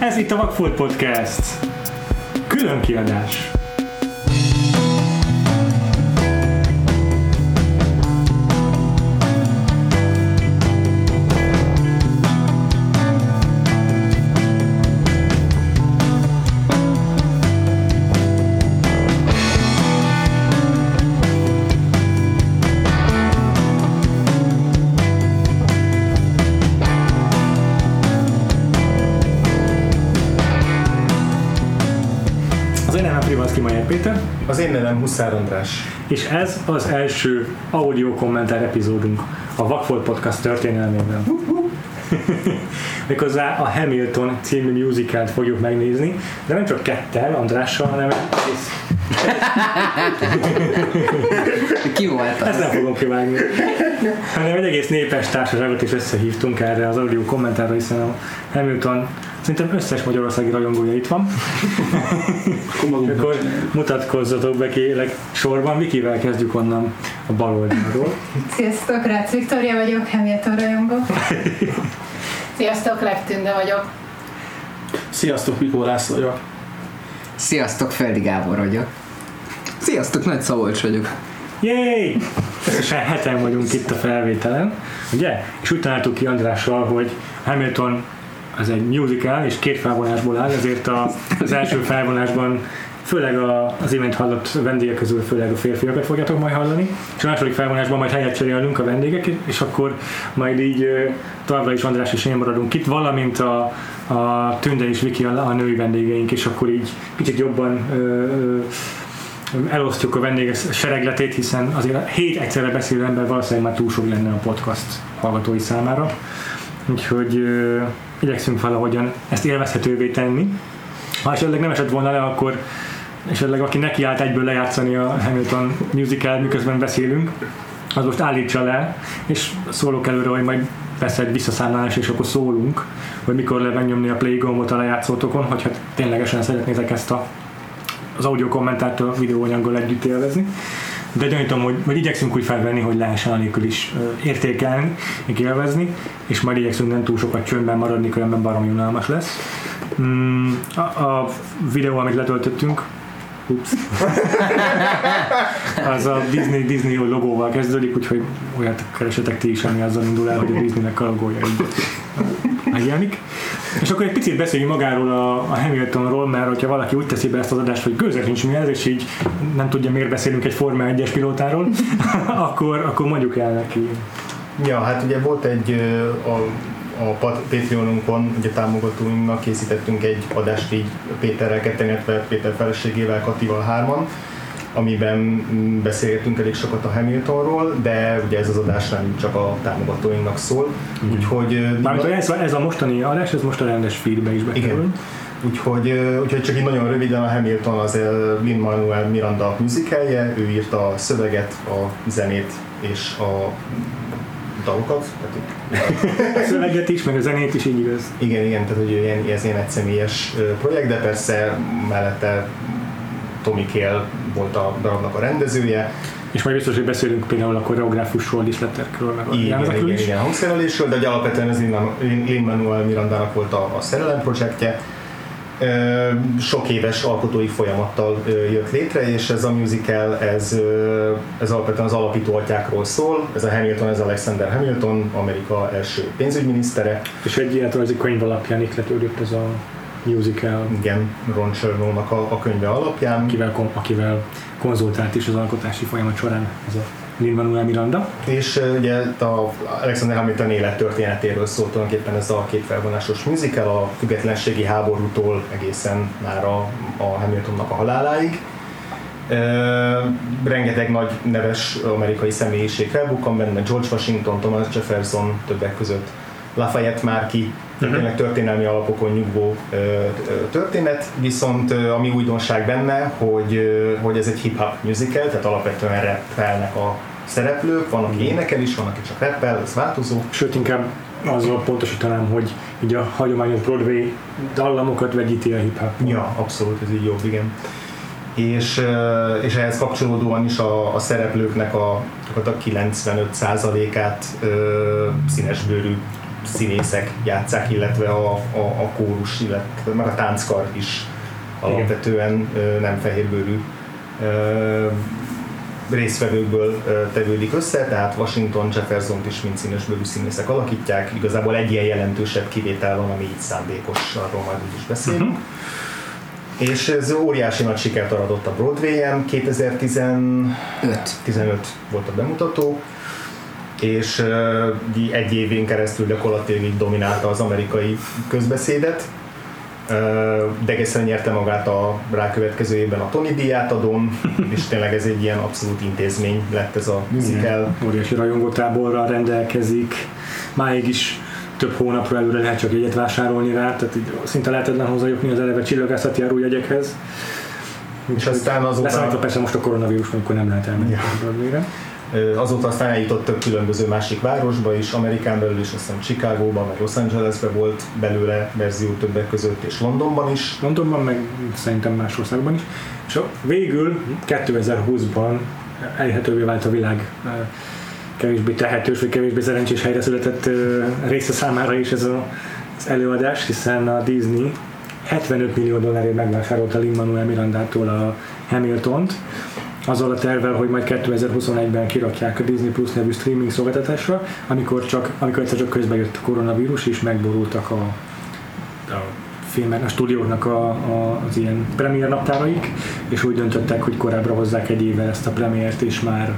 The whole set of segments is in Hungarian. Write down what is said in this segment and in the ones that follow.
Ez itt a Vagfolt Podcast. Külön kiadás. Péter, Az én nevem Huszár András. és ez az első audio kommentár epizódunk a Vagfolt Podcast történelmében. Méghozzá a Hamilton című musicalt fogjuk megnézni, de nem csak kettel, Andrással, hanem egész Ki volt Ezt az? nem fogom kivágni. Hanem egy egész népes társaságot is összehívtunk erre az audio kommentárra, hiszen a Hamilton szerintem összes magyarországi rajongója itt van. Akkor mutatkozzatok be kérlek sorban, Vikivel kezdjük onnan a bal oldalról. Sziasztok, Rácz Viktória vagyok, Hamilton rajongó. Sziasztok, Legtünde vagyok. Sziasztok, Mikó László vagyok. Sziasztok, Földi Gábor vagyok. Sziasztok, Nagy Szabolcs vagyok. Yay! Összesen heten vagyunk itt a felvételen, ugye? És úgy találtuk ki Andrással, hogy Hamilton az egy musical, és két felvonásból áll, ezért a, az első felvonásban főleg a, az imént hallott vendégek közül főleg a férfiakat fogjátok majd hallani, és a második felvonásban majd helyet cserélünk a vendégek, és akkor majd így továbbra is András és én maradunk itt, valamint a, a Tünde és Viki a, a női vendégeink, és akkor így kicsit jobban ö, ö, elosztjuk a vendégek seregletét, hiszen azért hét egyszerre beszélő ember valószínűleg már túl sok lenne a podcast hallgatói számára. Úgyhogy ö, igyekszünk valahogyan ezt élvezhetővé tenni. Ha esetleg nem esett volna le, akkor esetleg aki nekiállt egyből lejátszani a Hamilton musical, miközben beszélünk, az most állítsa le, és szólok előre, hogy majd lesz egy visszaszámlálás, és akkor szólunk, hogy mikor lehet megnyomni a play gombot a lejátszótokon, hogyha ténylegesen szeretnétek ezt a az audio kommentárt a videóanyaggal együtt élvezni. De gyanítom, hogy, hogy igyekszünk úgy felvenni, hogy lehessen anélkül is értékelni, meg élvezni, és majd igyekszünk nem túl sokat csöndben maradni, különben baromi unalmas lesz. Mm, a, a videó, amit letöltöttünk, ups, az a Disney, Disney logóval kezdődik, úgyhogy olyat keresetek ti is, ami azzal indul el, hogy a Disneynek a logója így megjelenik. És akkor egy picit beszéljünk magáról a, a Hamiltonról, mert hogyha valaki úgy teszi be ezt az adást, hogy gőzek nincs mi ez, és így nem tudja, miért beszélünk egy Forma 1-es pilótáról, akkor, akkor mondjuk el neki. Ja, hát ugye volt egy a, a Pat- Patreonunkon, ugye támogatóinknak készítettünk egy adást így Péterrel ketten, illetve Péter feleségével, Katival hárman, amiben mm, beszélgetünk elég sokat a Hamiltonról, de ugye ez az adás nem csak a támogatóinknak szól, úgyhogy... ö, Mármint, ez, ez a mostani adás, ez most a rendes feedbe is bekerül. Igen. Úgyhogy, úgyhogy csak így nagyon röviden a Hamilton az Lin-Manuel Miranda musicalje, ő írta a szöveget, a zenét és a dalokat. A szöveget is, meg a zenét is így igaz. igen, igen, tehát hogy ilyen, ez ilyen egyszemélyes projekt, de persze mellette Tommy Kail volt a darabnak a rendezője, És majd biztos, hogy beszélünk például a koreográfusról, díszletekről, meg a igen, igen, is. igen, hangszerelésről, de alapvetően ez Lin-Manuel Mirandának volt a, a szerelem projektje. Sok éves alkotói folyamattal jött létre, és ez a musical, ez, ez alapvetően az alapító atyákról szól. Ez a Hamilton, ez Alexander Hamilton, Amerika első pénzügyminisztere. És egy életrajzi könyv alapján ikletődött ez a musical, Igen, Ron Chernow-nak a, a könyve alapján. akivel, akivel konzultált is az alkotási folyamat során ez a Lin-Manuel Miranda. És ugye a Alexander Hamilton élettörténetéről szólt tulajdonképpen ez a két felvonásos musical, a függetlenségi háborútól egészen már a, a Hamiltonnak a haláláig. Uh, rengeteg nagy neves amerikai személyiség felbukkan benne, George Washington, Thomas Jefferson többek között, Lafayette Márki, uh-huh. tényleg történelmi alapokon nyugvó történet, viszont ami újdonság benne, hogy, hogy ez egy hip-hop musical, tehát alapvetően rappelnek a szereplők, van, aki énekel is, van, aki csak rappel, ez változó. Sőt, inkább azzal pontosítanám, hogy így a hagyományos Broadway dallamokat vegyíti a hip-hop. Ja, abszolút, ez így jobb, igen. És, és ehhez kapcsolódóan is a, a szereplőknek a, a 95%-át ö, színesbőrű színészek játszák, illetve a, a, a kórus, illetve meg a tánckar is alapvetően nem fehérbőrű ö, tevődik össze, tehát Washington, Jefferson is mind színesbőrű színészek alakítják, igazából egy ilyen jelentősebb kivétel van, ami így szándékos, arról majd úgy is beszélünk. Uh-huh. És ez óriási nagy sikert aradott a Broadway-en, 2015 15 volt a bemutató, és egy évén keresztül gyakorlatilag így dominálta az amerikai közbeszédet. Degesen nyerte magát a rákövetkező évben a Tony díját adom, és tényleg ez egy ilyen abszolút intézmény lett ez a musical. Óriási rajongótáborral rendelkezik, máig is több hónapra előre lehet csak jegyet vásárolni rá, tehát így szinte lehetetlen hozzájutni az eleve csillagászati jegyekhez. És aztán azóta... Leszámítva persze most a koronavírus, amikor nem lehet elmenni ja. a Azóta aztán eljutott több különböző másik városba is, Amerikán belül is, aztán Chicagóban, meg Los Angelesbe volt belőle verzió többek között, és Londonban is. Londonban, meg szerintem más országban is. És végül 2020-ban elérhetővé vált a világ kevésbé tehetős, vagy kevésbé szerencsés helyre született része számára is ez az előadás, hiszen a Disney 75 millió dollárért megvásárolta Lin-Manuel Mirandától a Hamiltont, azzal a tervvel, hogy majd 2021-ben kirakják a Disney Plus nevű streaming szolgáltatásra, amikor, csak, amikor egyszer csak közbe jött a koronavírus, és megborultak a, a filmek, a stúdióknak a, a, az ilyen premier naptáraik, és úgy döntöttek, hogy korábbra hozzák egy évvel ezt a premiért, és már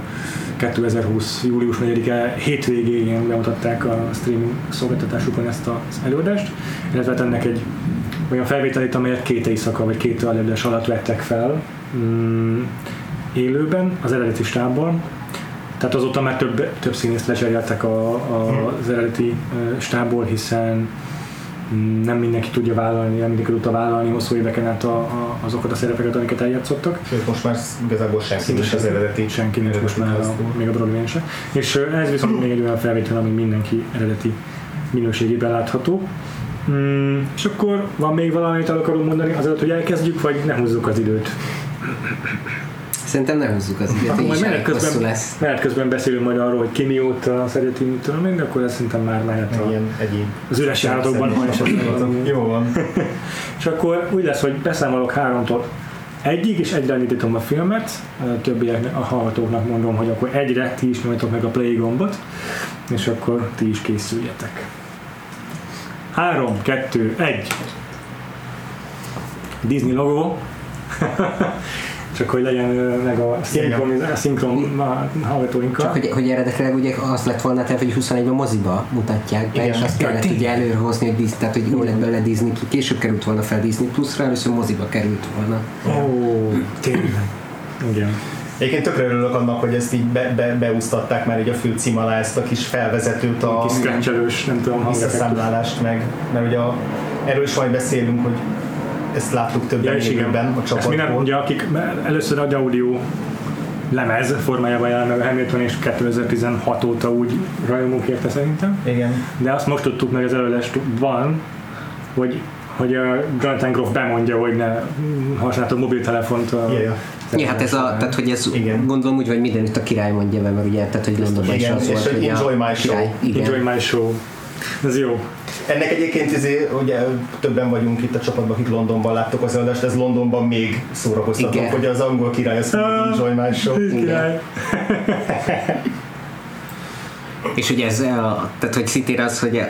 2020. július 4-e hétvégén bemutatták a streaming szolgáltatásukon ezt az előadást, illetve hát ennek egy olyan felvételét, amelyet két éjszaka vagy két előadás alatt vettek fel mm, élőben, az eredeti stábban, tehát azóta már több, több színészt lecseréltek a, a, az eredeti stábból, hiszen nem mindenki tudja vállalni, nem mindenki tudta vállalni hosszú éveken át a, a, azokat a szerepeket, amiket eljátszottak. Sőt, most már igazából senki nincs az eredeti. Senki nincs most már, a, még a broadway se. És ez viszont még egy olyan felvétel, ami mindenki eredeti minőségében látható. Mm, és akkor van még valami, amit el akarunk mondani azért, hogy elkezdjük, vagy ne húzzuk az időt? Szerintem ne húzzuk az időt, így menet közben, lesz. Menet közben beszélünk majd arról, hogy ki mióta szereti, mit tudom én, de akkor ez szerintem már mehet a, Ilyen egyéb az üres ha esetleg Jó van. és akkor úgy lesz, hogy beszámolok háromtól egyig, és egyre indítom a filmet, a többieknek, a hallgatóknak mondom, hogy akkor egyre ti is nyomjatok meg a play gombot, és akkor ti is készüljetek. Három, kettő, egy. Disney logó. csak hogy legyen meg a szinkron, a szinkron hallgatóinkkal. Csak hogy, hogy eredetileg ugye az lett volna, tehát, hogy 21-ben moziba mutatják be, Igen. és azt kellett ugye előrehozni, hogy Disney, tehát hogy jó lett belőle Disney, később került volna fel Disney Plus-ra, először moziba került volna. Ó, oh, tényleg. Igen. Egyébként tökre örülök annak, hogy ezt így be, be, beúsztatták már egy a főcím alá ezt a kis felvezetőt, a kis nem tudom, visszaszámlálást meg, mert ugye a, erről is majd beszélünk, hogy ezt láttuk többen ja, élőben a csapatból. mi nem, ugye, akik először a audio lemez formájában jelent meg a Hamilton, és 2016 óta úgy rajongók érte szerintem. Igen. De azt most tudtuk meg az előadásban, hogy hogy a Jonathan Groff bemondja, hogy ne használtok mobiltelefont a yeah, yeah. Ja, hát ez a, tehát hogy ez igen. gondolom úgy, hogy mindenütt a király mondja be, mert ugye, tehát hogy Londonban is az volt, hogy Enjoy a my show. Király, igen. Enjoy my show. Ez jó. Ennek egyébként izé, ugye többen vagyunk itt a csapatban, akik Londonban láttok az eladást, ez Londonban még szórakoztató, hogy az angol király az Enjoy My Show. Király. És ugye ez, a, tehát hogy szintén az, hogy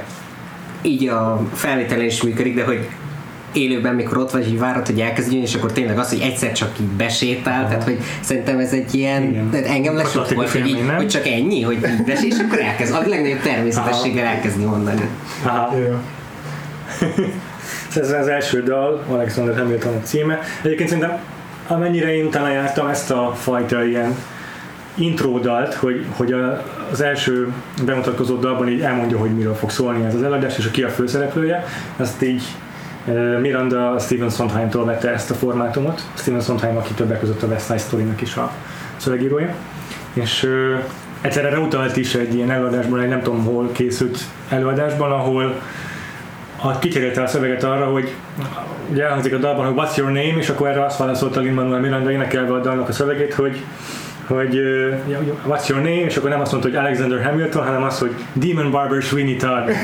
így a felvételen is működik, de hogy élőben, mikor ott vagy, hogy várod, hogy elkezdjön, és akkor tényleg az, hogy egyszer csak így besétál, Aha. tehát hogy szerintem ez egy ilyen, tehát engem lesott volt, hogy, így, hogy csak ennyi, hogy így besé, és akkor elkezd, a legnagyobb természetességgel elkezdi mondani. Aha. ez az első dal, Alexander Hamilton a címe. Egyébként szerintem amennyire én talán jártam ezt a fajta ilyen intródalt, hogy, hogy a, az első bemutatkozó dalban így elmondja, hogy miről fog szólni ez az eladás, és a ki a főszereplője, azt így Miranda Steven Sondheim-tól vette ezt a formátumot. Steven Sondheim, aki többek között a West Side Story-nak is a szövegírója. És uh, egyszerre reutalt is egy ilyen előadásban, egy nem tudom hol készült előadásban, ahol a, kicserélte a szöveget arra, hogy ugye elhangzik a dalban, hogy what's your name, és akkor erre azt válaszolta Lin-Manuel Miranda énekelve a dalnak a szövegét, hogy hogy uh, what's your name, és akkor nem azt mondta, hogy Alexander Hamilton, hanem azt, hogy Demon Barber Sweeney Todd.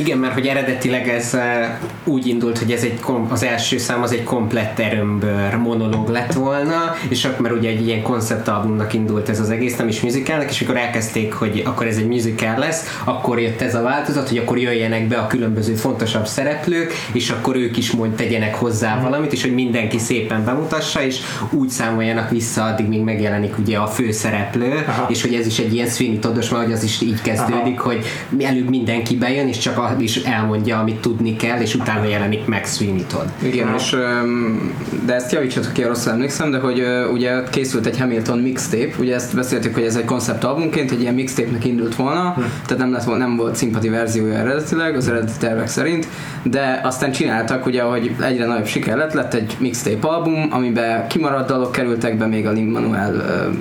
Igen, mert hogy eredetileg ez eh, úgy indult, hogy ez egy kom- az első szám az egy komplett erőmből monológ lett volna, és akkor mert ugye egy ilyen konceptalbumnak indult ez az egész, nem is musicalnek, és akkor elkezdték, hogy akkor ez egy musical lesz, akkor jött ez a változat, hogy akkor jöjjenek be a különböző fontosabb szereplők, és akkor ők is mond tegyenek hozzá Mhm. valamit, és hogy mindenki szépen bemutassa, és úgy számoljanak vissza, addig még megjelenik ugye a főszereplő, Aha. és hogy ez is egy ilyen Sweeney Toddos, mert hogy az is így kezdődik, Aha. hogy előbb mindenki bejön, és csak a, is elmondja, amit tudni kell, és utána jelenik meg Sweeney Todd. Igen, és, öm, de ezt javítsatok ki, rosszul emlékszem, de hogy ugye készült egy Hamilton mixtape, ugye ezt beszéltük, hogy ez egy konceptalbumként egy ilyen mixtape-nek indult volna, tehát nem, lett, nem volt szimpati verziója eredetileg, az eredeti tervek szerint, de aztán csináltak, ugye, hogy egyre nagyobb siker lett, lett egy mixtape album, amiben kimaradt dalok kerültek be még a Lin-Manuel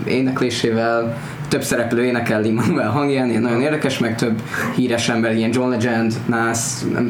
éneklésével, több szereplő énekel Lin-Manuel hangján, ilyen nagyon érdekes, meg több híres ember, ilyen John Legend, Nas,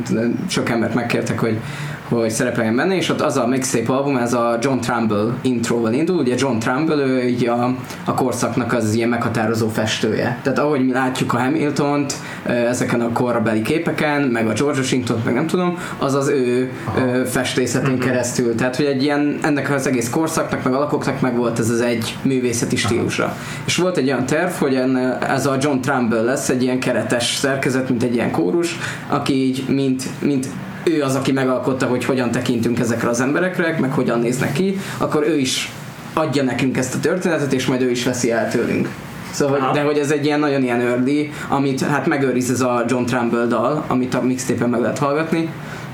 nem sok embert megkértek, hogy hogy szerepeljen benne, és ott az a mixtape album, ez a John Trumbull intróval indul, ugye John Trumbull, ő így a, a korszaknak az ilyen meghatározó festője. Tehát ahogy mi látjuk a Hamiltont ezeken a korabeli képeken, meg a George Washington, meg nem tudom, az az ő ö, festészetén keresztül. Tehát, hogy egy ilyen, ennek az egész korszaknak, meg alakoknak meg volt ez az egy művészeti stílusa. És volt egy olyan terv, hogy enne, ez a John Trumbull lesz egy ilyen keretes szerkezet, mint egy ilyen kórus, aki így, mint, mint ő az, aki megalkotta, hogy hogyan tekintünk ezekre az emberekre, meg hogyan néznek ki, akkor ő is adja nekünk ezt a történetet, és majd ő is veszi el tőlünk. Szóval, Aha. de hogy ez egy ilyen nagyon ilyen early, amit hát megőriz ez a John Trumbull dal, amit a mixtape-en meg lehet hallgatni,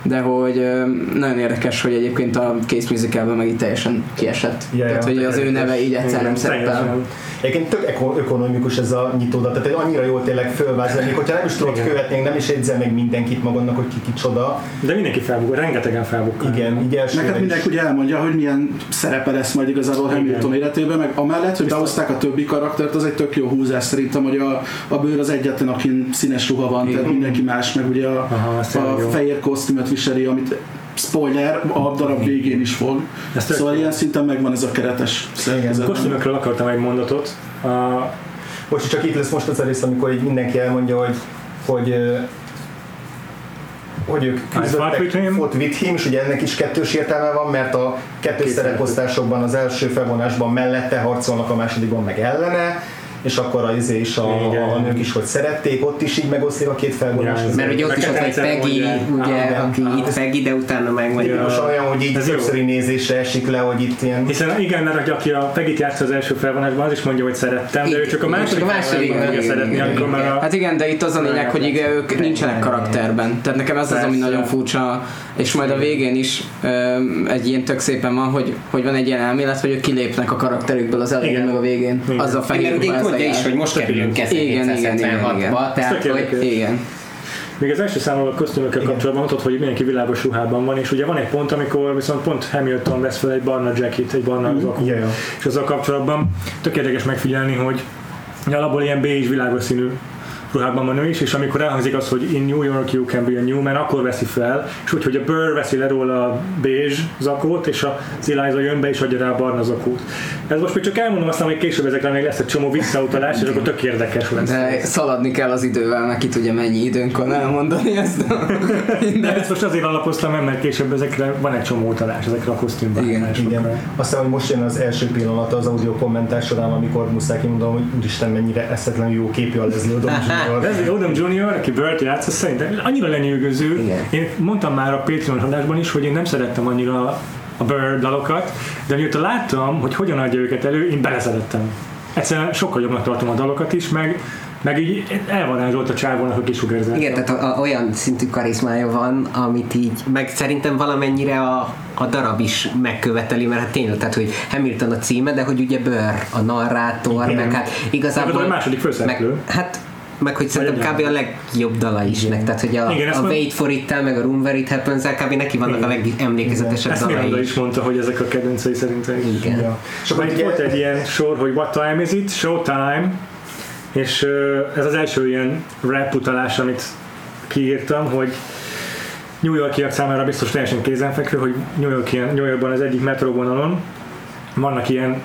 de hogy nagyon érdekes, hogy egyébként a Case Musicalben meg itt teljesen kiesett. Ja, ja, Tehát, hogy az ő neve így egyszer nem szerepel. Egyébként tök eko- ökonomikus ez a nyitódat, tehát annyira jól tényleg fölvázolni, hogyha nem is tudod követni, nem is jegyzel meg mindenkit magadnak, hogy ki kicsoda. De mindenki felbukkan, rengetegen felbukkan. Igen, így elsőre Neked mindenki ugye elmondja, hogy milyen szerepe lesz majd igazából. Hamilton életében, meg amellett, hogy behozták a többi karaktert, az egy tök jó húzás szerintem, hogy a, a bőr az egyetlen, akin színes ruha van, tehát mindenki más, meg ugye a, Aha, a fehér kosztümöt viseli, amit spoiler, a darab végén is fog. Ez tök Szóval ilyen szinten megvan ez a keretes szerkezet. Kosztümökről akartam egy mondatot. A, Most csak itt lesz most az a rész, amikor így mindenki elmondja, hogy, hogy hogy ők küzdöttek him. fought with him, és ugye ennek is kettős értelme van, mert a kettős szereposztásokban az első felvonásban mellette harcolnak, a másodikban meg ellene, és akkor a izé is a, Igen. a nők is, hogy szerették, ott is így megoszlik a két felvonás. Ja, Mert ugye ott is ott vagy Neked Peggy, ugye, aki itt Peggy, de utána meg Ja. Most olyan, hogy így többszöri nézésre esik le, hogy itt ilyen hiszen igen, mert aki- a Pegit játsza az első felvonásban, az is mondja, hogy szerettem, de ő csak a második a második, igen, szeretni, igen. már a... Hát igen, de itt az a lényeg, hogy ők nincsenek karakterben. Tehát nekem ez az, ami nagyon furcsa, és majd a végén is egy ilyen tök szépen van, hogy, hogy van egy ilyen elmélet, hogy ők kilépnek a karakterükből az elején meg a végén. Igen. Az a fehér a is, hogy most kerülünk Igen, igen, igen, igen. 1976-ba, tehát hogy. Igen. Még az első számomra a kosztümökkel kapcsolatban mondtad, hogy mindenki világos ruhában van, és ugye van egy pont, amikor viszont pont Hamilton vesz fel egy barna jacket, egy barna Mhm. zakó. Ja, ja. És azzal kapcsolatban tök érdekes megfigyelni, hogy alapból ilyen beige világos színű ruhában van ő is, és amikor elhangzik az, hogy in New York you can be a Newman, akkor veszi fel, és úgy, hogy a Burr veszi le róla a beige zakót, és a Eliza jön be és adja rá a barna zakót. Ez most még csak elmondom, aztán hogy később ezekre még lesz egy csomó visszautalás, és akkor tök érdekes lesz. De szaladni kell az idővel, neki tudja mennyi időnk van elmondani ezt. A... De ezt most azért alapoztam, mert később ezekre van egy csomó utalás, ezekre a kosztümvágásokra. Igen. Aztán, hogy most jön az első pillanata az audio kommentár során, amikor muszáj kimondom, hogy úristen mennyire eszetlenül jó képű a Leslie. Leslie Odom Jr., aki Burt játsza, szerintem annyira lenyűgöző. Igen. Én mondtam már a Patreon adásban is, hogy én nem szerettem annyira a Bird dalokat, de mióta láttam, hogy hogyan adja őket elő, én beleszerettem. Egyszerűen sokkal jobbnak tartom a dalokat is, meg, meg így elvarázsolt a csávónak a kisugárzás. Igen, tehát a, a, olyan szintű karizmája van, amit így, meg szerintem valamennyire a, a darab is megköveteli, mert hát tényleg, tehát hogy Hamilton a címe, de hogy ugye Burr a narrátor, Igen. meg hát igazából... Meg a második főszereplő. Meg, hát meg hogy szerintem kb. a legjobb dala is nek, tehát hogy a, Igen, a mond- Wait for it meg a Room Where It happens kb. neki vannak a legemlékezetesebb Ezt Miranda dalai is mondta, hogy ezek a kedvencei szerintem. Igen. Ja. És akkor itt volt egy ilyen sor, hogy what time is it? Showtime. És ez az első ilyen rap utalás, amit kiírtam, hogy New Yorkiak számára biztos teljesen kézenfekvő, hogy New, York, New Yorkban az egyik metróvonalon vannak ilyen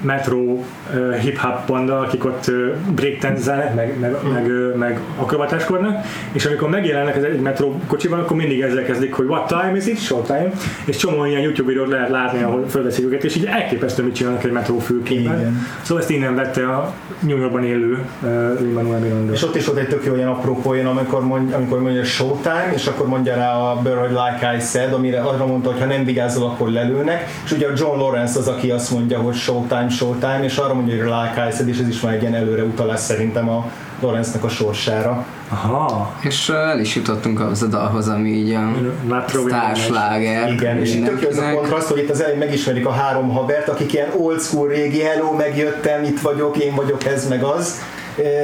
metro uh, hip-hop banda, akik ott uh, breakdance meg, meg, meg, uh, meg akrobatáskodnak, és amikor megjelennek az egy metro kocsiban, akkor mindig ezzel kezdik, hogy what time is it? Show time. És csomó ilyen YouTube videót lehet látni, ahol fölveszik őket, és így elképesztő, mit csinálnak egy metró fülkében. Szóval ezt innen vette a New Yorkban élő uh, Lin-Manuel Miranda. És ott is volt egy tök jó ilyen apró poén, amikor, mond, amikor mondja Showtime, és akkor mondja rá a Bird Like I Said, amire arra mondta, hogy ha nem vigyázol, akkor lelőnek. És ugye a John Lawrence az, aki azt mondja, hogy Showtime, Showtime, és arra mondja, hogy Like I Said, és ez is már egy ilyen előre utalás szerintem a Lawrence-nek a sorsára. Aha. És el is jutottunk az a dalhoz, ami így a sztársláger. Igen, és itt tök jó az a kontraszt, hogy itt az elején megismerik a három havert, akik ilyen old school régi, hello, megjöttem, itt vagyok, én vagyok ez, meg az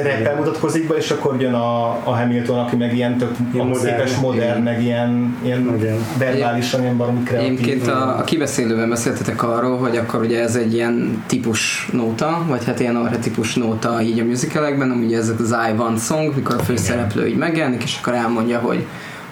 reppel mutatkozik be, és akkor jön a, a Hamilton, aki meg ilyen tök Ilyen modern. szépes modern, meg ilyen, ilyen verbálisan ilyen baromi kreatív. Egyébként a, a kibeszélőben beszéltetek arról, hogy akkor ugye ez egy ilyen típus nóta, vagy hát ilyen archetípus nóta így a musicalekben, ugye ez az I Want Song, mikor a főszereplő így megjelenik, és akkor elmondja, hogy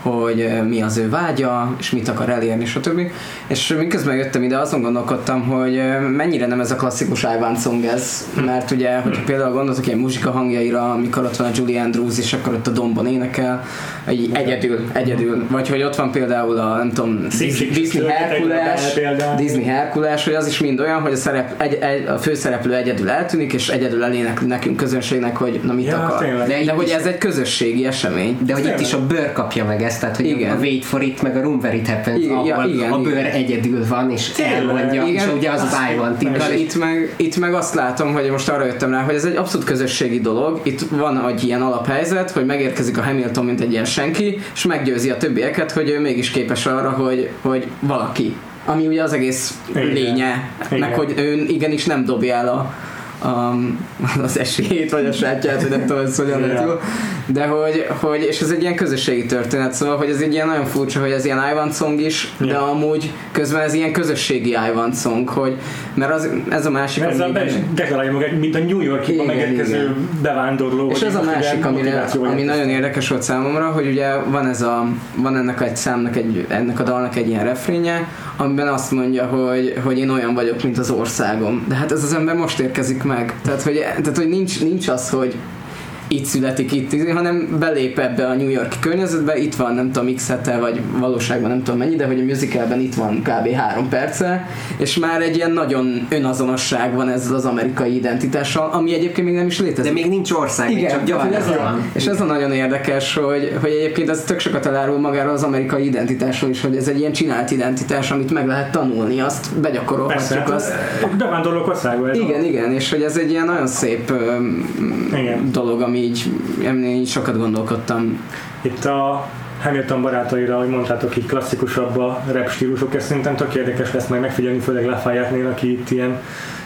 hogy mi az ő vágya, és mit akar elérni, stb. És miközben jöttem ide, azon gondolkodtam, hogy mennyire nem ez a klasszikus I Want Song ez, mert ugye, hogyha például gondoltok ilyen muzsika hangjaira, amikor ott van a Julie Andrews, és akkor ott a dombon énekel, így egyedül, egyedül, vagy hogy ott van például a, nem tudom, Disney Herkules. Disney Herkules, hogy az is mind olyan, hogy a, szerep, egy, egy, a főszereplő egyedül eltűnik, és egyedül elének nekünk közönségnek, hogy na mit Ja, akar. tényleg. De, De hogy ez egy közösségi esemény. De hogy itt is a bőr kapja meg ezt, tehát hogy Igen. a Wait for it, meg a Room Where it happens, Igen, ahol ja, igen, a bőr igen. egyedül van, és elmondja, és Igen. ugye az az I want it. És itt meg, itt meg azt látom, hogy most arra jöttem rá, hogy ez egy abszolút közösségi dolog. Itt van egy ilyen alaphelyzet, hogy megérkezik a Hamilton, mint egy ilyen senki, és meggyőzi a többieket, hogy ő mégis képes arra, hogy, hogy valaki. Ami ugye az egész Igen. lénye, Igen. meg hogy ő igenis nem dobja el a, a, az esélyét, vagy a sátját, hogy nem tudom, ez hogyan lehet jól. De hogy, hogy, és ez egy ilyen közösségi történet, szóval, hogy ez egy ilyen nagyon furcsa, hogy ez ilyen I want song is, de Igen. amúgy közben ez ilyen közösségi I want song, hogy, mert az, ez a másik, Mert ez a ami- is deklarálja magát, mint a New Yorkiba Igen, megérkező igen. bevándorló. és vagy ez a másik, amire, ami érkeztek. nagyon érdekes volt számomra, hogy ugye van ez a, van ennek egy számnak, egy, ennek a dalnak egy ilyen refrénye, amiben azt mondja, hogy, hogy én olyan vagyok, mint az országom. De hát ez az ember most érkezik meg. Tehát, hogy, tehát, hogy nincs, nincs az, hogy itt születik itt, hanem belép ebbe a New Yorki környezetbe, itt van nem tudom x hete, vagy valóságban nem tudom mennyi, de hogy a musicalben itt van kb. három perce, és már egy ilyen nagyon önazonosság van ezzel az amerikai identitással, ami egyébként még nem is létezik. De még nincs ország, még Igen, csak ja, ez a, van. és ez a nagyon érdekes, hogy, hogy egyébként ez tök sokat elárul magáról az amerikai identitásról is, hogy ez egy ilyen csinált identitás, amit meg lehet tanulni, azt begyakorolhatjuk hát azt. a bevándorlók országa. ez Igen, igen, és hogy ez egy ilyen nagyon szép Igen. dolog, ami így, ami így sokat gondolkodtam. Itt a Hamilton barátaira, ahogy mondtátok, így klasszikusabb a rap stílusok, ez szerintem tök érdekes lesz majd megfigyelni, főleg Lafayette-nél, aki itt ilyen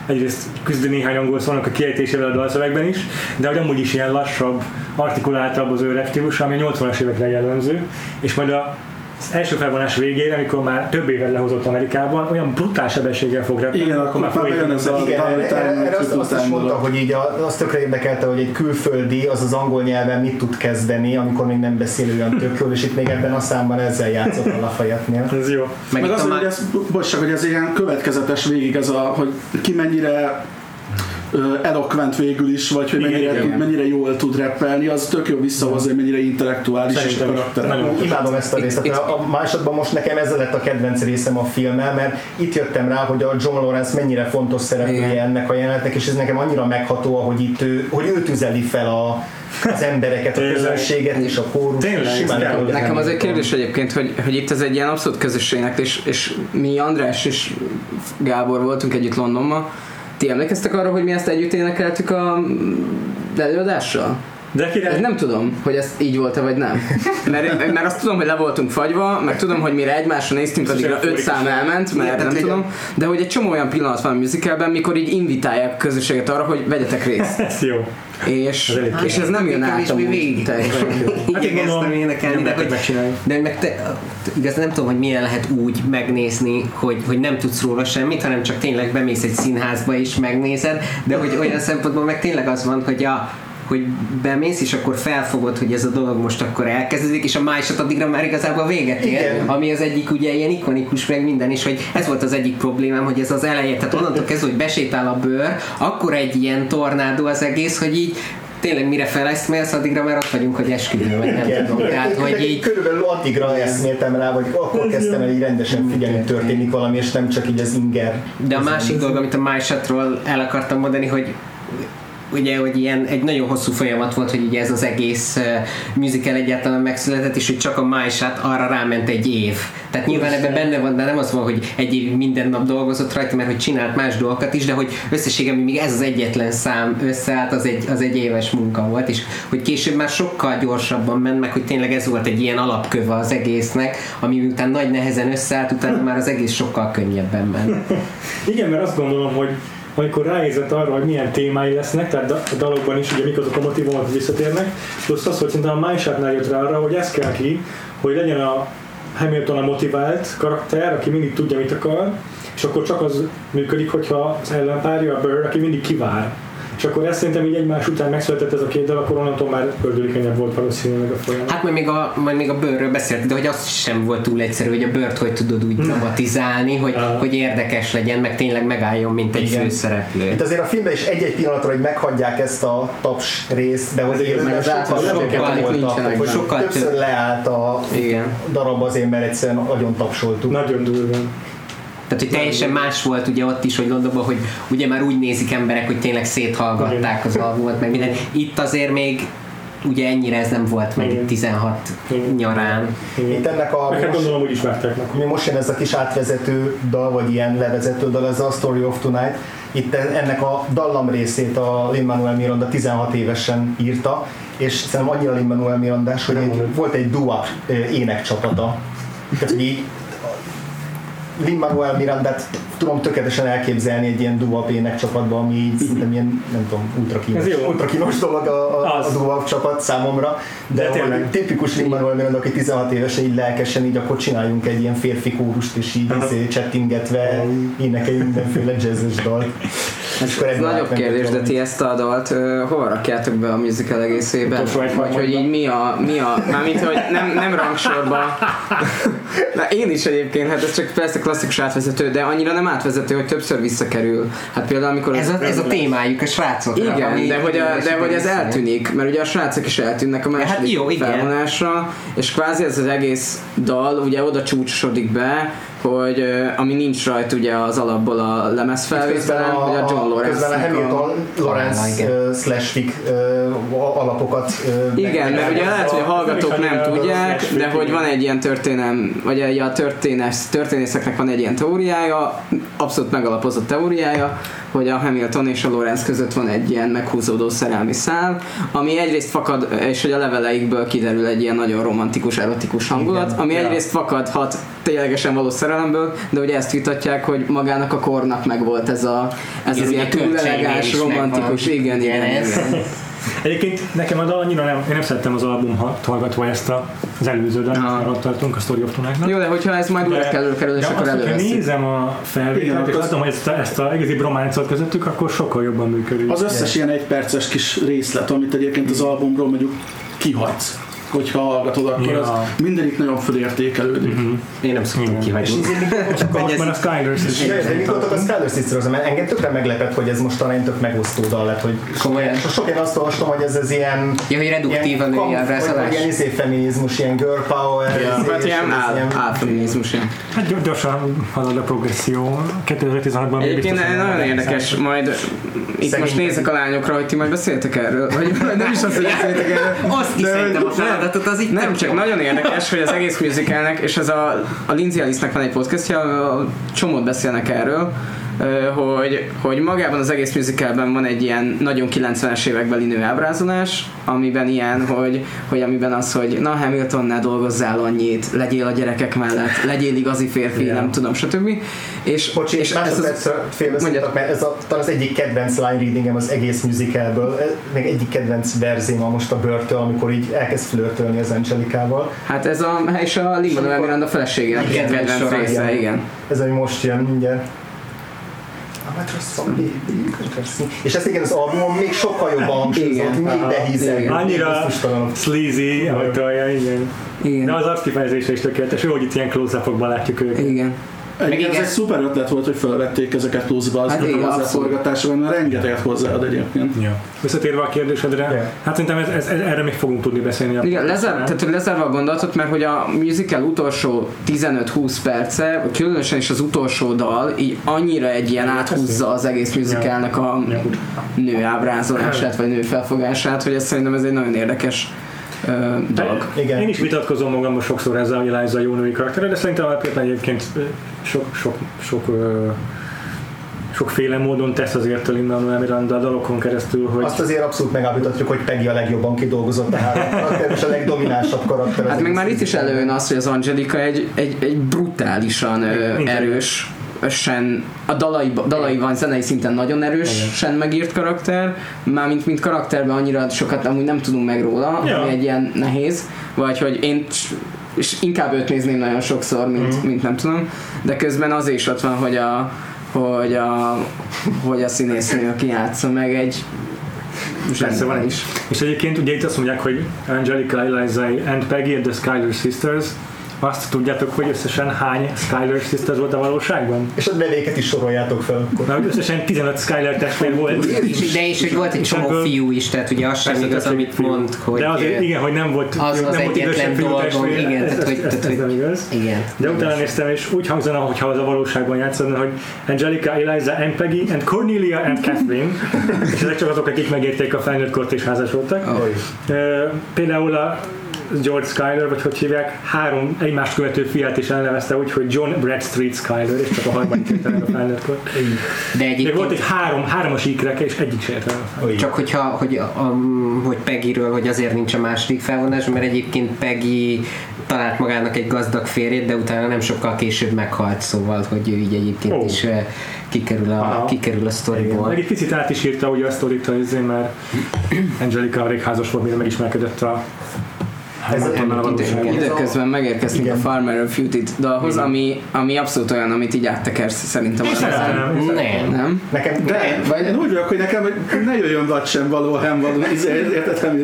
egyrészt küzd néhány angol szónak a kiejtésével a dalszövegben is, de hogy amúgy is ilyen lassabb, artikuláltabb az ő rap stílusa, ami a 80-as évekre jellemző, és majd a az első felvonás végére, amikor már több évet lehozott Amerikában, olyan brutál sebességgel fog repülni, Igen, akkor már folyik bejön ez a- Igen, erre, azt, azt is mondta, hogy így a, azt tökre érdekelte, hogy egy külföldi az az angol nyelven mit tud kezdeni, amikor még nem beszél olyan tök jól, és itt még ebben a számban ezzel játszott a Lafayette-nél. Ez jó. Meg, itt az, a hogy ez, bocs, hogy ez ilyen következetes végig, ez a, hogy ki mennyire ö, eloquent végül is, vagy hogy mennyire, igen. tud, mennyire jól tud rappelni, az tök jó visszahozza, hogy mennyire intellektuális Szerintem is. karaktere. Nagyon. Imádom ezt a részt. Itt- Tehát a másodban most nekem ez lett a kedvenc részem a filmmel, mert itt jöttem rá, hogy a John Lawrence mennyire fontos szereplője Igen. ennek a jelenetnek, és ez nekem annyira megható, hogy itt ő, hogy ő tüzeli fel a, az embereket, a közönséget és a kórus. Tényleg, Nekem az egy kérdés egyébként, hogy, hogy itt ez egy ilyen abszolút közösségnek, és, és mi András és Gábor voltunk együtt Londonban. Ti emlékeztek arra, hogy mi ezt együtt énekeltük a előadással? De király, nem tudom, hogy ez így volt-e vagy nem. Mert, mert azt tudom, hogy le voltunk fagyva, meg tudom, hogy mire egymásra néztünk, addigra öt szám elment, mert Igen, nem tehát, tudom. De hogy egy csomó olyan pillanat van a musicalben, mikor így invitálják a közösséget arra, hogy vegyetek részt. ez jó. És, elég és ez nem jön át amúgy. Hát én Igyekeztem énekelni, de hogy, de meg te, igazán nem tudom, hogy milyen lehet úgy megnézni, hogy, hogy nem tudsz róla semmit, hanem csak tényleg bemész egy színházba és megnézed, de hogy olyan szempontból meg tényleg az van, hogy a hogy bemész, és akkor felfogod, hogy ez a dolog most akkor elkezdődik, és a májsat addigra már igazából véget ér, Igen. ami az egyik ugye ilyen ikonikus meg minden, és hogy ez volt az egyik problémám, hogy ez az eleje, tehát onnantól kezdve, hogy besétál a bőr, akkor egy ilyen tornádó az egész, hogy így tényleg mire feleszmélsz, addigra már ott vagyunk, hogy esküvő, vagy nem Igen. tudom. Tehát, hogy így Körülbelül addigra eszméltem rá, vagy akkor kezdtem el így rendesen figyelni, hogy történik valami, és nem csak így az inger. De a másik dolog, amit a MyShotról el akartam mondani, hogy ugye, hogy ilyen egy nagyon hosszú folyamat volt, hogy ugye ez az egész uh, musical egyáltalán megszületett, és hogy csak a MyShot arra ráment egy év. Tehát nyilván ebben benne van, de nem az van, hogy egy év minden nap dolgozott rajta, mert hogy csinált más dolgokat is, de hogy összességében még ez az egyetlen szám összeállt, az egy, az egy éves munka volt, és hogy később már sokkal gyorsabban ment, meg hogy tényleg ez volt egy ilyen alapköve az egésznek, ami után nagy nehezen összeállt, utána már az egész sokkal könnyebben ment. Igen, mert azt gondolom, hogy amikor ráérzett arra, hogy milyen témái lesznek, tehát a dalokban is ugye mik azok a motivumok, hogy visszatérnek, plusz az, hogy szerintem a Mindshotnál jött rá arra, hogy ez kell ki, hogy legyen a Hamilton a motivált karakter, aki mindig tudja, mit akar, és akkor csak az működik, hogyha az ellenpárja, a Burr, aki mindig kivár. És akkor ezt szerintem így egymás után megszületett ez a két dal, akkor onnantól már ördülékenyebb volt valószínűleg a folyamat. Hát majd még a, majd még a bőrről beszélt, de hogy az sem volt túl egyszerű, hogy a bőrt hogy tudod úgy dramatizálni, hogy, hogy érdekes legyen, meg tényleg megálljon, mint egy Igen. főszereplő. Itt azért a filmben is egy-egy pillanatra, hogy meghagyják ezt a taps részt, de hogy Azért élőben meg az sokkal átvezetők, sokkal többször több. leállt a darab azért, mert egyszerűen nagyon tapsoltuk. Nagyon durván. Tehát, hogy teljesen más volt ugye ott is, hogy Londonban, hogy ugye már úgy nézik emberek, hogy tényleg széthallgatták az albumot, meg minden. Itt azért még ugye ennyire ez nem volt meg Igen. 16 Igen. nyarán. Itt ennek a Meg hát most, gondolom, úgy ismertek meg. most jön ez a kis átvezető dal, vagy ilyen levezető dal, ez a Story of Tonight. Itt ennek a dallam részét a Lin-Manuel Miranda 16 évesen írta, és szerintem annyira Lin-Manuel Mirandás, hogy egy, volt egy dua énekcsapata. Tehát, hogy így Lin-Manuel Mirandát tudom tökéletesen elképzelni egy ilyen doo énekcsapatban, ami így szerintem ilyen, nem tudom, ultra kínos, ultra dolog a, a, a doo csapat számomra, de, De tényleg. tipikus Lin-Manuel Miranda, aki 16 évesen így lelkesen, így akkor csináljunk egy ilyen férfi kórust, és így izé, csettingetve énekeljünk mindenféle jazzes dalt. Ez nagyobb kérdés, de ti ezt a dalt uh, hova rakjátok be a musical egészében? Vagy hogy így mi a, mi a mármint, hogy nem, nem rangsorba. Na, én is egyébként, hát ez csak persze klasszikus átvezető, de annyira nem átvezető, hogy többször visszakerül. Hát például amikor... Ez a, ez a témájuk a srácokra. Igen, ami- de hogy, a, de hogy ez eltűnik, mert ugye a srácok is eltűnnek a második Hát jó, felvonásra, és kvázi ez az egész dal ugye oda csúcsosodik be, hogy ami nincs rajta ugye az alapból a lemezfelvételen, hogy a John Lawrence közben a Hamilton Lawrence uh, slash uh, alapokat uh, Igen, mert ugye lehet, hogy a hallgatók nem tudják, de hogy van egy ilyen történelem, vagy egy a történész, történészeknek van egy ilyen teóriája, abszolút megalapozott teóriája, hogy a Hamilton és a Lawrence között van egy ilyen meghúzódó szerelmi szál, ami egyrészt fakad, és hogy a leveleikből kiderül egy ilyen nagyon romantikus, erotikus hangulat, Igen. ami Ja. egyrészt fakadhat ténylegesen való szerelemből, de ugye ezt vitatják, hogy magának a kornak meg volt ez, a, ez Igen, az ilyen túl megvan. romantikus, igen, igen, ez. igen. Egyébként nekem a dal annyira nem, én nem szerettem az albumot hallgatva ezt a, az előző dal, Aha. amit arra tartunk, a Story of Tonight-nak. Jó, de hogyha ez majd újra kerül, kerül, és akkor előveszik. nézem a felvételt, és az- azt hogy ezt a, ezt a egész brománcot közöttük, akkor sokkal jobban működik. Az összes ilyen egyperces kis részlet, amit egyébként az albumról mondjuk kihagysz, hogyha hallgatod, akkor Ja. az mindegyik nagyon fölértékelődik. Én nem szoktam. És kihagyni. így Csak hogy most ez- már a Skylers is. Gondoltok a Skyler sisters mert engem tökre meglepett, hogy ez most talán tök megosztó dal lett, hogy Komolyan? sok én azt olvastam, hogy ez az ilyen Ja, hogy reduktív a ilyen vagy Ilyen izé feminizmus, ilyen girl power, Ja, izé, hát és ilyen álfeminizmus. Hát gyor- gyorsan halad a progresszió. 2016-ban még Egyébként nagyon nem érdekes, majd itt most nézek a lányokra, hogy ti majd beszéltek erről, vagy nem is azt, hogy beszéltek erről. Azt is szerintem a feladatot, az itt Nem, csak nagyon érdekes, hogy az egész musicalnek, és ez a, a Lindsay Alice-nek van egy podcastja, a csomót beszélnek erről, hogy, hogy magában az egész musicalben van egy ilyen nagyon 90-es évekbeli nőábrázolás, amiben ilyen, hogy, hogy amiben az, hogy na Hamilton, ne dolgozzál annyit, legyél a gyerekek mellett, legyél igazi férfi, Ja. nem tudom, stb. És, Bocsi, és ez az, félbeszéltek, mert ez a, talán az egyik kedvenc line readingem az egész musicalből, még egyik kedvenc verzém a most a börtől, amikor így elkezd flörtölni az Angelikával. hát ez a, és a Lin-Manuel Miranda feleségének kedvenc része, igen. igen. Ez ami most jön mindjárt. Trust fund baby. És ezt igen, az albumon még sokkal jobban hangsúlyozott, Igen. még behízek. Igen. Annyira sleazy, ahogy tolja, igen. Igen. De az arckifejezése is tökéletes, jó, hogy itt ilyen close látszik őket. Igen. Egyébként ez egy szuper ötlet volt, hogy felvették ezeket pluszba az Hát igen, abszolút. hozzáforgatásra, mert rengeteget hozzáad egyébként. Ja. Visszatérve a kérdésedre, Ja. hát szerintem ez, ez, ez, erre még fogunk tudni beszélni. a Igen, lezár, tehát hogy lezárva a gondolatot, mert hogy a musical utolsó 15-20 perce, különösen is az utolsó dal, így annyira egy ilyen áthúzza az egész musicalnek a nő ábrázolását, vagy nő felfogását, hogy ez szerintem ez egy nagyon érdekes dolog. Igen. Én is vitatkozom magamban sokszor ezzel, hogy Eliza jó női karaktere, de szerintem alapvetően egyébként sok, sok, sok sokféle módon tesz azért a Lin-Manuel Miranda a dalokon keresztül, hogy Azt azért abszolút megállapíthatjuk, hogy Peggy a legjobban kidolgozott a három karakter, és a legdominánsabb karakter. Hát meg már itt is előjön az, hogy az Angelika egy, egy, egy brutálisan Minden. erős, sen, a dalai, dalaiban zenei szinten nagyon erősen megírt karakter, mármint mint karakterben annyira sokat amúgy nem tudunk meg róla, Ja. ami egy ilyen nehéz, vagy hogy én és inkább őt nézném nagyon sokszor, mint, mint nem tudom, de közben az is ott van, hogy a hogy a, hogy a színésznő, aki játsza meg egy Persze van is. És egyébként ugye itt azt mondják, hogy Angelica, Eliza and Peggy and the Skyler Sisters, azt tudjátok, hogy összesen hány Skyler Sisters volt a valóságban? És a nevéket is soroljátok fel. Na, hogy összesen 15 Skyler testvér volt. És, de és hogy volt egy csomó ebből- fiú is, tehát ugye az sem igaz, amit fiú. mond, hogy De azért igen, hogy nem volt, az az nem volt idősebb egyetlen dolgom, testvér. igen, ez, tehát hogy, ez, ez, ez nem hogy igaz. igen. De utána néztem, és úgy hangzana, hogyha az a valóságban játszana, hogy Angelica, Eliza and Peggy and Cornelia and Catherine, és ezek csak azok, akik megérték a felnőtt kort és házasoltak. Oly. Ö, Például a George Skyler, vagy hogy hívják, három egymást követő fiát is elnevezte úgy, hogy John Bradstreet Skyler, és csak a harmadik érte meg a felnőtt kor. De Még volt egyébként egy három, hármas ikreke, és egyik se érte meg a Oly. Csak hogyha, hogy, a, hogy Peggyről, hogy azért nincs a második felvonás, mert egyébként Peggy talált magának egy gazdag férjét, de utána nem sokkal később meghalt, szóval, hogy ő így egyébként Ó. is eh, kikerül a, Aha. kikerül a sztoriból. Meg egy picit át is írta ugye a sztorit, mert Angelica rég házas volt, mire megismerkedett a Időközben megérkeztünk Igen. a Farmer of Futit dalhoz, ami, ami abszolút olyan, amit így áttekersz szerintem. Szeretem, én szeretem. Nem. Nem? Nekem, De Vagy- én úgy vagyok, hogy nekem hogy ne jöjjön vagy sem való, hem való, izé, érted. Tehát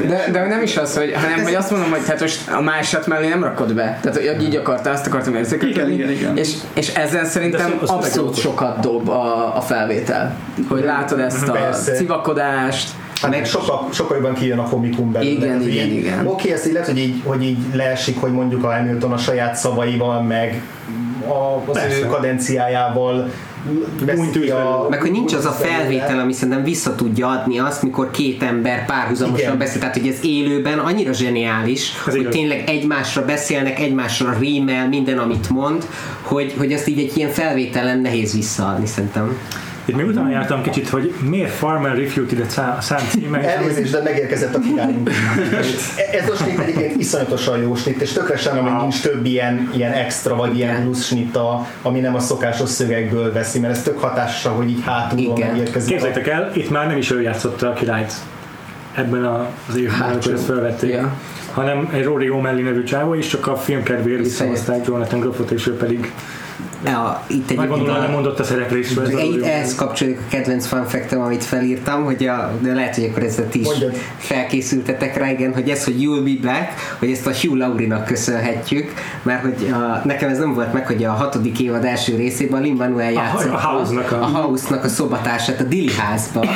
én- De, de nem is az, hogy, hanem hogy azt mondom, hogy hát most a másat mellé nem rakod be. Tehát hogy így akartál, azt akartam érzékelni. Igen, igen, igen. És, és ezen szerintem abszolút sokat dob a, a felvétel. Hogy látod ezt a Persze. civakodást, Hát meg sokkal, sokkal jobban kijön a komikum belőle. Igen, igen, így, igen. Oké, ezt így lehet, hogy így, hogy így leesik, hogy mondjuk a Hamilton a saját szavaival, meg a, az Persze. ő kadenciájával a... Meg hogy nincs az a felvétel, ami szerintem vissza tudja adni azt, mikor két ember párhuzamosan Igen. beszél. Tehát, hogy ez élőben annyira zseniális, Ez hogy igaz. tényleg egymásra beszélnek, egymásra rímel minden, amit mond, hogy, hogy ezt így egy ilyen felvételen nehéz visszaadni szerintem. Itt még utána jártam kicsit, hogy miért Farmer Refuted a szám, címe, és Elnézést, de megérkezett a királyunk. Ez a snit egyébként iszonyatosan jó snit, és tökre sem, hogy nincs több ilyen, ilyen extra, vagy ilyen plusz snit, a, ami nem a szokásos szövegből veszi, mert ez tök hatással, hogy így hátulról Igen. megérkezik. Képzeljétek el, itt már nem is ő játszotta a királyt ebben az évben, Hát, amikor ezt felvették. Ja. hanem egy Rory O'Malley nevű csávó, és csak a film kedvéért visszahozták Jonathan Groffot, és ő pedig A, itt nagy gondolom nem a, mondott a szereplésről. ez a itt ehhez kapcsolódik a kedvenc fanfektem, amit felírtam, hogy a, de lehet, hogy akkor ezt ti is Mondjad. felkészültetek rá, igen, hogy ez, hogy You'll Be Back, hogy ezt a Hugh Laurinak köszönhetjük, mert hogy a, nekem ez nem volt meg, hogy a hatodik évad első részében Lin-Manuel játszott a House-nak a- a, House-nak a szobatársát a Dili házba.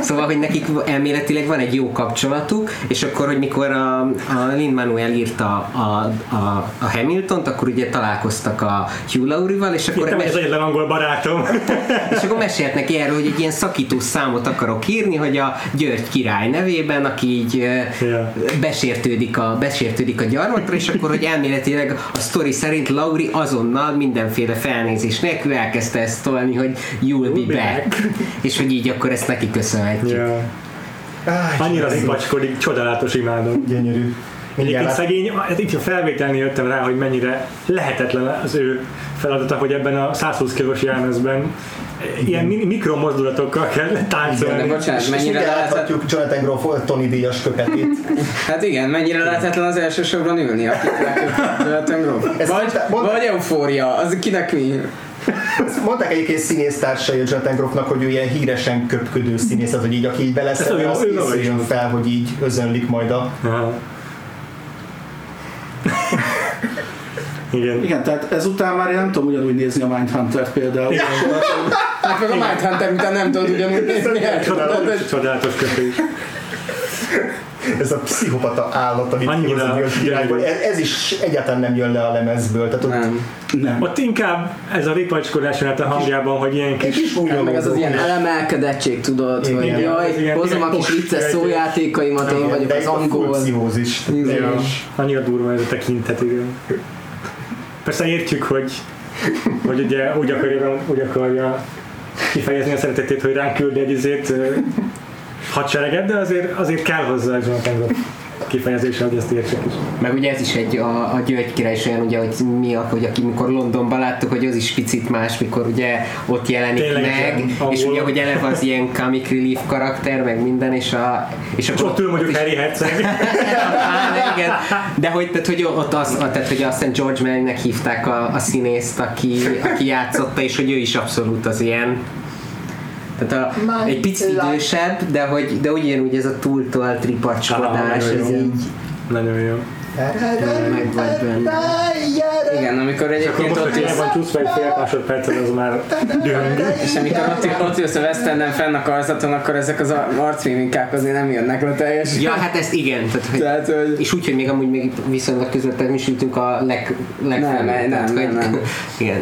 Szóval, hogy nekik elméletileg van egy jó kapcsolatuk, és akkor, hogy mikor a, a Lin-Manuel írta a, a, a Hamiltont, akkor ugye találkoztak a Hugh Laurival, és akkor Hittem, hogy ez egyetlen angol barátom. és akkor mesélt neki erről, hogy egy ilyen szakító számot akarok írni, hogy a György király nevében, aki így yeah. besértődik, a, besértődik a gyarmatra, és akkor, hogy elméletileg a sztori szerint Lauri azonnal mindenféle felnézés nélkül elkezdte ezt tolni, hogy you'll be be back. És hogy így akkor ezt neki köszönhetjük. ja. Áj, Annyira ez ripacskodik, csodálatos imádom. Gyönyörű. Egyébként Mindjárt szegény, hát itt a felvételnél jöttem rá, hogy mennyire lehetetlen az ő feladata, hogy ebben a 120 kilós jelmezben ilyen mi- mikromozdulatokkal kell De táncolni. bocsánat, És mennyire mindjárt lehetetlen, láthatjuk Jonathan Groff Tony Díjas köpetét. hát igen, mennyire lehetetlen az első sorban ülni, akit látjuk Jonathan Groff. Ez Vagy, mondta- vagy eufória, az kinek mi? Ezt mondták egyébként színésztársai a Jonathan Groffnak, hogy ő ilyen híresen köpködő színész, tehát, hogy így aki így olyan- az készüljön fel, hogy így özönlik majd a... Igen. Igen, tehát ezután már én nem tudom ugyanúgy nézni a Mindhunter-t például. Hát meg a Mindhunter, mint nem tudod ugyanúgy nézni. Csodálatos, csodálatos kötés. Ez a pszichopata állat, amit Annyira a királyból. Ez, ez is egyáltalán nem jön le a lemezből. Tehát ott Nem. Nem. Ott inkább ez a ripacskodás át a hangjában, hogy ilyen kis kis meg az az ilyen elemelkedettség, tudod, Igen. hogy Igen, jaj, ilyen- hozom a kis vicces szójátékaimat, én vagyok az angol. Igen. annyira durva ez a tekintet, igen. Persze értjük, hogy, hogy ugye úgy akarja, úgy akarja kifejezni a szeretetét, hogy ránk küldi egy izét hadsereget, de azért, azért kell hozzá Jonathan Groff kifejezése, hogy ezt értsek is. Meg ugye ez is egy, a, a György király is olyan, ugye, hogy mi, a- hogy aki mikor Londonban láttuk, hogy az is picit más, mikor ugye ott jelenik Tényleg, meg, igen. és ugye, hogy eleve az ilyen comic relief karakter, meg minden, és a... És, És ott ül mondjuk Harry Herceg. Igen. De hogy, tehát, hogy ott az, tehát, hogy azt hiszem George Mellnek hívták a, a színészt, aki, aki játszotta, és hogy ő is abszolút az ilyen tehát a, egy picit idősebb, de hogy de ugyanúgy ez a túltolt ripacskodás, Ah, ez nagyon jó. így Nagyon jó. meg vagy benne. Igen, amikor egyébként ott ülsz, van csúsz meg fél másodpercet, az már dühöng. és amikor ott, ott ülsz a West Enden fenn a karzaton, akkor ezek az a- arcmimikák azért nem jönnek le teljesen. Ja, hát ezt igen. Tehát, hogy, Tehát, hogy és úgy, hogy még amúgy még viszonylag közvetlenül mi is ültünk a leg, legfelül. nem, tehát, nem, hogy- nem. Igen.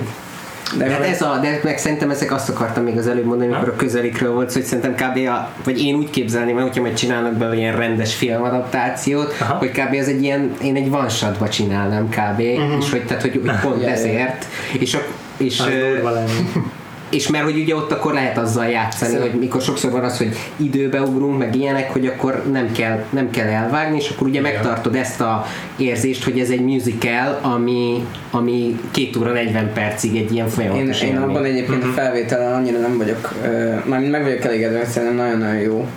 De, de, hát ez a, de meg szerintem ezek azt akartam még az előbb mondani, amikor a közelikről volt, hogy szerintem kb. A, vagy én úgy képzelném, hogy hogyha majd csinálnak belőle ilyen rendes filmadaptációt, Aha. hogy kb. ez egy ilyen, én egy one shotba csinálnám kb. Uh-huh. és hogy, tehát, hogy, hogy pont ezért. És, a, és, Az ö, durva lenni. és mert hogy ugye ott akkor lehet azzal játszani, hogy mikor sokszor van az, hogy időbe ugrunk, meg ilyenek, hogy akkor nem kell, nem kell elvágni, és akkor ugye megtartod ezt a érzést, hogy ez egy musical, ami, ami két óra 40 percig egy ilyen én, folyamatos én élmény. abban egyébként a felvételen annyira nem vagyok, uh, mármint meg vagyok elégedve, szerintem nagyon-nagyon jó,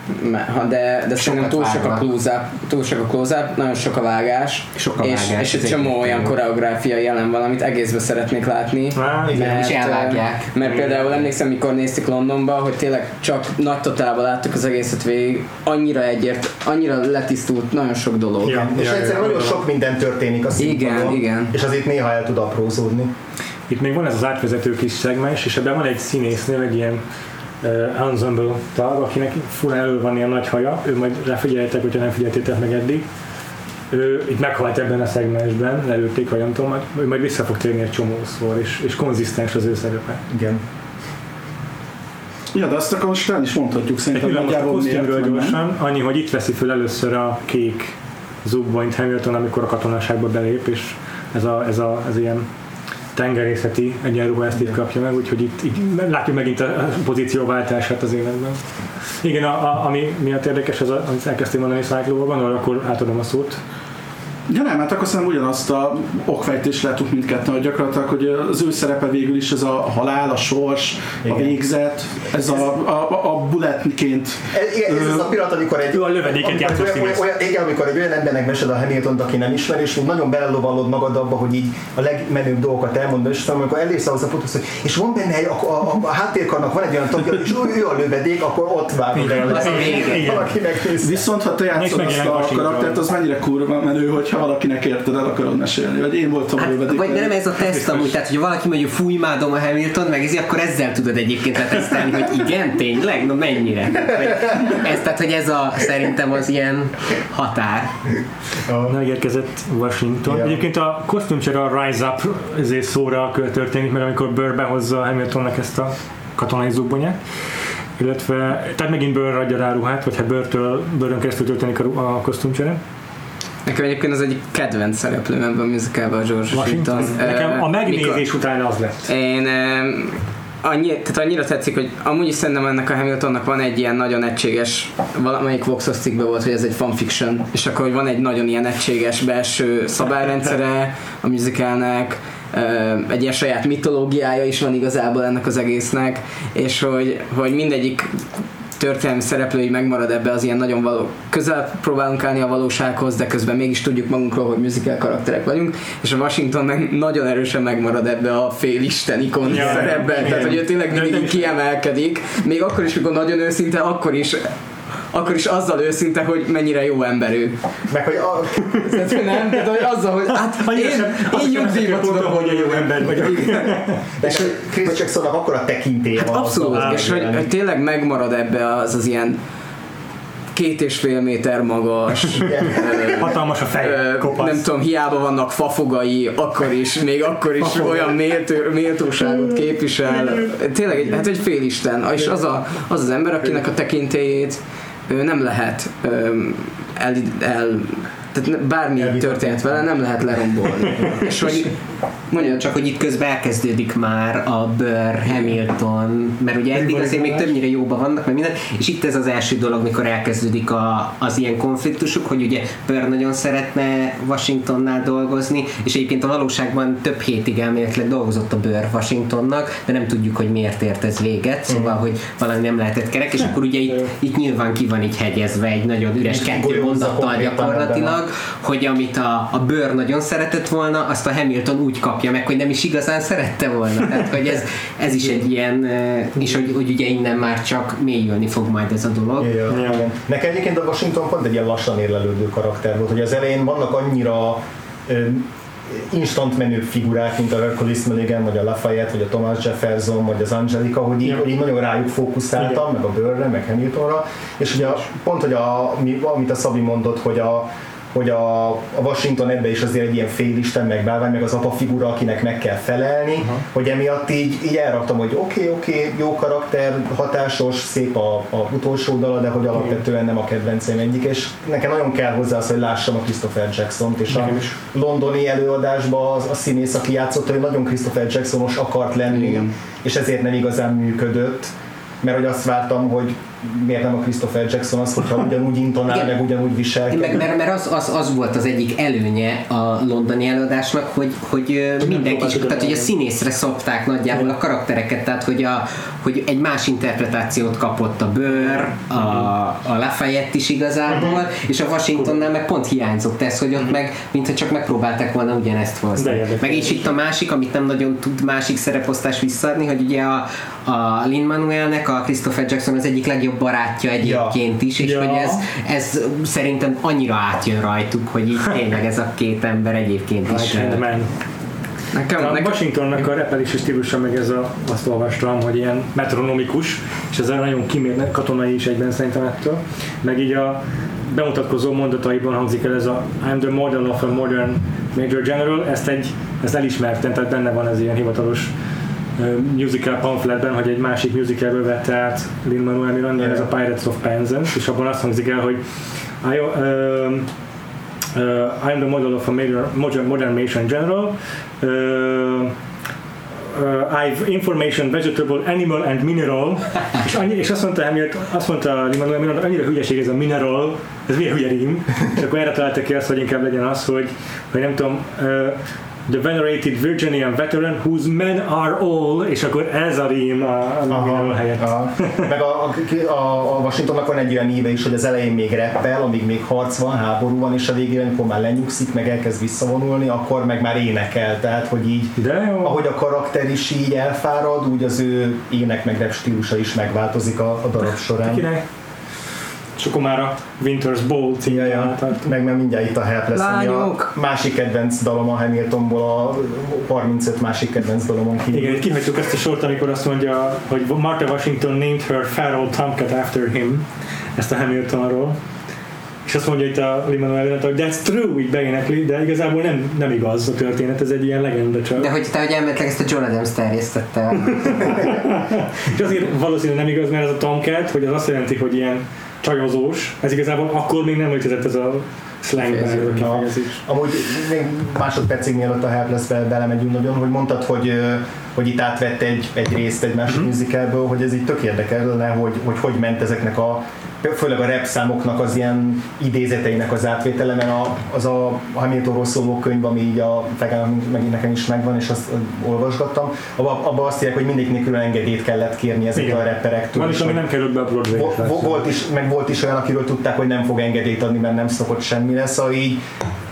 ha de, de szerintem túl sok a close-up, túl sok a close-up, nagyon sok a vágás, Sok a és, vágás, és ez egy csomó olyan koreográfia jelen van, amit egészbe szeretnék látni. Á, igen. És elvágják. Mert például emlékszem, mikor néztük Londonba, hogy tényleg csak nagy totálban láttuk az egészet végig, annyira egyért, annyira letisztult nagyon sok dolog. Ja, És ja, egyszerűen ja, nagyon ja. sok minden történik a Igen, színpadon, igen. és azért néha el tud aprózódni. Itt még van ez az átvezető kis szegmens, és ebben van egy színésznő, egy ilyen uh, ensemble tag, akinek fura elő van ilyen nagy haja, ő majd ráfigyeljetek, hogyha nem figyeltétek meg eddig. Ő itt meghalt ebben a szegmensben, lelőtték, vagy nem tudom, majd- ő majd vissza fog térni egy csomószor, és, és konzisztens az ő szerepe. Igen. Ja, de azt akkor most el is mondhatjuk Egy szerintem pillanat a kosztümről gyorsan, annyi, hogy itt veszi föl először a kék zugboint Hamilton, amikor a katonaságba belép, és ez a, ez a ez ilyen tengerészeti egyenruha ezt itt kapja meg, úgyhogy itt, itt látjuk megint a pozícióváltását az életben. Igen, a, a, ami miatt érdekes, az, a, amit elkezdtél mondani Cyclóban, arra akkor átadom a szót. Ja nem, hát akkor szerintem ugyanazt a okfejtést láttuk mindketten, hogy gyakorlatilag, hogy az ő szerepe végül is ez a halál, a sors, a Igen. végzet, ez a, a, a bulletként Ez, igen, ez az a pillanat, amikor egy, Ő a lövedéket egy olyan, olyan, igen, amikor egy olyan embernek mesed a hamilton aki nem ismer, és úgy nagyon belelovallod magad abba, hogy így a legmenőbb dolgokat elmondod, és aztán amikor elérsz ahhoz a ponthoz, hogy és van benne egy, a, a, a, a háttérkarnak van egy olyan tagja, és ő, ő a lövedék, akkor ott vágod el. a. Valaki. Viszont ha te játszod azt a karaktert, az mennyire kurva menő, hogyha valakinek érted el akarod mesélni, vagy én voltam a Hát, lövedék. vagy de nem ez a teszt amúgy, tehát hogy valaki mondja, fúj, imádom a Hamilton, meg ez, akkor ezzel tudod egyébként letesztelni, hogy igen, tényleg, no mennyire. Ez, tehát, hogy ez a, szerintem az ilyen határ. Megérkezett Washington. Igen. Egyébként a kosztümcsere a Rise Up ezért szóra történik meg, amikor Burr behozza Hamiltonnak ezt a katonai zubbonyát. Illetve, tehát megint Burr adja rá ruhát, vagy hát Burrtől, Burrön keresztül történik a, a kosztümcsere. Nekem egyébként az egyik kedvenc szereplőm ebben a musicalban a George Washington. Washington. Nekem a megnézés mikor- után az lett. Én annyi, tehát annyira tetszik, hogy amúgy is szerintem ennek a Hamiltonnak van egy ilyen nagyon egységes, valamelyik Voxos cikkben volt, hogy ez egy fanfiction, és akkor hogy van egy nagyon ilyen egységes belső szabályrendszere a musicalnek, egy ilyen saját mitológiája is van igazából ennek az egésznek, és hogy, hogy mindegyik történelmi szereplői megmarad ebbe az ilyen nagyon való, közel próbálunk állni a valósághoz, de közben mégis tudjuk magunkról, hogy musical karakterek vagyunk, és a Washington meg nagyon erősen megmarad ebbe a félisten ikon Ja, szerepben, tehát hogy ő tényleg mindig kiemelkedik, még akkor is, mikor nagyon őszinte, akkor is akkor is azzal őszinte, hogy mennyire jó ember ő. Meg hogy a, Tehát, hogy nem, de hogy azzal, hogy hát Annyira én, sem- én nyugdíjba mondom, tudok hogy jó ember vagyok. de Chris Jacksonnak akkor a tekintélye van. Abszolút, és hogy, hogy- hogy tényleg megmarad ebbe az az ilyen két és fél méter magas, ö, Hatalmas a fej, ö, kopasz. nem tudom, hiába vannak fafogai, akkor is, még akkor is olyan méltó, méltóságot képvisel. Tényleg, egy, hát egy félisten, és az, a, az az ember, akinek a tekintélyét ö, nem lehet ö, el, el tehát bármi történet vele, nem lehet lerombolni. És hogy mondja Csak hogy itt közben elkezdődik már a Burr, Hamilton, mert ugye eddig azért még többnyire jóban vannak, meg minden, és itt ez az első dolog, mikor elkezdődik a, az ilyen konfliktusuk, hogy ugye Burr nagyon szeretne Washingtonnál dolgozni, és egyébként a valóságban több hétig elméletileg dolgozott a Burr Washingtonnak, de nem tudjuk, hogy miért ért ez véget, szóval, hogy valami nem lehetett kerek, és akkor ugye itt, itt nyilván ki van így hegyezve egy nagyon üres kettő mondattal gyakorlatilag, hogy amit a, a bőr nagyon szeretett volna, azt a Hamilton úgy kapja meg, hogy nem is igazán szerette volna. Tehát, hogy ez, ez is egy ilyen, eh, és hogy, hogy ugye innen már csak mélyülni fog majd ez a dolog. Ja, Ja. igen. Nekem egyébként a Washington pont egy ilyen lassan érlelődő karakter volt, hogy az elején vannak annyira ö, instant menő figurák, mint a Hercules Mulligan, vagy a Lafayette, vagy a Thomas Jefferson, vagy az Angelica, hogy így, hogy így nagyon rájuk fókuszáltam, meg a Burrre, meg Hamiltonra, és ugye a, pont, hogy a, mi, amit a Szabi mondott, hogy a hogy a, a Washington ebbe is azért egy ilyen félisten, meg bálvány, meg az apa figura, akinek meg kell felelni, uh-huh. hogy emiatt így, így elraktam, hogy oké, okay, oké, okay, jó karakter, hatásos, szép a, a utolsó dala, de hogy alapvetően nem a kedvencem egyik, és nekem nagyon kell hozzá az, hogy lássam a Christopher Jackson-t, és a londoni előadásban az, a színész, aki játszott, hogy nagyon Christopher Jacksonos akart lenni, Igen. és ezért nem igazán működött, mert hogy azt vártam, hogy miért nem a Christopher Jackson az, hogyha ugyanúgy intonál, Igen. meg ugyanúgy viselkedik. Meg, mert, mert az, az, az, volt az egyik előnye a londoni előadásnak, hogy, hogy mindenki, próbáltuk tehát hogy a színészre szopták nagyjából a karaktereket, tehát hogy, a, hogy egy más interpretációt kapott a Burr, a, a Lafayette is igazából, és a Washingtonnál meg pont hiányzott ez, hogy ott meg, mintha csak megpróbálták volna ugyanezt hozni. Meg és itt a másik, amit nem nagyon tud másik szereposztás visszaadni, hogy ugye a, a Lin Manuelnek a Christopher Jackson az egyik legjobb barátja egyébként is, és Ja. hogy ez, ez szerintem annyira átjön rajtuk, hogy így tényleg ez a két ember egyébként is. Nekem, A nekem Washingtonnak a repelési stílusa meg ez a, azt olvastam, hogy ilyen metronomikus, és ez nagyon kimért katonai is egyben szerintem ettől. Meg így a bemutatkozó mondataiban hangzik el ez a I'm the model of a modern Major General, ezt, egy, ezt elismertem, tehát benne van ez ilyen hivatalos musical pamphletben, hogy egy másik musicalből vette át Lin-Manuel Miranda, ez a Pirates of Penzance, és abban azt hangzik el, hogy I, um, uh, I'm the model of a major, modern, modern Mason general. Uh, uh, I've information, vegetable, animal and mineral. és, annyi, és azt mondta, Hamilton, azt mondta Limanuel Miranda, annyira hülyeség ez a mineral, ez milyen hülye rím. És akkor erre találtak ki azt, hogy inkább legyen az, hogy, hogy nem tudom, uh, the venerated Virginian veteran whose men are all, és akkor ez a rím a, a helyett. aha. Meg a, a, a, a Washingtonnak van egy olyan íve is, hogy az elején még reppel, amíg még harc van, háború van, és a végén, amikor már lenyugszik, meg elkezd visszavonulni, akkor meg már énekel. Tehát, hogy így, De jó. ahogy a karakter is így elfárad, úgy az ő ének meg rap stílusa is megváltozik a, a darab során. Kinek? És akkor már a Winter's Ball Ja, című ja. meg, meg mindjárt itt a Help lesz, ami a másik kedvenc dalom a Hamiltonból, a 35 másik kedvenc dalomon kívül. Igen, itt kihagytuk ezt a sort, amikor azt mondja, hogy Martha Washington named her feral tomcat after him, ezt a Hamiltonról. És azt mondja itt a Lin-Manuel hogy that's true, így beénekli, de igazából nem, nem igaz a történet, ez egy ilyen legenda csak. De hogy te, hogy elméletileg ezt a John Adams terjesztette. És azért valószínűleg nem igaz, mert ez a tomcat, hogy az azt jelenti, hogy ilyen csajozós, ez igazából akkor még nem létezett ez a Na, kifejezés. amúgy még másodpercig mielőtt a Helpless-be belemegyünk nagyon, hogy mondtad, hogy, hogy itt átvett egy, egy részt egy másik Mhm. musicalből, hogy ez így tök érdekelne, hogy, hogy hogy ment ezeknek a főleg a rap számoknak az ilyen idézeteinek az átvétele, mert a, az a Hamiltonról szóló könyv, ami így a Fegán meg nekem is megvan, és azt olvasgattam, abban abba azt írják, hogy mindegyiknél külön engedélyt kellett kérni ezekkel a rapperektől. Van is, ami nem került be a Broadway. Vo- vo- volt is, meg volt is olyan, akiről tudták, hogy nem fog engedélyt adni, mert nem szokott semmire, szóval így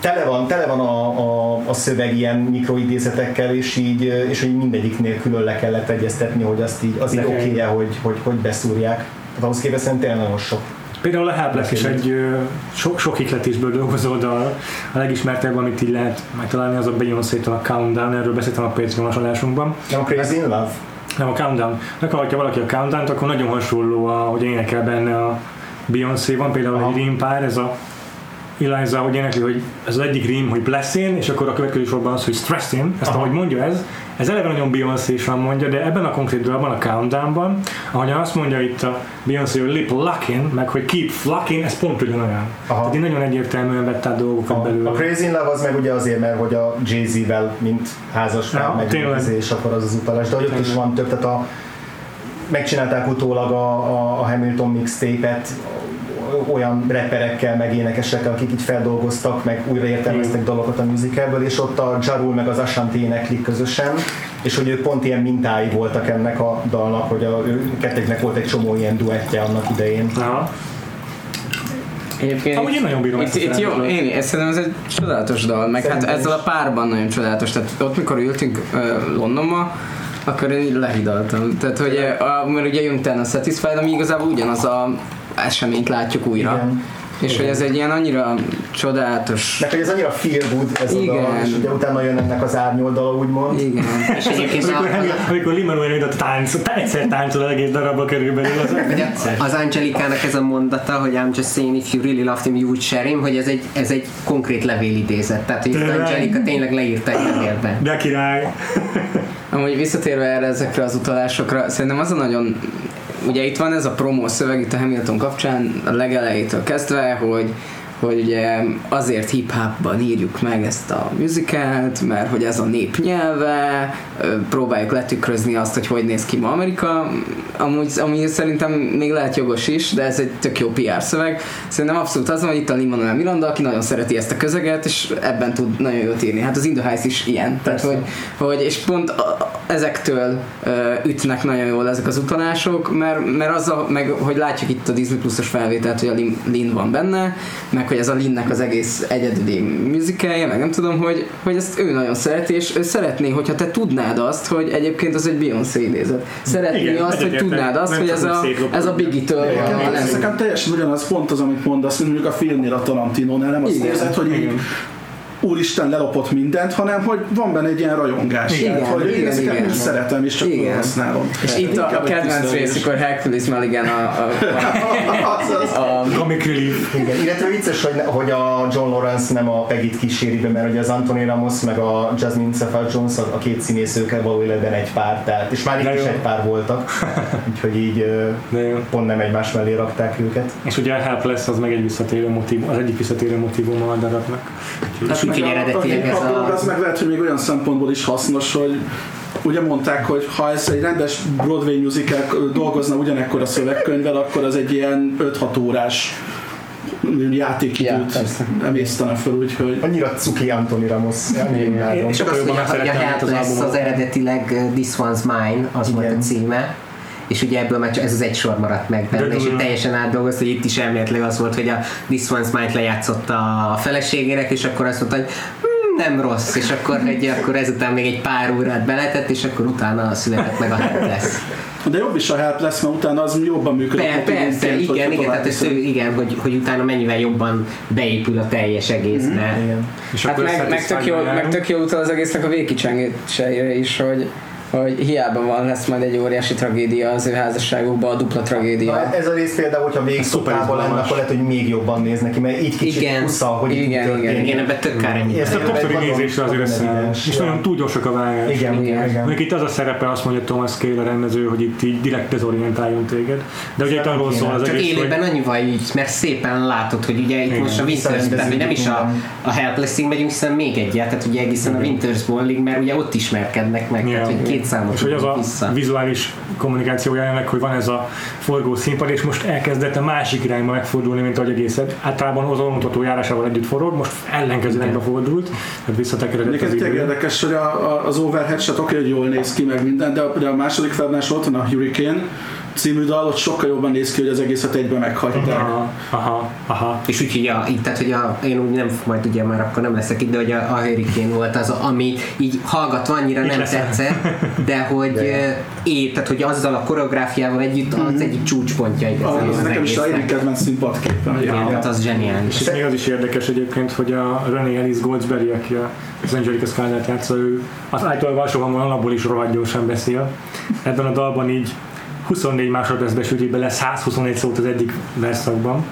tele van, tele van a, a, a szöveg ilyen mikroidézetekkel, és így, és hogy mindegyiknél külön le kellett egyeztetni, hogy azt így, az így oké hogy, hogy, hogy beszúrják. Tehát ahhoz képest szerintem nagyon sok. Például a Helpless is egy sok, sok ikletésből dolgozó dal. A legismertebb, amit így lehet megtalálni, az a Beyoncé-től a Countdown, erről beszéltem a Patreon adásunkban. Nem a Crazy in Love? Nem, a Countdown. Meghallgatja valaki a Countdown-t, akkor nagyon hasonló, a, hogy énekel benne a Beyoncé. Van például Aha. egy rímpár, ez a Eliza, hogy énekli, hogy ez az egyik rím, hogy blessing, és akkor a következő sorban az, hogy stressing, ezt Aha. ahogy mondja ez, ez eleve nagyon beyoncé mondja, de ebben a konkrét dalban, a Countdownban, ahogyan azt mondja itt a Beyoncé, hogy lip locking, meg hogy keep flocking, ez pont ugyanolyan. Aha. Tehát így nagyon egyértelműen vett át dolgokat A, belőle. a Crazy in Love az meg ugye azért, mert hogy a Jay-Z-vel, mint házaspár Ja, meg és akkor az az utalás, de hogy ott is van több, tehát a, megcsinálták utólag a, a, a Hamilton mixtape-et olyan rapperekkel, meg énekesekkel, akik így feldolgoztak, meg újraértelmeztek dalokat a musicalből, és ott a Jarul meg az Ashanti éneklik közösen, és hogy ők pont ilyen mintái voltak ennek a dalnak, hogy a, kettőknek volt egy csomó ilyen duettje annak idején. Aha. Egyébként Amúgy én nagyon bírom itt, itt jó, én, ez szerintem ez egy csodálatos dal, meg Szerintem hát ezzel is. a párban nagyon csodálatos, tehát ott mikor ültünk uh, Londonba, akkor én így lehidaltam. Tehát, hogy a, mert ugye jön a Satisfied, ami igazából ugyanaz a eseményt látjuk újra. Igen. És hogy ez egy ilyen annyira csodálatos... Meg hogy ez annyira feel good ez a dal, Igen. és ugye utána jön ennek az árnyoldala, úgymond. Igen. És egyébként Amikor, a, amikor, amikor Lin-Manuel a tánc, egyszer táncol az egész darabba körülbelül, az az Angelikának ez a mondata, hogy I'm just saying if you really loved him, you would share him, hogy ez egy, ez egy konkrét levélidézet. Tehát, hogy Tényleg? Angelika tényleg leírta egy levélben. de király. Amúgy visszatérve erre ezekre az utalásokra, szerintem az a nagyon ugye itt van ez a promó szöveg itt a Hamilton kapcsán a legelejétől kezdve, hogy hogy ugye azért hip-hopban írjuk meg ezt a musicalt, mert hogy ez a nép nyelve, próbáljuk letükrözni azt, hogy hogy néz ki ma Amerika, amúgy, ami szerintem még lehet jogos is, de ez egy tök jó PR szöveg. Szerintem abszolút az van, hogy itt a Lin-Manuel Miranda, aki nagyon szereti ezt a közeget, és ebben tud nagyon jót írni. Hát az In the Heights is ilyen. Tehát, hogy, hogy, és pont a, ezektől ö, ütnek nagyon jól ezek az utalások, mert, mert az a, meg hogy látjuk itt a Disney Plus-os felvételt, hogy a Lin, Lin van benne, meg hogy ez a Linnek az egész egyedüli musicalje, meg nem tudom, hogy, hogy ezt ő nagyon szereti, és ő szeretné, hogyha te tudnád azt, hogy egyébként az egy Beyoncé idézet. Szeretné Igen, azt, hogy tudnád azt, hogy ez a, ez a Biggie-től van. Nekem teljesen ugyanaz pont az, amit mondasz, mondjuk a filmnél a Tarantinónál, nem azt érzed, hogy így úristen lelopott mindent, hanem hogy van benne egy ilyen rajongás. Igen, Tehát, hogy én igen, ezeket igen. szeretem, és csak Igen. használom. És itt a, a kedvenc rész, amikor Hercules Mulligan a, a, Azaz. a, a Comic relief. Igen, illetve vicces, hogy, hogy a John Lawrence nem a Peggy-t kíséri be, mert ugye az Anthony Ramos meg a Jasmine Cephal Jones, a, a két színészőkkel való életben egy pár, tehát, és már itt is egy pár voltak, úgyhogy így pont nem egymás mellé rakták őket. És ugye a Helpless az meg egy visszatérő motiv, az egyik visszatérő motivum a darabnak. Hát eredetileg ez hip-hop a... Az meg lehet, hogy még olyan szempontból is hasznos, hogy ugye mondták, hogy ha ez egy rendes Broadway musical dolgozna ugyanekkor a szövegkönyvvel, akkor az egy ilyen 5-6 órás játékidőt persze. emésztene föl, úgyhogy Annyira cuki Anthony Ramos. És az, hogy jobban megszerettem, az Helpless albumot. az eredetileg uh, This One's Mine, az volt Igen. a címe, és ugye ebből már csak ez az egy sor maradt meg benne, De és itt durva. teljesen átdolgozta, hogy itt is elméletileg az volt, hogy a This One's Mine-t lejátszott a feleségének, és akkor azt mondta, hogy "Hmm, nem rossz, és akkor, egy, akkor ezután még egy pár órát beletett, és akkor utána született meg a Helpless. de jobb is a help lesz, mert utána az jobban működik. Per, persze, igen, igen, tovább tehát ez, igen hogy, hogy utána mennyivel jobban beépül a teljes egészbe. Igen. És Hát akkor meg, meg, tök jó, meg tök jó utal az egésznek a végkicsengéseire is, hogy, hogy hiába van, lesz majd egy óriási tragédia az ő házasságukban, a dupla tragédia. Na, ez a rész például, hogyha még szuper szopában lenne, akkor lehet, hogy még jobban néz neki, mert így kicsit Igen. husza, hogy Igen, igen, történik. Igen, ebben tök kár ennyi. Ezt a többszöri nézésre azért nagyon összeáll. evidens. És nagyon túl gyorsak a vágás. Igen, igen, Igen. igen. Mondjuk itt az a szerepe, azt mondja Thomas Cale a rendező, hogy itt így direkt dezorientáljon téged. De ugye itt arról szól az Csak egész, hogy élőben annyi vagy így, mert szépen látod, hogy ugye itt Igen. most a Winters, tehát hogy nem is a, a Helplessing megyünk, hiszen még egyet, tehát ugye egészen a Winters Bowling, mert ugye ott ismerkednek meg, tehát hogy számot És hogy az a vissza. vizuális kommunikáció jelenleg, hogy van ez a forgó színpad, és most elkezdett a másik irányba megfordulni, mint ahogy egészet. Általában az mutató járásával együtt forog, most ellenkező irányba fordult, tehát visszatekeredett az idő. érdekes, hogy a, a, az overhead shot oké, hogy jól néz ki meg minden, de a, de a második felvonás ott van a Hurricane című dal, ott sokkal jobban néz ki, hogy az egészet egybe meghagyták. Aha, aha, aha. És úgyhogy a, így, tehát, hogy a, én úgy nem, majd ugye már akkor nem leszek itt, de hogy a, a Hurricane volt az, ami így hallgatva annyira nem leszel. tetszett, de hogy De. é, tehát hogy azzal a koreográfiával együtt az egyik csúcspontja igazából Ah, ez az nekem is a egyik kedvenc színpadképen. Igen, Ja. hát az zseniális. És még az is érdekes egyébként, hogy a René Ellis Goldsberry, aki a- az Angelica Scarlett játsza, ő az általában alsó hangon alapból is rohadt gyorsan beszél. Ebben a dalban így 24 másodpercbe süti bele 121 szót az egyik verszakban.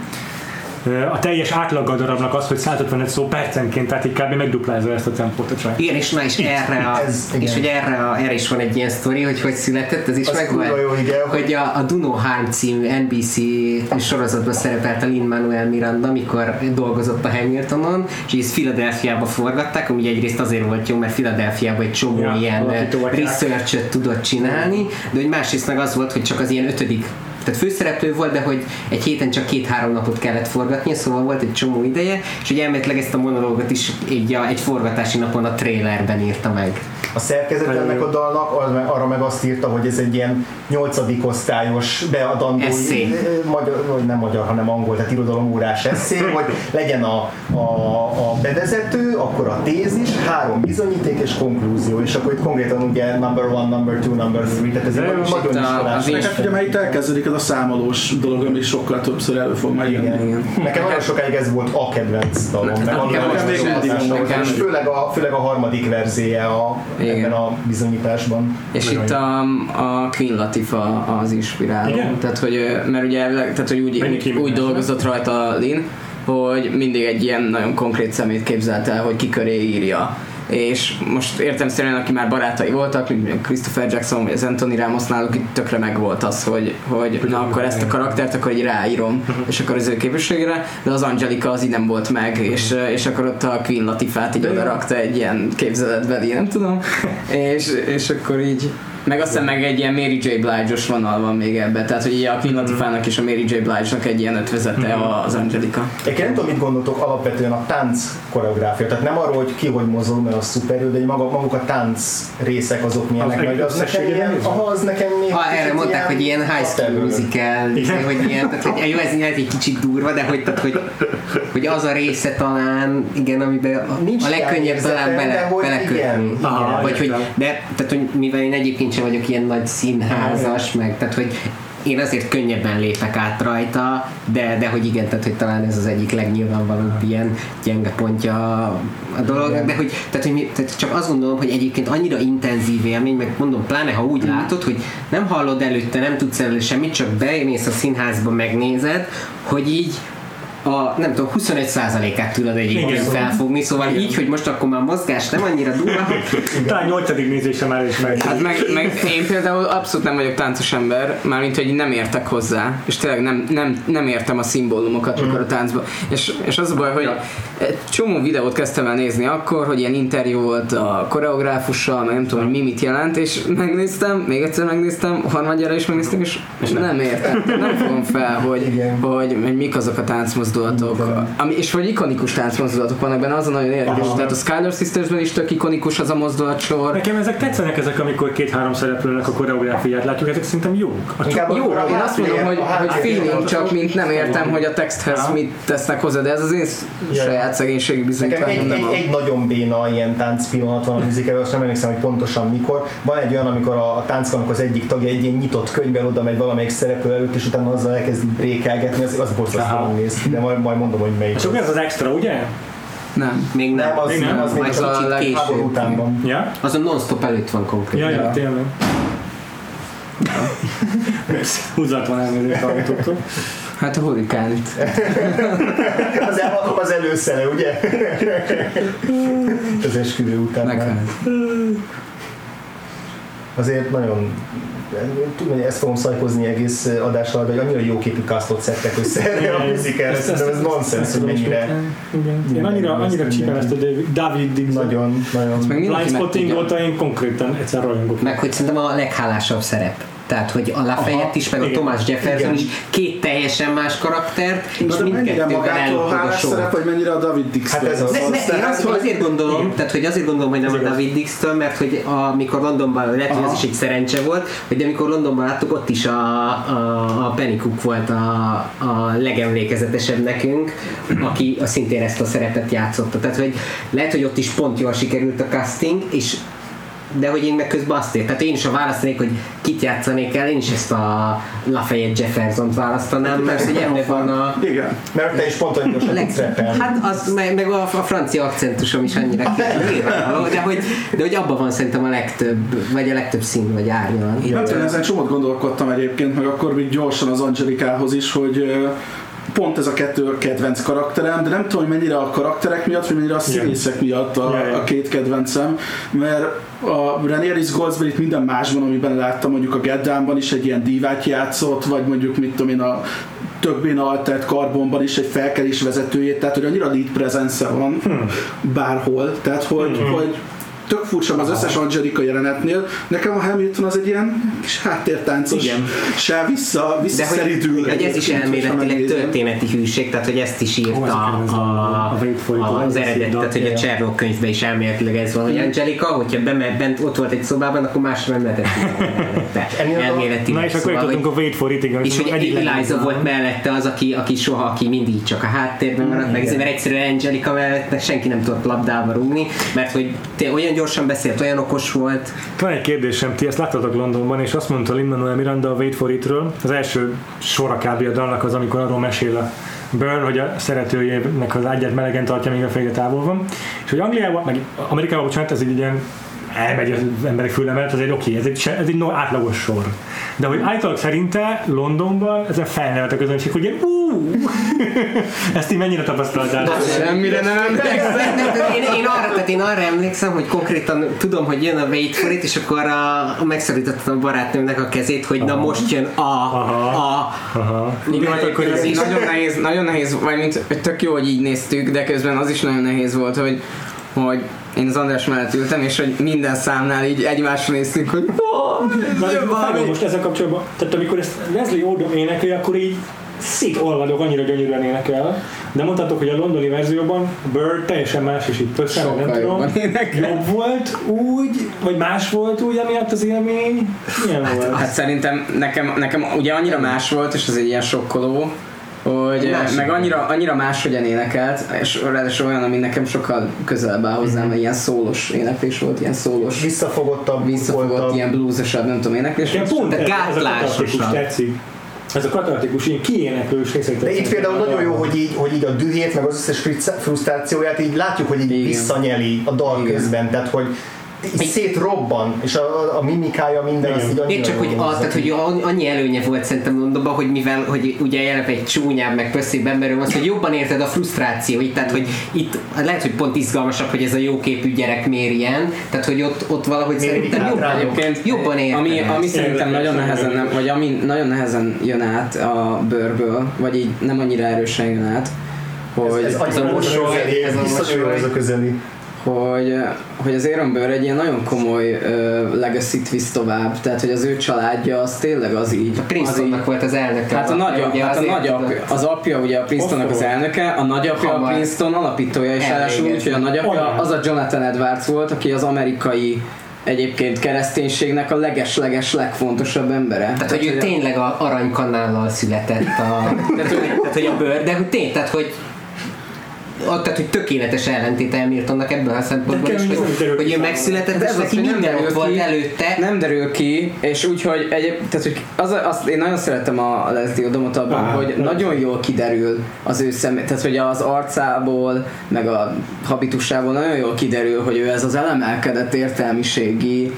A teljes átlag a darabnak az, hogy 155 szó percenként, tehát így kb. megduplázza ezt a tempót a track. Igen, és na, és erre, a, Ez, igen. és hogy erre, a, erre is van egy ilyen sztori, hogy hogy született, ez is Az megvan. jó, igen, hogy- a, a Duno Harm című NBC sorozatban szerepelt a Lin-Manuel Miranda, amikor dolgozott a Hamiltonon, és ezt Philadelphiába forgatták, ami egyrészt azért volt jó, mert Philadelphiában egy csomó Ja, ilyen research tudott csinálni, de hogy másrészt meg az volt, hogy csak az ilyen ötödik tehát főszereplő volt, de hogy egy héten csak két-három napot kellett forgatnia, szóval volt egy csomó ideje, és hogy elméletileg ezt a monológot is egy, egy forgatási napon a trailerben írta meg. A szerkezet ennek a dalnak az, arra meg azt írta, hogy ez egy ilyen nyolcadik osztályos beadandó, magyar, vagy nem magyar, hanem angol, tehát irodalomórás eszé, hogy legyen a, a, a bevezető, akkor a tézis, három bizonyíték és konklúzió, és akkor itt konkrétan ugye number one, number two, number three, tehát ez egy nagyon iskolás. az hát ugye már itt elkezdődik ez a számolós dolog, ami sokkal többször elő fog majd jönni. Igen. igen. Nekem nagyon sokáig ez volt a kedvenc dalom, meg Nekem- és főleg a, főleg a harmadik verzéje a, Igen. ebben a bizonyításban. És itt a, a Queen Latifah az inspiráló. Igen? Tehát, hogy, mert ugye, tehát, hogy úgy, Mennyi úgy, dolgozott rajta a Lin, hogy mindig egy ilyen nagyon konkrét szemét képzelt el, hogy ki köré írja. És most értem szerint, aki már barátai voltak, mint Christopher Jackson vagy az Anthony Ramos náluk itt tökre meg volt az, hogy, hogy na akkor ezt a karaktert akkor így ráírom, és akkor az ő képességére, de az Angelica az így nem volt meg, és, és akkor ott a Queen Latifát így oda rakta egy ilyen képzeletbeli, nem tudom, és, és akkor így meg aztán meg egy ilyen Mary J. Blige-os vonal van még ebbe, tehát hogy a Queen Latifának és a Mary J. Blige-nak egy ilyen ötvezete az Angelica. Egyébként nem tudom, mit gondoltok alapvetően a tánc koreográfia. Tehát nem arról, hogy ki hogy mozog, mert az szuper jó, de hogy maga, maguk a tánc részek azok milyenek, Az meg az nekem ilyen, aha, az nekem még Ha erre mondták, hogy ilyen high school musical, hogy ilyen, tehát, hogy jó, ez lehet egy kicsit durva, de hogy, tehát, hogy, hogy az a része talán, igen, amiben Nincs a legkönnyebb talán de bele, hogy belekötni. Vagy hogy, de, tehát, hogy mivel én egyébként sem vagyok ilyen nagy színházas, meg, tehát, hogy én azért könnyebben lépek át rajta, de, de hogy igen, tehát hogy talán ez az egyik legnyilvánvalóbb ilyen gyenge pontja a- dolognak, de hogy, tehát, hogy mi, tehát csak azt gondolom, hogy egyébként annyira intenzív élmény, meg mondom, pláne ha úgy látod, hogy nem hallod előtte, nem tudsz előle semmit, csak bemész a színházba, megnézed, hogy így a, nem tudom, 21%-át tudod egyébként Igen. felfogni, szóval Igen. így, hogy most akkor már mozgás nem annyira durva, Talán nyolcadik nézésre már is megy. Hát meg, meg én például abszolút nem vagyok táncos ember, mármint hogy nem értek hozzá, és tényleg nem, nem, nem értem a szimbólumokat, mikor a táncban. És, és az a baj, hogy egy csomó videót kezdtem el nézni akkor, hogy ilyen interjú volt a koreográfussal, meg nem tudom, hogy mi mit jelent, és megnéztem, még egyszer megnéztem, harmadjára is megnéztem, és, és nem értem. Nem fogom fel, hogy, Igen. hogy, hogy mik azok a táncmozdulatok. Ami, és hogy ikonikus táncmozdulatok vannak benne, az a nagyon érdekes. Aha. Tehát a Skyler Sistersben is tök ikonikus az a mozdulatsor. Nekem ezek tetszenek ezek, amikor két-három szereplőnek a koreográfiát látjuk, ezek szerintem jók. A Inkább Jó, én azt mondom, hogy, hogy feeling, csak mint nem értem, hogy a texthez mit tesznek hozzá, de ez az én saját szegénységi bizonyítványom egy, egy, nagyon béna ilyen tánc pillanat van a műzikában, azt nem emlékszem, hogy pontosan mikor. Van egy olyan, amikor a, a tánckanak az egyik tagja egy ilyen nyitott könyvvel oda megy valamelyik szereplő előtt, és utána azzal elkezd brékelgetni, az, az borzasztóan néz ki, de majd, majd mondom, hogy melyik. Akkor ez az extra, ugye? Nem. még nem. Nem, az, Még nem, az még majd az a kicsit leg- később. háború után van. Ja? Az a non-stop előtt van konkrétan. Ja, ja, tényleg. Húzatlan elnézést hallgatottam. Hát a hurikánit. Az, el, az előszere, ugye? az esküvő után. már. Azért nagyon tudom, hogy ezt fogom szajkozni egész adás alatt, hogy annyira jó képű castot szedtek össze erre a musicalre, szerintem ez nonsens, hogy mennyire Igen. Én annyira, annyira csípem ezt a David, Dixon. nagyon, nagyon Blind spotting óta én konkrétan egyszer rajongok. Meg hogy szerintem a leghálásabb szerep. Tehát, hogy a Lafayette is, meg a igen. Thomas Jefferson Igen. is két teljesen más karaktert, és Na, de mennyire mindkettővel magától ellopod a szerep, vagy mennyire a David Dixon? Hát ez az. Ne, ne, én Tehát, azért, hogy- azért gondolom, tehát hogy azért gondolom, hogy nem a. David Dix-től, mert hogy amikor Londonban, lehet, hogy ez is egy szerencse volt, hogy de amikor Londonban láttuk, ott is a, a, a Penny Cook volt a, a legemlékezetesebb nekünk, aki a szintén ezt a szerepet játszotta. Tehát, hogy lehet, hogy ott is pont jól sikerült a casting, és de hogy én meg közben azt ér, tehát én is a választanék, hogy kit játszanék el, én is ezt a Lafayette Jefferson-t választanám, mert hogy ebben van a, Igen. Mert te is pont rappelni. Hát az, meg, meg a, a francia akcentusom is annyira nyilvánvaló, de hogy, de hogy abban van szerintem a legtöbb, vagy a legtöbb szín, vagy árnyalat. Nem tudom, ezen csomót gondolkodtam egyébként, meg akkor még gyorsan az Angelikához is, hogy pont ez a kettő a kedvenc karakterem, de nem tudom, hogy mennyire a karakterek miatt, vagy mennyire a színészek miatt a, Ja, ja. a két kedvencem, mert a Rhaenyra Goldsberry itt minden másban, amiben láttam, mondjuk a Get Down-ban is egy ilyen divát játszott, vagy mondjuk mit tudom én a többén altert karbonban is egy felkelés vezetőjét, tehát hogy annyira lead presence van bárhol, tehát hogy, hogy tök furcsa az összes Angelika jelenetnél. Nekem a Hamilton az egy ilyen kis háttértáncos, Igen. se vissza, De hogy, hogy ez is elméletileg történeti hűség, tehát hogy ezt is írta a, a- a, a az eredet, tehát hogy a. Csernok könyvben is elméletileg ez van, hogy Angelika, hogyha bement, bent, ott volt egy szobában, akkor másra nem lehetett Elméletileg. Na és akkor szóval, jutottunk hogy- a Wait for It, és hogy egyik Eliza volt mellette az, aki, aki soha, aki mindig csak a háttérben maradt, meg ezért, mert egyszerűen Angelika mellett senki nem tudott labdába rúgni, mert hogy te olyan gyorsan beszélt, olyan okos volt, Van egy kérdésem, ti ezt láttatok Londonban, és azt mondta Lin-Manuel Miranda a Wait for It-ről, az első sora kb. a dalnak az, amikor arról mesél a Burn, hogy a szeretőjének az ágyát melegen tartja, még a férje távol van. És hogy Angliában, meg Amerikában, bocsánat, ez egy ilyen elmegy az emberek füle mellett, ez egy oké, ez egy, ez egy no, átlagos sor. De hogy állítólag szerinte Londonban ezen felnevet a közönség, hogy ilyen, ú, ezt így mennyire tapasztaltátok? Semmire nem emlékszem. Én, én, arra, tehát én arra emlékszem, hogy konkrétan tudom, hogy jön a Wait for it, és akkor a, a megszorítottam a barátnőmnek a kezét, hogy na most jön a, a, Aha. Igen, akkor ez ez így nagyon nehéz, nagyon nehéz, vagy mint tök jó, hogy így néztük, de közben az is nagyon nehéz volt, hogy, hogy én az András mellett ültem, és hogy minden számnál így egymásra néztünk, hogy valami. most ezzel kapcsolatban, tehát amikor ezt Leslie Odom énekli, akkor így szétolvadok, annyira gyönyörűen énekel. De mondtátok, hogy a londoni verzióban Bird teljesen más, és itt össze, nem tudom. Jobb volt úgy, vagy más volt úgy, emiatt az élmény? Milyen volt? Hát szerintem nekem, nekem ugye annyira más volt, és ez egy ilyen sokkoló, hogy Más meg igen. annyira, annyira máshogyan énekelt, és ráadásul olyan, ami nekem sokkal közelebb áll hozzám, mert ilyen szólos éneklés volt, ilyen szólos, Visszafogottabb visszafogott, volt ilyen bluesosabb, nem tudom, éneklés. Nekem pont de ez, ez a katartikus tetszik. Ez a katartikus, ilyen kiéneklős részek De itt például nagyon jó, hogy így, hogy így a dühét, meg az összes frusztrációját így látjuk, hogy így Igen. visszanyeli a dal Igen. közben, tehát hogy így szétrobban, és a, a, mimikája minden, Igen. azt így annyira Én csak, hogy, jól a, hozza tehát, hogy annyi előnye volt szerintem Londonban, hogy mivel, hogy ugye eleve egy csúnyább, meg pösszébb emberről szó, hogy jobban érted a frusztrációit, tehát, hogy itt lehet, hogy pont izgalmasabb, hogy ez a jóképű gyerek miért ilyen, tehát, hogy ott, ott valahogy Miért szerintem jobban? Egyébként jobban érted. ami, ami szerintem nagyon nehezen nem, vagy ami nagyon nehezen jön át a bőrből, vagy így nem annyira erősen jön át, hogy ez, ez, ez a mosoly, ez a mosoly. ez a közeli. Hogy, hogy az Aaron Burr egy ilyen nagyon komoly uh, legacy-t visz tovább, tehát hogy az ő családja az tényleg az így. A Princetonnak így volt az elnöke. Hát a, nagy, ugye hát a nagyapja, az apja ugye a Princetonnak az elnöke, a nagyapja a Hamar. Princeton alapítója, és ráadásul úgy, hogy a nagyapja Olyan. az a Jonathan Edwards volt, aki az amerikai egyébként kereszténységnek a leges-leges legfontosabb embere. Tehát, hogy ő tényleg a aranykanállal született a, tehát, hogy, tehát, hogy a bőr, de hogy tény, tehát, hogy a- tehát, hogy tökéletes ellentét Hamiltonnak ebből a szempontból is, hogy, ki hogy ő megszületett, De ez az, neki hogy nem minden derül ott volt ki. előtte. Nem derül ki, és úgyhogy egy, tehát, hogy az, azt én nagyon szeretem a Leslie Odomot abban, Á, hogy nem. nagyon jól kiderül az ő személy, tehát hogy az arcából, meg a habitusából nagyon jól kiderül, hogy ő ez az elemelkedett értelmiségi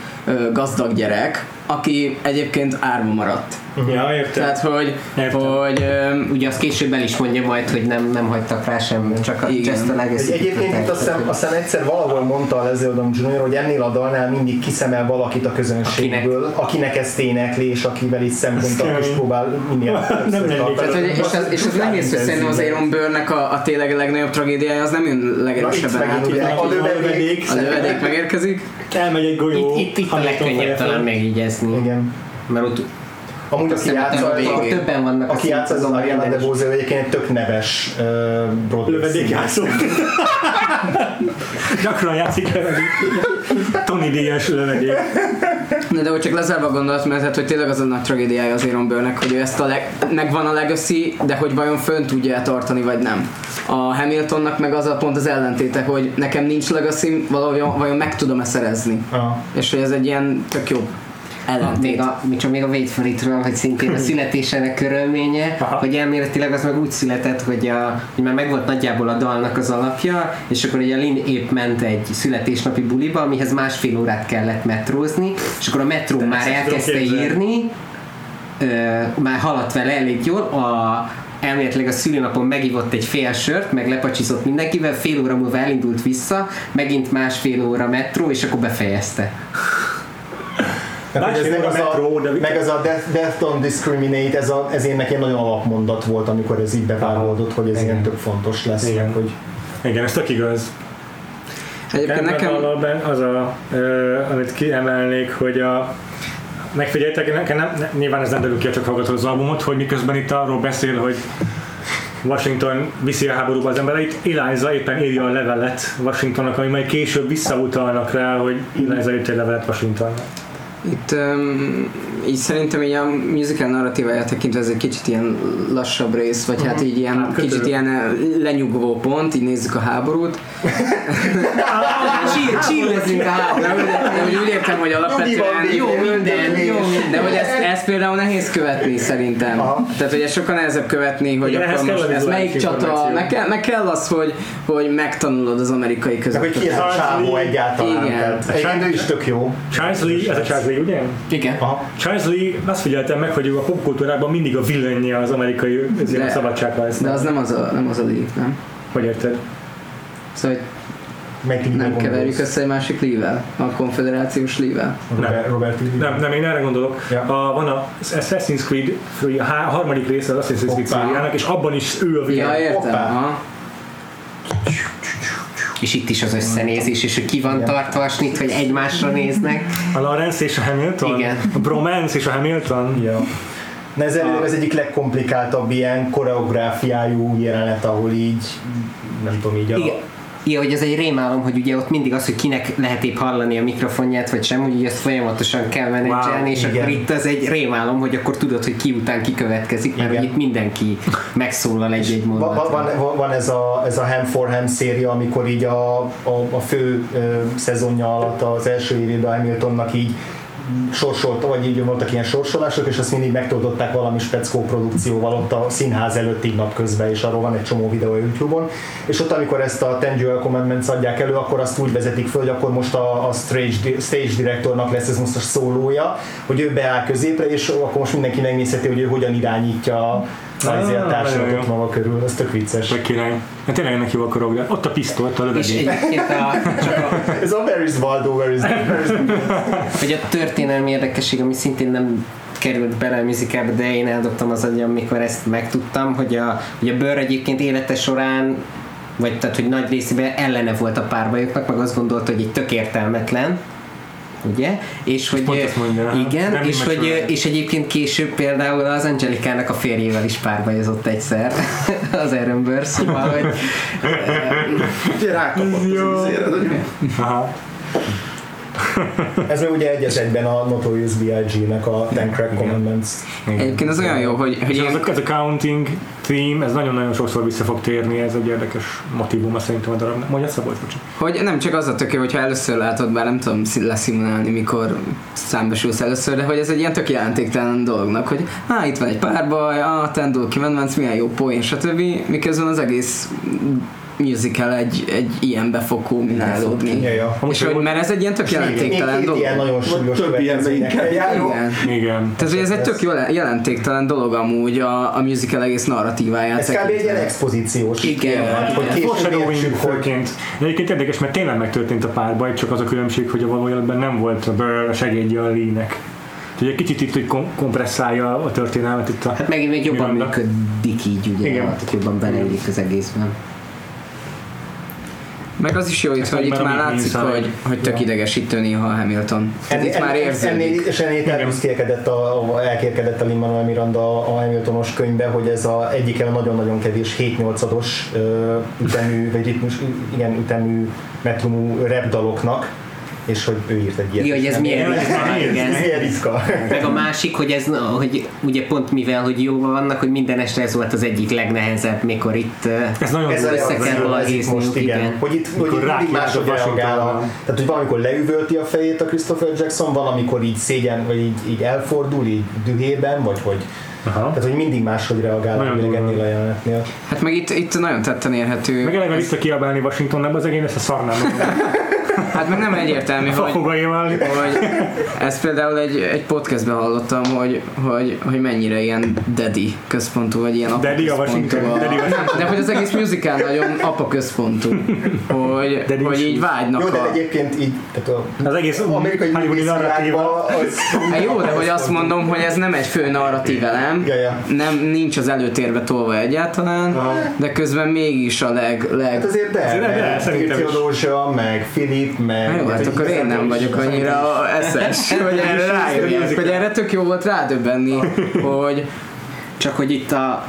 gazdag gyerek, aki egyébként árva maradt. Ja, értem. Tehát, hogy, Értem. hogy ö, Ugye azt később el is mondja majd, hogy nem, nem hagytak rá sem, csak a. Just a Legacy. Egy, egyébként itt azt hiszem, azt hiszem egyszer valahol mondta a Leslie Odom Jr., hogy ennél a dalnál mindig kiszemel valakit a közönségből, akinek, akinek ezt énekli, és akivel itt szempontot is próbál minél Nem tehát, hogy, és, az, és az nehéz, hogy szerintem az Aaron Burr-nek a, a tényleg legnagyobb tragédiája az nem jön legerősebben át, a lövedék. a lövedék megérkezik. Elmegy egy golyó. Itt, itt, itt a legkönnyebb talán megjegyezni, Igen. mert ott Amúgy aki játsza, ott többen vannak. aki játsza az Ariana. DeBose, egyébként egy tök neves uh, Broadway Lövedék játszó. Gyakran játszik lövedék. Tony Díjas lövedék. Na, de hogy csak lezárva gondolat, mert hát, hogy tényleg az a nagy tragédiája az Aaron Burr-nek, hogy ő ezt a leg, megvan a legacy, de hogy vajon fönn tudja tartani, vagy nem. A Hamiltonnak meg az a pont az ellentéte, hogy nekem nincs legacy, valahogy vajon meg tudom-e szerezni. Ah. És hogy ez egy ilyen tök jó Még ellentét. a, még csak még a Wait for It-ről, hogy szintén a születésének körülménye, Aha. hogy elméletileg az meg úgy született, hogy, a, hogy már megvolt nagyjából a dalnak az alapja, és akkor ugye Lin épp ment egy születésnapi buliba, amihez másfél órát kellett metrózni, és akkor a metró már ezt tudom elkezdte írni, ö, már haladt vele elég jól, a elméletileg a szülinapon megivott egy fél sört, meg lepacsizott mindenkivel, fél óra múlva elindult vissza, megint másfél óra metró, és akkor befejezte. Tehát, ez meg az, a, metró, de- meg az a death, death don't discriminate, ez, a, ez én nekem nagyon alapmondat volt, amikor ez így bevágódott, hogy ez ilyen tök fontos lesz, Igen. meg, hogy Igen, ez tök igaz. Egyébként Nekem az a, ö, amit kiemelnék, hogy a megfigyeltek, nekem nem, ne, nyilván ez nem derül ki, csak hallgatod az albumot, hogy miközben itt arról beszél, hogy Washington viszi a háborúba az embereit, Eliza éppen írja a levelet Washingtonnak, ami majd később visszautalnak rá, hogy Eliza írt egy levelet Washingtonnak. Itt így szerintem így a musical narratíváját tekintve ez egy kicsit ilyen lassabb rész, vagy hát így ilyen Hát, kötő. kicsit ilyen eh, lenyugvó pont, így nézzük a háborút. Chill, chillezünk a hogy- de, hogy úgy értem, hogy alapvetően Jó minden, jó minden. de hogy ezt, ezt például nehéz követni szerintem. Aha. Tehát, hogy ezt sokkal nehezebb követni, hogy Igen, akkor most ez melyik csata, meg kell, meg kell az, hogy, hogy megtanulod az amerikai meg, hogy ki közöttet. ez a csávó egyáltalán. Igen. Egyébként is tök jó. Charles Lee, ez a Charles Lee, ugye? Igen. Aha. Lee, azt figyeltem meg, hogy ő a popkultúrában mindig a villenje az amerikai De- szabadságrajznak. De az nem az a, nem az a Lee, nem? Hogy érted? Szóval hogy Meg Lee-re nem gondolsz. keverjük össze egy másik Lee-vel, a konfederációs Lee-vel. Robert, Robert Lee. Nem, nem, én erre gondolok. Ja. A, van a Assassin's Creed, a há- harmadik része az Assassin's Creed szériának, és abban is ő a villan. Ja, értem. Hoppá. Aha. És itt is az összenézés, és hogy ki van tartva a snit, hogy egymásra néznek. A Lawrence és a Hamilton? Igen. A Bromance és a Hamilton? Ja. Na ez elvileg az egyik legkomplikáltabb ilyen koreográfiájú jelenet, ahol így, nem tudom, így a... Igen. Igen, hogy ez egy rémálom, hogy ugye ott mindig az, hogy kinek lehet épp hallani a mikrofonját, vagy sem, hogy ezt folyamatosan kell menedzselni, Wow, és igen. akkor itt az egy rémálom, hogy akkor tudod, hogy ki után ki következik, mert Igen. itt mindenki megszólal egy-egy mondatban. van, van, van ez, a, ez a Ham for Ham széria, amikor így a, a, a fő szezonja alatt az első évében Hamiltonnak így sorsolta, vagy így voltak ilyen sorsolások, és azt mindig megtöltöttek valami speckó produkcióval ott a színház előtt így napközben, és arról van egy csomó videó a Youtube-on. És ott, amikor ezt a Duel Commandments adják elő, akkor azt úgy vezetik föl, hogy akkor most a, a stage, stage directornak lesz ez most a szólója, hogy ő beáll középre, és akkor most mindenki megnézheti, hogy ő hogyan irányítja a, Ah, jó. maga körül, ez tök vicces. Vagy király. Hát tényleg ennek jó a koreográf. Ott a pisztolyt, a És lövedék. egyébként a, csak a, Ez a Where is Waldo, Where is, hogy a történelmi érdekesség, ami szintén nem került bele a musicalbe, de én eldobtam az agyam, amikor ezt megtudtam, hogy a, hogy a bőr egyébként élete során vagy tehát, hogy nagy részében ellene volt a párbajoknak, meg azt gondolta, hogy egy tök értelmetlen, ugye? És hogy pont ezt mondja, igen, Nem és, hogy, és egyébként később például az Angelikának a férjével is párbajozott egyszer az Aaron Burr, szóval, hogy Ugye rákapott az. Ez egy az egyben a Notorious B.I.G.-nek a Ten Crack Commandments. Egyébként az olyan jó, hogy, hogy És én, ez a, ez a counting theme, ez nagyon-nagyon sokszor vissza fog térni, ez egy érdekes motivuma szerintem a darabnak. Mondja Szabolcs, bocsi. hogy nem csak az a tök jó, hogyha először látod, bár nem tudom leszimulálni, mikor számbesülsz először, de hogy ez egy ilyen tök jelentéktelen dolognak, hogy hát itt van egy párbaj, a Tendul Commandments, milyen jó poén, stb. Miközben az egész musical egy, egy ilyen befokú minálódni. Ja, ja. És hogy, mert ez egy ilyen tök jelentéktelen dolog. ilyen nagyon súlyos több ilyenbe inkább járok. Igen. Igen. Tehát, hogy ez egy tök jel- jelentéktelen dolog amúgy a, a musical egész narratíváját. Ez kb. egy ilyen expozíciós Igen. kiemelt, hogy később Foreshadowing értsük, hogy főként. De egyébként érdekes, mert tényleg megtörtént a párbaj, csak az a különbség, hogy a valójában nem volt a segédje a Lee-nek. Úgyhogy egy kicsit itt hogy kom- kompresszálja a történelmet itt a... Hát megint még jobban működik így, ugye, Igen. tehát jobban beleillik az egészben. Meg az is jó itt, hogy itt már már a látszik, hogy, hogy tök Ja. idegesítő néha a Hamilton. Tehát itt már Ennél, érződik. és ennél a, a, elkérkedett a Lin-Manuel Miranda a Hamiltonos könyvbe, hogy ez a egyik nagyon-nagyon kevés 7 8 ados ütemű, vagy ritmus, igen, ütemű metrumú rap daloknak, és hogy ő írt egy ilyet. Igen, hogy ez Nem milyen ilyen- ritka, igen. Milyen ritka. Meg a másik, hogy ez, hogy ugye pont mivel, hogy jóban vannak, hogy minden este ez volt az egyik legnehezebb, mikor itt Ez nagyon Ez a össze kell most, igen. igen. Hogy itt, hogy itt mindig máshogy reagál. a-. Tehát, hogy valamikor leüvölti a fejét a Christopher Jackson, van, amikor így szégyen, vagy így, így elfordul, így dühében, vagy hogy Aha. tehát, hogy mindig máshogy reagál Nagyon nagyon durva. ennél a jelenetnél. Hát meg itt, itt nagyon tetten érhető. Meg eleve vissza kiabálni Washingtonnak, az egész ezt a szarnám. Hát meg nem egyértelmű, hogy, Fafogaival. hogy ezt például egy, egy podcastben hallottam, hogy, hogy, hogy mennyire ilyen daddy központú, vagy ilyen apa Daddy a központú Washington, Daddy Washington. De hogy az egész musical nagyon apa központú, hogy, Daddy hogy így vágynak Jó, de a... egyébként így, tehát a, Az egész amerikai hollywoodi narratíva. az Hát jó, de hogy azt mondom, hogy ez nem egy fő narratív elem, Ja, ja. nem, nincs az előtérbe tolva egyáltalán, de közben mégis a leg, leg Hát azért de, Azért de, mert szerintem is. Theodosia, meg Philip, meg... Hát jó, hát akkor én nem vagyok annyira eszes, hogy erre rájöjjek, hogy erre tök jó volt rádöbbenni, hogy Csak hogy itt a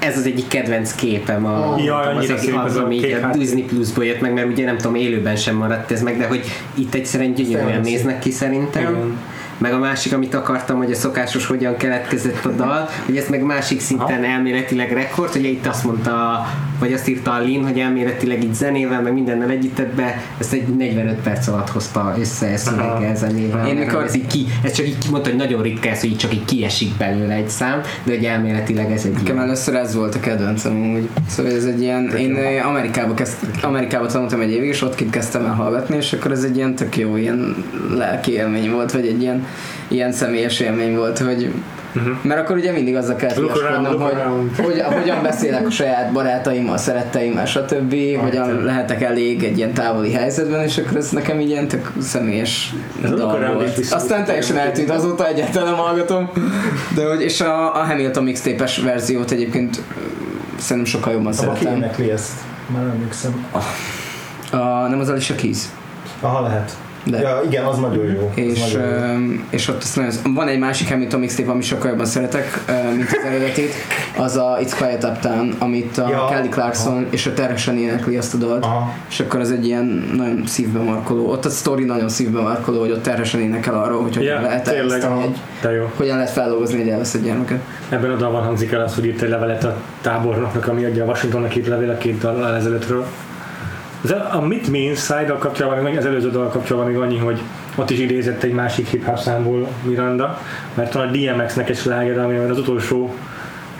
ez az egyik kedvenc képem a, Ja, az, annyira az, az, a ami a háttér. Disney Plus-ból jött meg, mert ugye nem tudom, élőben sem maradt ez meg, de hogy itt egyszerűen gyönyörűen néznek ki szerintem. Igen. Meg a másik, amit akartam, hogy a szokásos hogyan keletkezett a dal, hogy ez meg másik szinten elméletileg rekord, ugye itt azt mondta, vagy azt írta a Lin, hogy elméletileg itt zenével, meg mindennel együtt be, ezt egy 45 perc alatt hozta össze szöveggel, zenével. Én mikor- ez így ki, ez csak így mondta, hogy nagyon ritka ez, hogy így csak így kiesik belőle egy szám, de hogy elméletileg ez egy Nekem ilyen. először ez volt a kedvencem amúgy. Szóval ez egy ilyen, én Amerikába, kezd, Amerikába tanultam egy évig, és ott kint kezdtem el hallgatni, és akkor ez egy ilyen tök jó, ilyen lelki élmény volt, vagy egy ilyen, ilyen személyes élmény volt, hogy mert akkor ugye mindig azzal viaskodnom, look hogy, hogy, hogyan beszélek a saját barátaimmal, szeretteimmel, stb. Hogyan lehetek elég egy ilyen távoli helyzetben, és akkor ez nekem így ilyen tök személyes Ez is volt. Aztán teljesen eltűnt, azóta egyáltalán nem hallgatom. De hogy, és a, a Hamilton mixtape-es verziót egyébként szerintem sokkal jobban szeretem. énekli ezt? Már nem emlékszem. A, nem az Alicia Keys. Aha, lehet. De. Ja, igen, az nagyon jó. Az És, nagyon jó. és ott azt nagyon, van egy másik Hamilton mixtape, amit sokkal jobban szeretek, mint az eredetit, az a It's Quiet Uptown, amit a Ja. Kelly Clarkson és a Teresen énekli azt a dalt. Aha. És akkor az egy ilyen nagyon szívbe markoló, ott a story nagyon szívbe markoló, hogy ott Teresen énekel arról, hogy hogyan Ja, lehet tényleg. egy, De jó. hogyan lehet feldolgozni egy elveszett gyermeket. Ebben a dalban hangzik el az, hogy írt egy levelet a tábornoknak, ami adja a Washingtonnak írt levél a két dal ezelőttről. Az a, Mit Me Inside-dal kapcsolatban, meg az előző dal kapcsolatban még annyi, hogy ott is idézett egy másik hip-hop számból Miranda, mert a DMX-nek egy sláger, ami az utolsó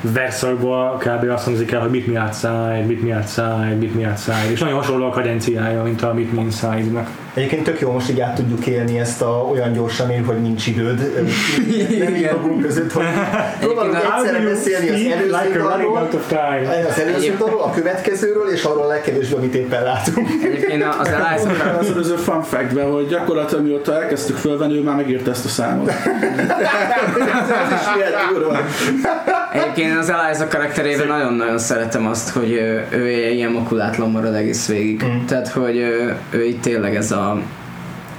verszakból kb. azt hangzik el, hogy Meet Me Outside, Meet Me Outside, Meet Me Outside, és nagyon hasonló a kadenciája, mint a Meet Me Inside-nak. Egyébként tök jó most így át tudjuk élni ezt a olyan gyorsan ér, hogy nincs időd. Nem így magunk között, hogy próbálunk egyszerre beszélni az előző like time? az előző dalról, a következőről, és arról a legkevésbé, amit éppen látunk. Egyébként az Eliza Az előző fun fact hogy gyakorlatilag mióta elkezdtük fölvenni, ő már megírta ezt a számot. Ez is milyen durva. Egyébként az Eliza karakterében nagyon-nagyon szeretem azt, hogy ő, ő ilyen makulátlan marad egész végig. Mm. Tehát, hogy ő, ő itt tényleg ez a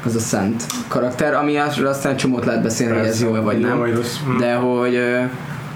az a szent karakter, ami aztán csomót lehet beszélni, hogy ez jó vagy nem. vagy rossz. Mm. De hogy,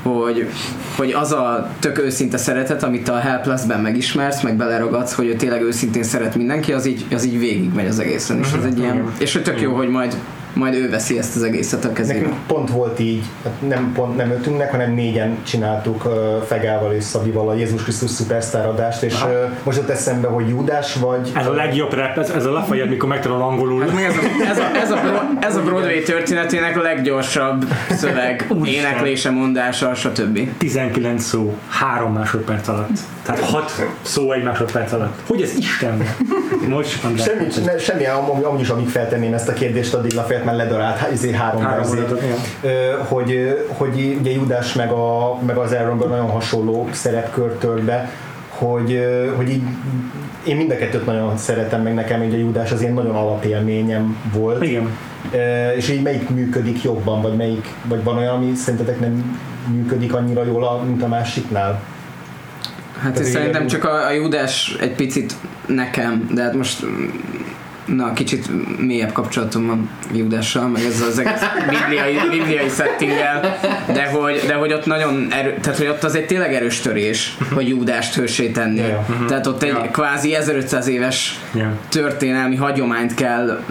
hogy, hogy az a tök őszinte szeretet, amit a Helpless-ben megismersz, meg beleragadsz, hogy ő tényleg őszintén szeret mindenki, az így, az így végig megy az egészen. És, ez egy ilyen, és hogy tök jó, hogy majd, majd ő veszi ezt az egészet a kezébe. Nekünk pont volt így, hát nem pont nem ötünknek, hanem négyen csináltuk uh, Fegával és Szabival a Jézus Krisztus szupersztár adást, és uh, most ott eszembe, hogy Júdás vagy... Ez a legjobb rap, ez, ez a Lafayette, mikor megtanul angolul. Hát ez a, ez, a, ez, a, Bro- ez a Broadway történetének a leggyorsabb szöveg, éneklése, mondása, stb. 19 szó, 3 másodperc alatt. Tehát hat szó egy másodperc alatt. Hogy ez Isten? Most. Semmi, ne, semmi amúgy, amúgy is, amíg feltenném ezt a kérdést, addig Lafayette már ledarált izé három, Három. Ö, hogy, hogy ugye Judas meg, a, meg az Aaronből nagyon hasonló szerepkört tölt be, hogy, hogy így én mind a kettőt nagyon szeretem, meg nekem ugye Judas az ilyen nagyon alapélményem volt. Igen. Ö, és így melyik működik jobban, vagy melyik, vagy van olyan, ami szerintetek nem működik annyira jól, a- mint a másiknál? Hát Tehát én szerintem így- csak a, a Judás egy picit nekem, de hát most na, kicsit mélyebb kapcsolatom van Judással, meg ez az egész bibliai, bibliai settinggel, de hogy, de hogy ott nagyon erő, tehát hogy ott az egy tényleg erős törés, hogy Judást hősé tenni. Ja, ja. Tehát ott egy Ja. kvázi 1500 éves Ja. történelmi hagyományt kell,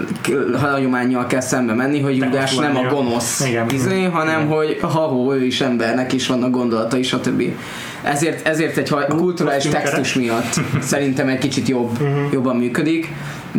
hagyományjal kell szembe menni, hogy Judás nem a gonosz Igen. izé, hanem hogy ha ő is embernek is vannak gondolatai, stb. Ezért, ezért egy ha- kulturális textus miatt szerintem egy kicsit jobb, jobban működik,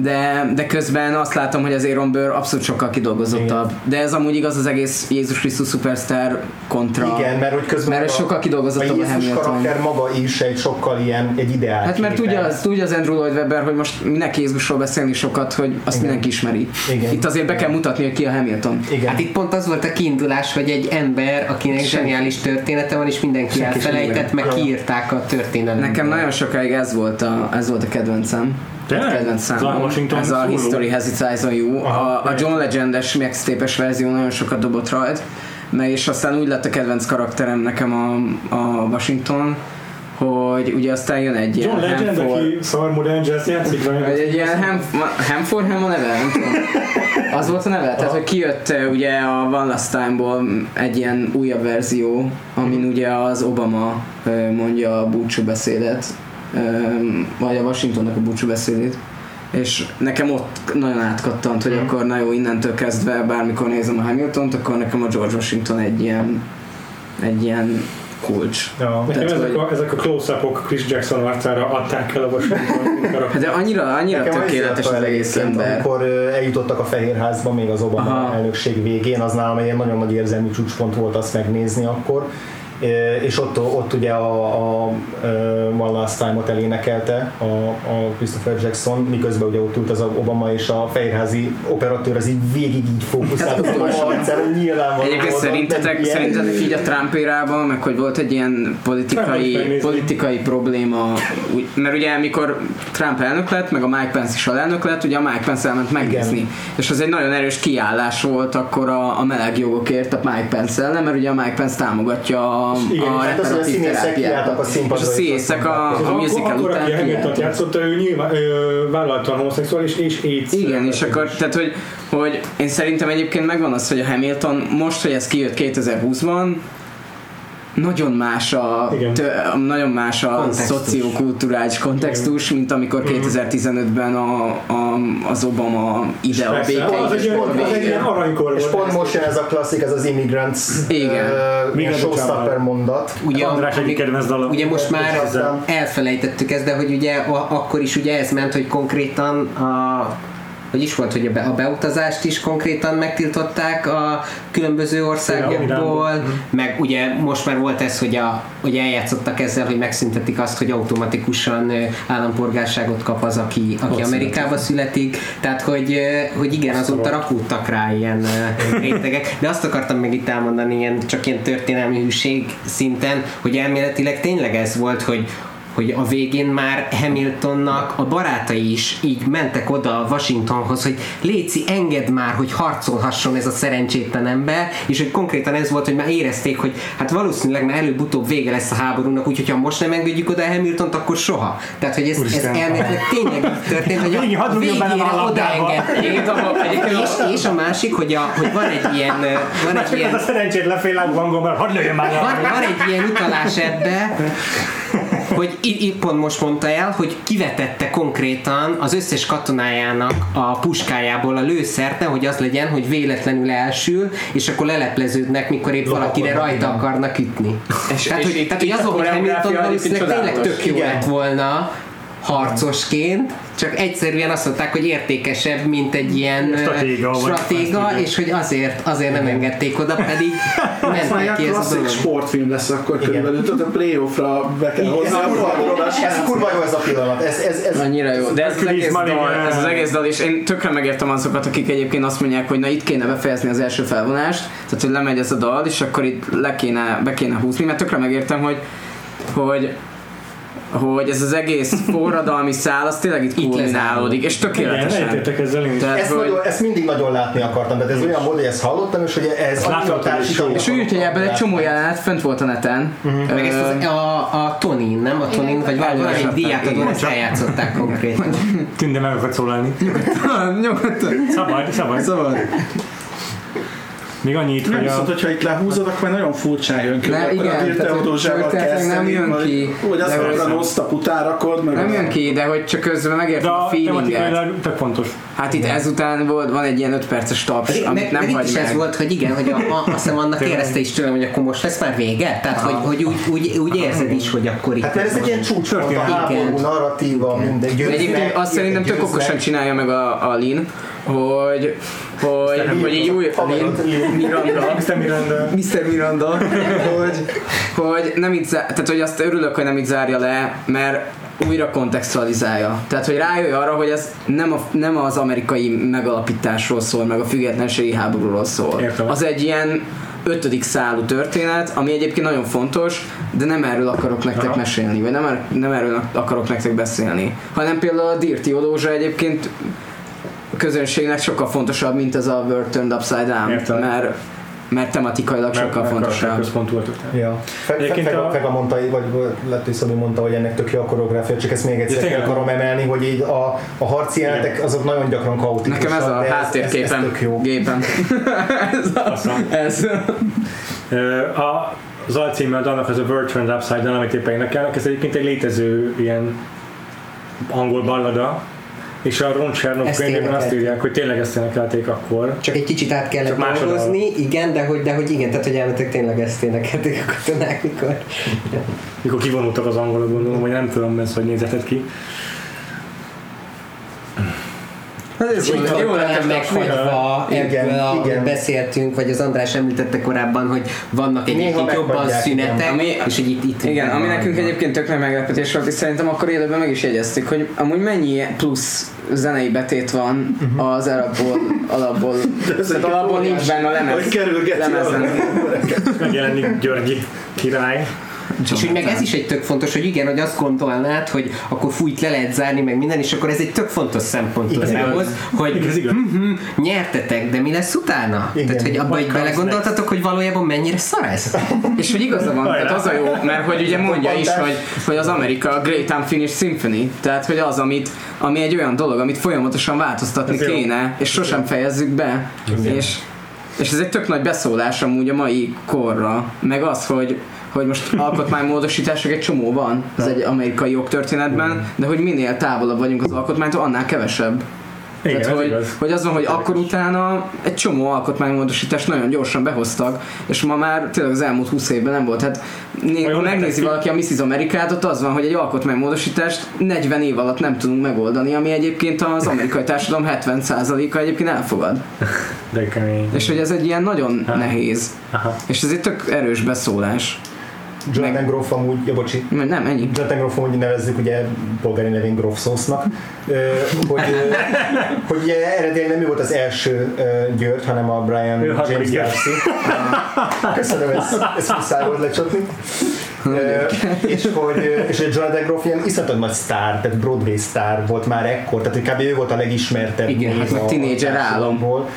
de, de közben azt látom, hogy az Aaron Burr abszolút sokkal kidolgozottabb. De ez amúgy igaz az egész Jézus Krisztus Superstar kontra. Igen, mert hogy közben Mert a- sokkal kidolgozottabb a a Jézus Hamilton. karakter maga is egy sokkal ilyen, egy ideál. Hát mert tudja az, tudja az Andrew Lloyd Webber, hogy most minek Jézusról beszélni sokat, hogy azt Igen. mindenki ismeri. Igen. Itt azért be kell mutatni, hogy ki a Hamilton. Igen. Hát itt pont az volt a kiindulás, hogy egy ember, akinek Senki. zseniális története van, és mindenki Senki sem elfelejtett, meg kiírták a történelmet. Nekem nagyon sokáig ez volt a, ez volt a kedvencem. Tényleg? Kedvenc számom. Ez a? History Has Its Eyes on You. Aha, A, a John Legend-es mixtape-es verzió nagyon sokat dobott rajt, mert és aztán úgy lett a kedvenc karakterem nekem a, a Washington, hogy ugye aztán jön egy John ilyen Legend, Hanford- aki szar modern jazz játszik, vagy egy ilyen Ham, Ham for Ham a neve, nem tudom. Az volt a neve? Tehát, hogy kijött eh, ugye a One Last Time-ból egy ilyen újabb verzió, amin ugye az Obama eh, mondja a búcsú beszédet, vagy a Washingtonnak a búcsú beszédét. És nekem ott nagyon átkattant, hogy akkor na jó, innentől kezdve bármikor nézem a Hamiltont, akkor nekem a George Washington egy ilyen, egy ilyen kulcs. Ja. Nekem Tehát, ezek, hogy- a, ezek a close-upok Chris Jackson arcára adták el a Washington Hát de annyira, annyira Nekem az tökéletes illetve az egész ember. Amikor eljutottak a Fehérházba még az Obama Aha. elnökség végén, az nálam egy nagyon nagy érzelmi csúcspont volt azt megnézni akkor. És ott, ott ugye a, a, a One Last Time-ot elénekelte a, a Christopher Jackson, miközben ugye ott ült az Obama és a fehérházi operatőr, az így végig így fókuszált Hát az arcára, hogy nyilvánvaló Egyébként szerintetek, szerintetek így a Trump érában, meg hogy volt egy ilyen politikai, politikai probléma, mert ugye amikor Trump elnök lett, meg a Mike Pence is alelnök lett, ugye a Mike Pence elment megnézni. Igen. És az egy nagyon erős kiállás volt akkor a, a meleg jogokért a Mike Pence ellen, mert ugye a Mike Pence támogatja a, Igen, a hát az, hogy a színészek kiálltak a És színpadra, a és színészek azt a, a Akkor, musical akkor aki után a Hamilton játszotta, ő nyilván ö, vállaltan homoszexuális és AIDS. Igen, és akkor, tehát hogy, hogy én szerintem egyébként megvan az, hogy a Hamilton most, hogy ez kijött 2020-ban, nagyon más a, Igen. tö, nagyon más a Kontextus. szociokulturális kontextus, mint amikor 2015-ben a, a, az Obama ide a béke az egy ilyen, az egy ilyen aranykor És pont most jön ez a klasszik, ez az Immigrants Igen. showstopper Travel. mondat. Ugye, András egyik kedvenc dala. ugye most már elfelejtettük ezt, de hogy ugye akkor is ugye ez ment, hogy konkrétan a hogy is volt, hogy a, be, a beutazást is konkrétan megtiltották a különböző országokból, Iránból. meg ugye most már volt ez, hogy, a, hogy eljátszottak ezzel, hogy megszüntetik azt, hogy automatikusan állampolgárságot kap az, aki, aki Amerikába születik, tehát hogy, hogy igen, azóta rakódtak rá ilyen rétegek, de azt akartam meg itt elmondani, ilyen, csak ilyen történelmi hűség szinten, hogy elméletileg tényleg ez volt, hogy hogy a végén már Hamiltonnak a barátai is így mentek oda Washingtonhoz, hogy Léci, engedd már, hogy harcolhasson ez a szerencsétlen ember, és hogy konkrétan ez volt, hogy már érezték, hogy hát valószínűleg már előbb-utóbb vége lesz a háborúnak, úgyhogy ha most nem engedjük oda Hamiltont, akkor soha. Tehát, hogy ez, ez elméletileg tényleg így történt, hogy a, a végére a odaengedték. És, és a másik, hogy, a, hogy van egy ilyen, van egy csak ilyen ez a szerencsétlen féllábú angol, mert hadd lőjön már van, van egy ilyen utalás ebbe, hogy itt, pont most mondta el, hogy kivetette konkrétan az összes katonájának a puskájából a lőszert, hogy az legyen, hogy véletlenül elsül, és akkor lelepleződnek, mikor épp valakire rajta akarnak ütni. És- tehát, és hogy, itt- tehát, hogy azon, hogy Hamilton valószínűleg tényleg tök jó Igen. lett volna, harcosként, csak egyszerűen azt mondták, hogy értékesebb, mint egy ilyen Stratéga, vagy stratéga és hogy azért, azért nem engedték oda, pedig Ez már mentek ilyen ki ez a dolog. sportfilm lesz akkor körülbelül, tudod, a playoffra be kell Ez, hozni a forradalmat. ez kurva jó ez a pillanat. Ez, ez, ez, Annyira jó. De ez az, Hercules egész dal, ez az egész dal, és én tökre megértem azokat, akik egyébként azt mondják, hogy na itt kéne befejezni az első felvonást, tehát hogy lemegy ez a dal, és akkor itt le kéne, be kéne húzni, mert tökre megértem, hogy, hogy hogy ez az egész forradalmi szál, az tényleg itt kulminálódik, és Igen, tökéletesen. egyetértek ezzel én. Tehát, ezt, hogy, nagyon, ezt mindig nagyon látni akartam, de ez olyan volt, hogy ezt hallottam, és hogy ez is társítani és úgy, hogy ebből egy csomó jelenet fent volt a neten. Meg ezt az, a, a Tonin, nem? A Tonin, vagy valami Igen. egy diátadón Igen. ezt eljátszották konkrétan. Tünde meg akar szólalni. Nyugodtan. Szabad, szabad. Szabad. Még annyit, Nem, hogy viszont, a... hogyha itt lehúzod, akkor nagyon furcsán jön ki. Akkor igen, a tehát, Dirte hogy autózsával történetileg nem kezdeni, jön vagy- ki, Vagy azt mondod, hogy- a nosztap utárakod, meg Nem jön ki, de hogy csak közben megértem a a feelinget. tök fontos. Hát itt ezután volt, van egy ilyen 5 perces taps, amit nem is meg. ez volt, hogy igen, hogy a, a, azt hiszem annak érezte is tőlem, hogy akkor most lesz már vége? Tehát, hogy, hogy úgy, úgy, úgy érzed is, hogy akkor itt... Hát ez egy ilyen csúcspont, a háború, narratíva, minden De Egyébként azt szerintem tök okosan csinálja meg a, a Lin, hogy, hogy, hogy így új Miranda, Mr. Miranda. Mr. Miranda, hogy, hogy nem így tehát hogy azt örülök, hogy nem így zárja le, mert újra kontextualizálja. Tehát, hogy rájöjj arra, hogy ez nem, a, nem az amerikai megalapításról szól, meg a függetlenségi háborúról szól. Értem. Az egy ilyen ötödik szálú történet, ami egyébként nagyon fontos, de nem erről akarok nektek Aha. mesélni, vagy nem, er, nem erről akarok nektek beszélni, hanem például a Dirty Odózsa egyébként a közönségnek sokkal fontosabb, mint ez a World Turned Upside Down, Értem. mert, mert tematikailag sokkal fontosabb. Központú. Ja. Fe- fe- Egyébként Fega, a- Fega mondta, vagy lehet, hogy Szabi mondta, hogy ennek tök jó a koreográfia, csak ezt még egyszer Ja, ki akarom emelni, hogy így a, a harci jelenetek azok nagyon gyakran kaotikusak. Nekem ez a de ez, ez, háttérképen, tök jó. gépen. ez, a, Aztán. ez. A, az alcíme a dalnak az a World Turned Upside Down, amit éppen énekelnek, ez egyébként egy létező ilyen angol ballada, és a Ron Chernow Ezt könyvében azt írják, hogy tényleg ezt énekelték akkor. Csak egy kicsit át kellett dolgozni, igen, de hogy, de hogy igen, tehát hogy elmentek tényleg ezt énekelték a katonák, mikor. Mikor kivonultak az angolok, gondolom, vagy nem tudom, ez hogy nézetett ki. Talán ez a meghagyva Igen, ebből, a, igen. beszéltünk, vagy az András említette korábban, hogy vannak egyébként jobban szünetek, igen. Ami- és hogy itt, itt Igen, ami van. nekünk egyébként tök nagy meglepetés volt, és szerintem akkor élőben meg is jegyeztük, hogy amúgy mennyi plusz zenei betét van az alapból, alapból, tehát alapból nincs benne a lemez. Hogy kerülgeti lemezen. a- Megjelenik Györgyi király. És hogy meg ez is egy tök fontos, hogy igen, hogy azt gondolnád, hogy akkor fújt le lehet zárni, meg minden, és akkor ez egy tök fontos szempont Ez igaz. ahhoz, hogy Ez igaz. hm, nyertetek, de mi lesz utána? Igen. Tehát, hogy abba így belegondoltatok, hogy valójában mennyire szar ez? És hogy igaza van, tehát az a jó, mert hogy ugye mondja is, hogy, hogy az Amerika a Great Unfinished Symphony, tehát hogy az, amit, ami egy olyan dolog, amit folyamatosan változtatni Ez jó. kéne, és sosem fejezzük be, és, és ez egy tök nagy beszólás amúgy a mai korra, meg az, hogy hogy most alkotmánymódosítások egy csomó van az egy amerikai jogtörténetben, de hogy minél távolabb vagyunk az alkotmánytól, annál kevesebb. Igen, Tehát, hogy, igaz. hogy az van, hogy akkor utána egy csomó alkotmánymódosítást nagyon gyorsan behoztak, és ma már tényleg az elmúlt 20 évben nem volt. Hát né- ha megnézi valaki a Mrs. Amerikát, ott az van, hogy egy alkotmánymódosítást 40 év alatt nem tudunk megoldani, ami egyébként az amerikai társadalom 70%-a egyébként elfogad. De kemény. És hogy ez egy ilyen nagyon Ha. nehéz. Aha. És ez egy tök erős beszólás. Jonathan Groff amúgy, ja, bocsi, Nem, ennyi. Jonathan Groff amúgy nevezzük ugye polgári nevén Groff ö, hogy, hogy ugye eredetileg nem ő volt az első György, hanem a Brian Ő James. Darcy. Köszönöm, ezt, ezt muszáj volt lecsapni. És hogy és hogy Jonathan Groff ilyen iszonyatosan nagy sztár, tehát Broadway sztár volt már ekkor, tehát kb. ő volt a legismertebb. Igen, hát meg tínédzser a álom. társadalomból.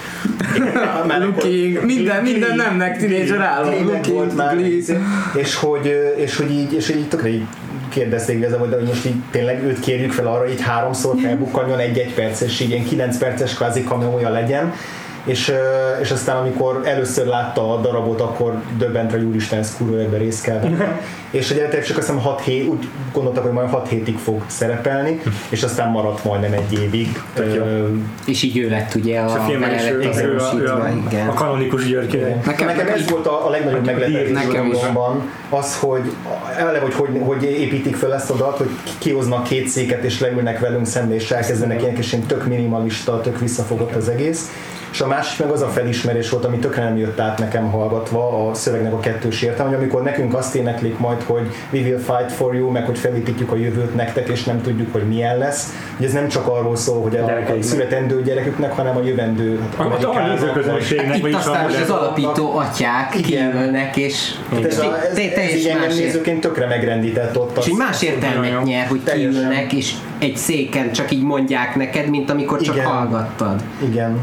Igen, már akkor- King, minden, minden nemnek tínédzser állam. Tényleg volt már, és hogy, és hogy így, és hogy így tökre így kérdezték igazából, hogy most így tényleg őt kérjük fel arra, így háromszor felbukkanjon egy-egy perces, így ilyen kilenc perces kvázi kameója legyen, és, és aztán amikor először látta a darabot, akkor döbbent rá, hogy úristen, ez kurva ebben részt kell vennem. és egyetek csak azt hiszem 6 hét, úgy gondoltak, hogy majd 6 hétig fog szerepelni, és aztán maradt majdnem egy évig. Ö, És így ő lett ugye a, a filmben is ő, ő, a, ő, a, igen. a kanonikus György. Nekem, Nekem- ez volt a, a legnagyobb meglepetés nekem az, hogy eleve, hogy, hogy hogy építik fel ezt a dalt, hogy kihoznak két széket és leülnek velünk szembe és elkezdenek ilyen kis tök minimalista, tök visszafogott az egész. És a másik meg az a felismerés volt, ami tökre nem jött át nekem hallgatva a szövegnek a kettős értelme, hogy amikor nekünk azt éneklik majd, hogy we will fight for you, meg hogy felépítjük a jövőt nektek, és nem tudjuk, hogy milyen lesz, hogy ez nem csak arról szól, hogy a, a születendő gyereküknek, hanem a jövendő hát, A, a, a Amerikának, nézőközönségnek, Itt vagyis aztán a most az alapító atyák kiülnek, és Tehát ez, a, ez, Te- így engem más nézőként tökre megrendített ott. és az- más értelmet nyer, hogy kiülnek, és egy széken csak így mondják neked, mint amikor csak hallgattad. Igen.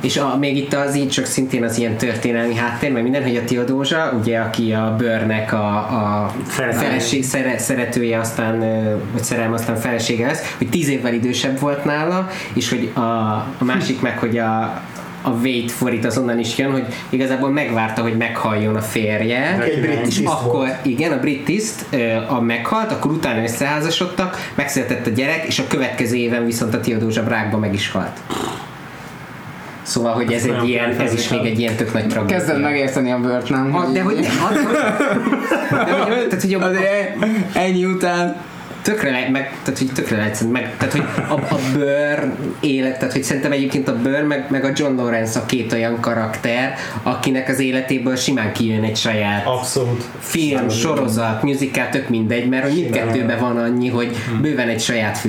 És a, még itt az így csak szintén az ilyen történelmi háttér, meg minden, hogy a Teodózsa, ugye, aki a bőrnek a, a Szeretője. feleség, szere, szeretője, aztán, vagy szerelme, aztán felesége lesz, hogy tíz évvel idősebb volt nála, és hogy a, a másik meg, hogy a, a wait for it az onnan is jön, hogy igazából megvárta, hogy meghalljon a férje, Egy brit és akkor, volt. igen, a brit tiszt a meghalt, akkor utána összeházasodtak, megszületett a gyerek, és a következő éven viszont a Teodózsa Brákba meg is halt. Szóval, hogy ez egy ilyen, ez is még egy ilyen tök nagy tragédia. Kezded megérteni a bört, nem? Ah, de hogy ne, de, hogy, tehát, hogy a, ennyi után tökre lehet, meg, tehát, hogy tökre lehet, meg, tehát, hogy a, a bőr élet, tehát, hogy szerintem egyébként a bőr, meg, meg a John Lawrence a két olyan karakter, akinek az életéből simán kijön egy saját Abszolút. film, sorozat, musical, tök mindegy, mert hogy mindkettőben van annyi, hogy bőven egy saját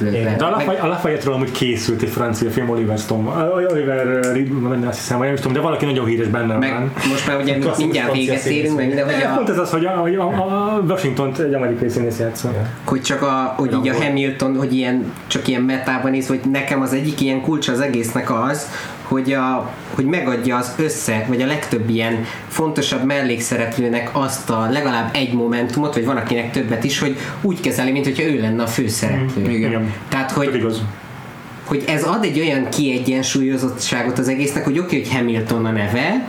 lehet. De a Meg- Lafay- a Lafayette-ről amúgy készült egy francia film Oliver Stone, Oliver Ridman, azt hiszem, vagy nem is tudom, de valaki nagyon híres benne meg van. most már ugye mindjárt véget érünk, meg minden, hogy Pont a, ez az, hogy a, a, a Washington egy amerikai színész játsza. hogy csak a, hogy így a Hamilton, hogy ilyen, csak ilyen metában néz, hogy nekem az egyik ilyen kulcs az egésznek az, hogy, a, hogy megadja az össze, vagy a legtöbb ilyen fontosabb mellékszereplőnek azt a legalább egy momentumot, vagy van akinek többet is, hogy úgy kezeli, mint hogyha ő lenne a főszereplő. Igen. Igen. Tehát, Hogy igaz. hogy ez ad egy olyan kiegyensúlyozottságot az egésznek, hogy oké, hogy Hamilton a neve,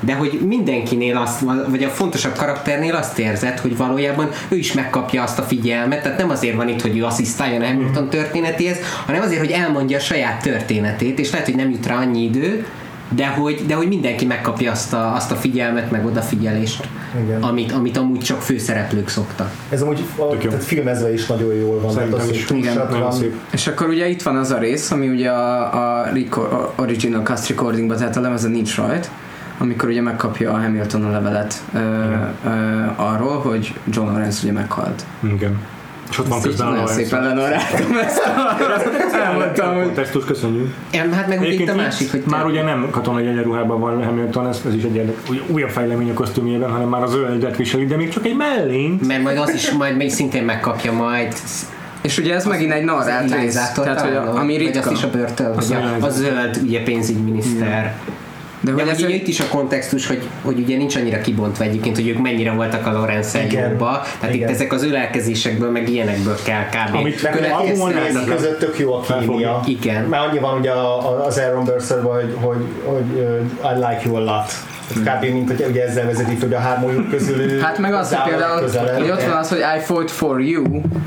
de hogy mindenkinél azt, vagy a fontosabb karakternél azt érzed, hogy valójában ő is megkapja azt a figyelmet, tehát nem azért van itt, hogy ő asszisztáljon a Hamilton történetéhez, hanem azért, hogy elmondja a saját történetét, és lehet, hogy nem jut rá annyi idő, de hogy, de hogy mindenki megkapja azt a, azt a figyelmet, meg odafigyelést, Igen. amit, amit amúgy csak főszereplők szoktak. Ez amúgy a, tehát filmezve is nagyon jól van. Szerintem az, is. Igen, van. szép. És akkor ugye itt van az a rész, ami ugye a, a record, original cast recordingban, tehát a lemezen nincs rajt, amikor ugye megkapja a Hamilton a levelet ö, ö, arról, hogy John Lawrence ugye meghalt. Igen. És ott van közben nagyon szépen lenoráltam ezt a elmondtam, hogy Kontextus, köszönjük. Em, Hát meg itt a másik, hogy már ugye nem katonai egyenruhában van Hamilton, ez, ez is egy újabb fejlemény a kosztümjében, hanem már az zöldet viseli, de még csak egy mellényt. mert majd az is majd még szintén megkapja majd és ugye ez megint egy narrált rész, tehát hogy a, ami vagy ritka. azt is a börtön, vagy a, a zöld ugye pénzügyminiszter. De De hogy ez itt is a kontextus, hogy, hogy ugye nincs annyira kibontva egyébként, hogy ők mennyire voltak a Lorenz Igen. jóba. Tehát Igen. itt ezek az ölelkezésekből, meg ilyenekből kell kb. Amit Meg Következő a albumon színészek lehetett. között tök jó a kémia. Igen. Már annyi van ugye az Aaron burstall hogy, hogy, hogy I like you a lot. Kb. mint hogy ugye ezzel vezetik, hogy a hármójuk közül Hát meg az, hogy például, közelebb. hogy ott van az, hogy I fought for you,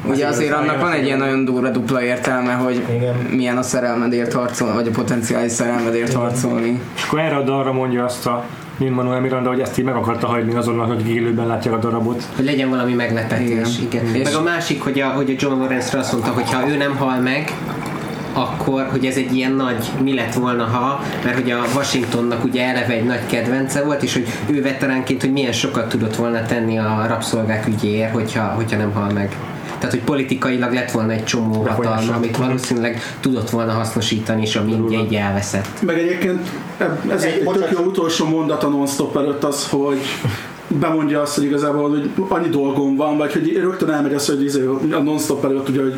ugye igaz, azért annak igen, van egy igen. ilyen nagyon durva dupla értelme, hogy Igen. milyen a szerelmedért harcolni, vagy a potenciális szerelmedért harcolni. És akkor erre a dalra mondja azt a Lin Manuel Miranda, hogy ezt így meg akarta hagyni azonnal, hogy élőben látja a darabot. Hogy legyen valami meglepetés. Igen. Igen. Igen. És- Meg a másik, hogy a, hogy a John Lawrence-re azt mondta, hogy ha ő nem hal meg, akkor, hogy ez egy ilyen nagy, mi lett volna, ha, mert hogy a Washingtonnak ugye eleve egy nagy kedvence volt, és hogy ő veteránként, hogy milyen sokat tudott volna tenni a rabszolgák ügyéért, hogyha, hogyha nem hal meg. Tehát, hogy politikailag lett volna egy csomó hatalma, amit valószínűleg tudott volna hasznosítani, és ami ugye így elveszett. Meg egyébként ez Egy- egy tök jó utolsó mondat a non előtt az, hogy bemondja azt, hogy igazából hogy annyi dolgom van, vagy hogy rögtön elmegy az, hogy izé, a non-stop előtt ugye, hogy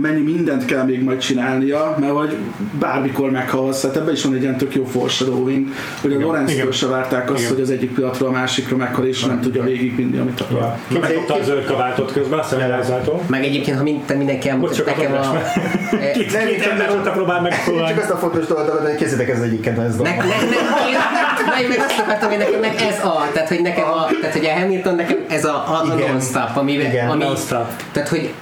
mennyi mindent kell még majd csinálnia, mert hogy bármikor meghalsz, tehát ebben is van egy ilyen tök jó foreshadowing, hogy a Lorenz-től se várták azt, Igen. hogy az egyik pillanatról a másikra meghal, és nem tudja végigvinni, amit akar. Ja. Megkapta a zöld kabátot közben, azt elházától. Meg egyébként, ha mind, te mindenki Bocs, elmondta csak nekem a Két, Nem, ember ott próbál megfoglalni. csak ezt a fontos dolgot, hogy kézzétek ez egyik kedvenc Ne, na, én meg azt akartam, hogy nekem meg ez a, tehát hogy nekem a, tehát hogy a Hamilton nekem ez a, a, a non-stop, ami, Igen, ami non-stop. tehát hogy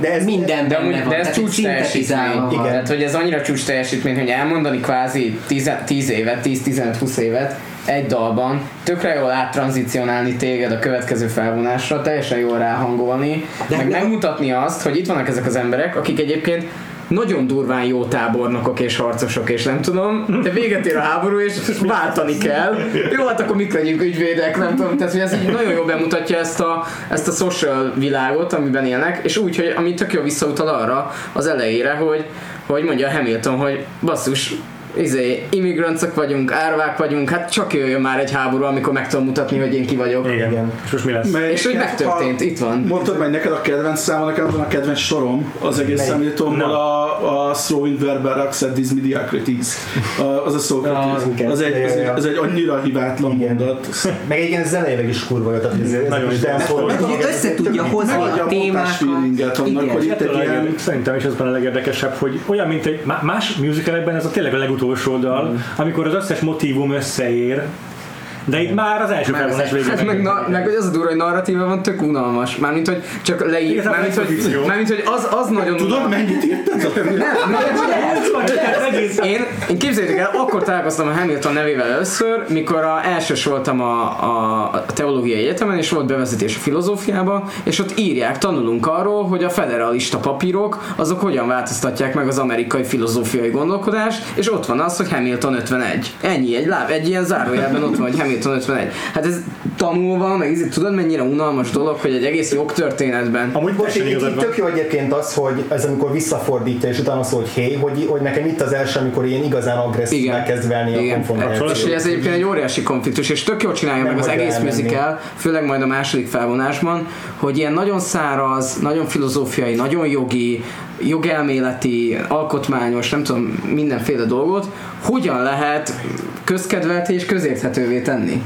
De ez- minden De, benne van, de ez csúcs teljesítmény. Igen. Tehát, hogy ez annyira csúcs teljesítmény, hogy elmondani kvázi 10 évet, 10-15-20 évet egy dalban, tökre jól áttranzicionálni téged a következő felvonásra, teljesen jól ráhangolni, de, meg de- megmutatni azt, hogy itt vannak ezek az emberek, akik egyébként nagyon durván jó tábornokok és harcosok, és nem tudom, de véget ér a háború, és váltani kell. Jó, hát akkor mik legyünk ügyvédek, nem tudom. Tehát, hogy ez így nagyon jól bemutatja ezt a, ezt a social világot, amiben élnek, és úgy, hogy ami tök jó visszautal arra az elejére, hogy, hogy mondja Hamilton, hogy basszus, izé, immigrancok vagyunk, árvák vagyunk, hát csak jöjjön már egy háború, amikor meg tudom mutatni, hogy én ki vagyok. Igen. Igen. És most mi lesz? Mert És hogy megtörtént, itt van. Mondtad meg neked a kedvenc számon, nekem van a kedvenc sorom az egész Na. a, a Slow in Verber Accent These Mediocrities. Az a igen. Az egy, az egy, az egy annyira hibátlan Igen. mondat. Meg egyébként zeneileg is kurva jó, tehát ez, ez Nagyon is össze tudja hozni a témákat. annak, Igen. hogy itt egy ilyen... Szerintem is az benne a legérdekesebb, hogy olyan, mint egy má- más musicalekben ez a tényleg a legutolsó dal, amikor az összes motívum összeér, de itt már az első felvonás végén. hát meg, na, meg hogy az a durva, hogy narratíva van tök unalmas. Mármint, hogy csak leír, mármint, hogy, mármint, hogy az, az nagyon Tudod, unalmas. mennyit érted? Nem, nem. Én, én képzeljétek el, akkor találkoztam a Hamilton nevével először, mikor a elsős voltam a, a, a teológiai egyetemen, és volt bevezetés a filozófiába, és ott írják, tanulunk arról, hogy a federalista papírok, azok hogyan változtatják meg az amerikai filozófiai gondolkodást, és ott van az, hogy Hamilton 51. Ennyi, egy láb, egy ilyen zárójelben ott van, hogy Hamilton 51. Hát ez tanulva, meg ízé, tudod mennyire unalmas dolog, hogy egy egész jogtörténetben Amúgy Most itt, itt tök jó egyébként az, hogy ez amikor visszafordítja, és utána szól, hogy hé, hogy, hogy nekem itt az első, amikor én igazán agresszív Igen. elkezd válni a Igen. konfrontáció. És hogy ez egyébként egy óriási konfliktus, és tök jól csinálja Nem meg az egész elmenni. musical, főleg majd a második felvonásban, hogy ilyen nagyon száraz, nagyon filozófiai, nagyon jogi, jogelméleti, alkotmányos, nem tudom, mindenféle dolgot, hogyan lehet közkedvelté és közérthetővé tenni.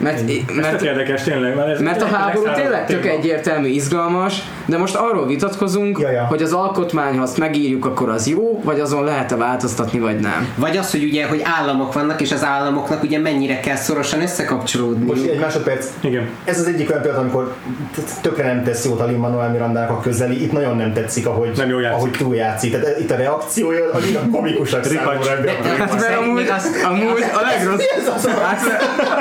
Mert, mert, érdekes tényleg. Mert, ez mert a háború tényleg tök egyértelmű, izgalmas, de most arról vitatkozunk, Ja, ja. hogy az alkotmány, ha azt megírjuk, akkor az jó, vagy azon lehet-e változtatni, vagy nem. Vagy az, hogy ugye, hogy államok vannak, és az államoknak ugye mennyire kell szorosan összekapcsolódni. Most egy másodperc, Igen. ez az egyik olyan pillanat, amikor tökre nem tesz jót a Lin-Manuel Mirandának a közeli, itt nagyon nem tetszik, ahogy, Nem jól játszik. ahogy túljátszik. Tehát itt a reakciója annyira komikusak Ripacs. számomra. a Hát mert amúgy, amúgy a legrossz... Hát,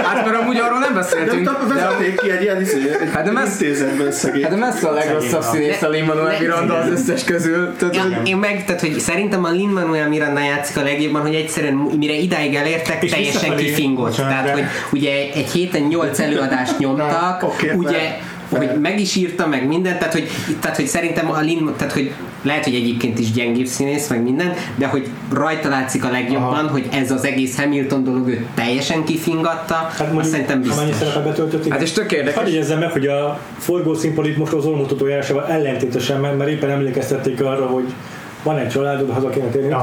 hát mert amúgy arról nem De beszéltünk. utána vezetnék ki egy ilyen izé, egy Hát de messz- intézetben szegény. Hát de messze a legrosszabb színész a Lin-Manuel Miranda az összes közül. Tehát, Ja, hogy- én meg, tehát hogy szerintem a Lin-Manuel Miranda játszik a legjobban, hogy egyszerűen mire idáig elértek, És teljesen bocsánat, Tehát, de- hogy ugye egy héten nyolc előadást nyomtak, ugye hogy meg is írta, meg mindent, tehát hogy, tehát, hogy szerintem a Lin, tehát hogy lehet, hogy egyébként is gyengébb színész, meg minden, de hogy rajta látszik a legjobban, Aha. hogy ez az egész Hamilton dolog őt teljesen kifingatta, Hát azt mondjuk, szerintem amennyi biztos. szerepet betöltött, igen. Hát és tök érdekes. Hadd jegyezzem meg, hogy a forgószínpad itt most az ormutató járásával ellentétesen, mert mert éppen emlékeztették arra, hogy van egy családod, haza kéne térni,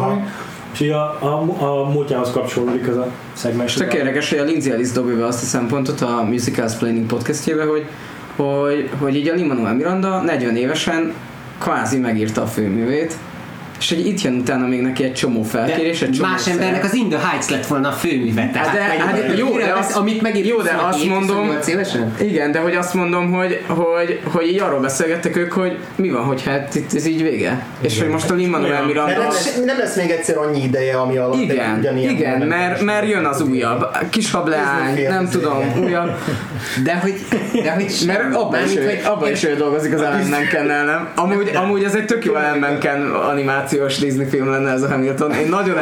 és a, a, a múltjához kapcsolódik az a szegmens. Tök érdekes, hogy a Lindsay Ellis dobja be azt a szempontot a Musical Planning podcastjébe, hogy, hogy, hogy így a Lin-Manuel Miranda 40 évesen kvázi megírta a főművét, és hogy itt jön utána még neki egy csomó felkérés, egy csomó Más szerep. embernek az In the Heights lett volna a főműve. Tehát, de- meg- hát jó, de azt- amit megírt jó, de azt 27, mondom- 28 évesen? Igen, de hogy azt mondom, hogy, hogy, hogy így arról beszélgettek ők, hogy mi van, hogy hát itt ez így vége. És hogy most a Lin-Manuel. Miranda... Nem lesz, nem lesz még egyszer annyi ideje, ami alatt Igen, ugyanilyen igen, mert, mert jön az újabb. Kis hableány, Disney nem tudom, igen. újabb. De hogy, de hogy Mert abban is, abban is ő dolgozik az Alan Menken nem? Amúgy, amúgy ez egy tök jó Alan Menken animációs Disney film lenne ez a Hamilton. Én nagyon.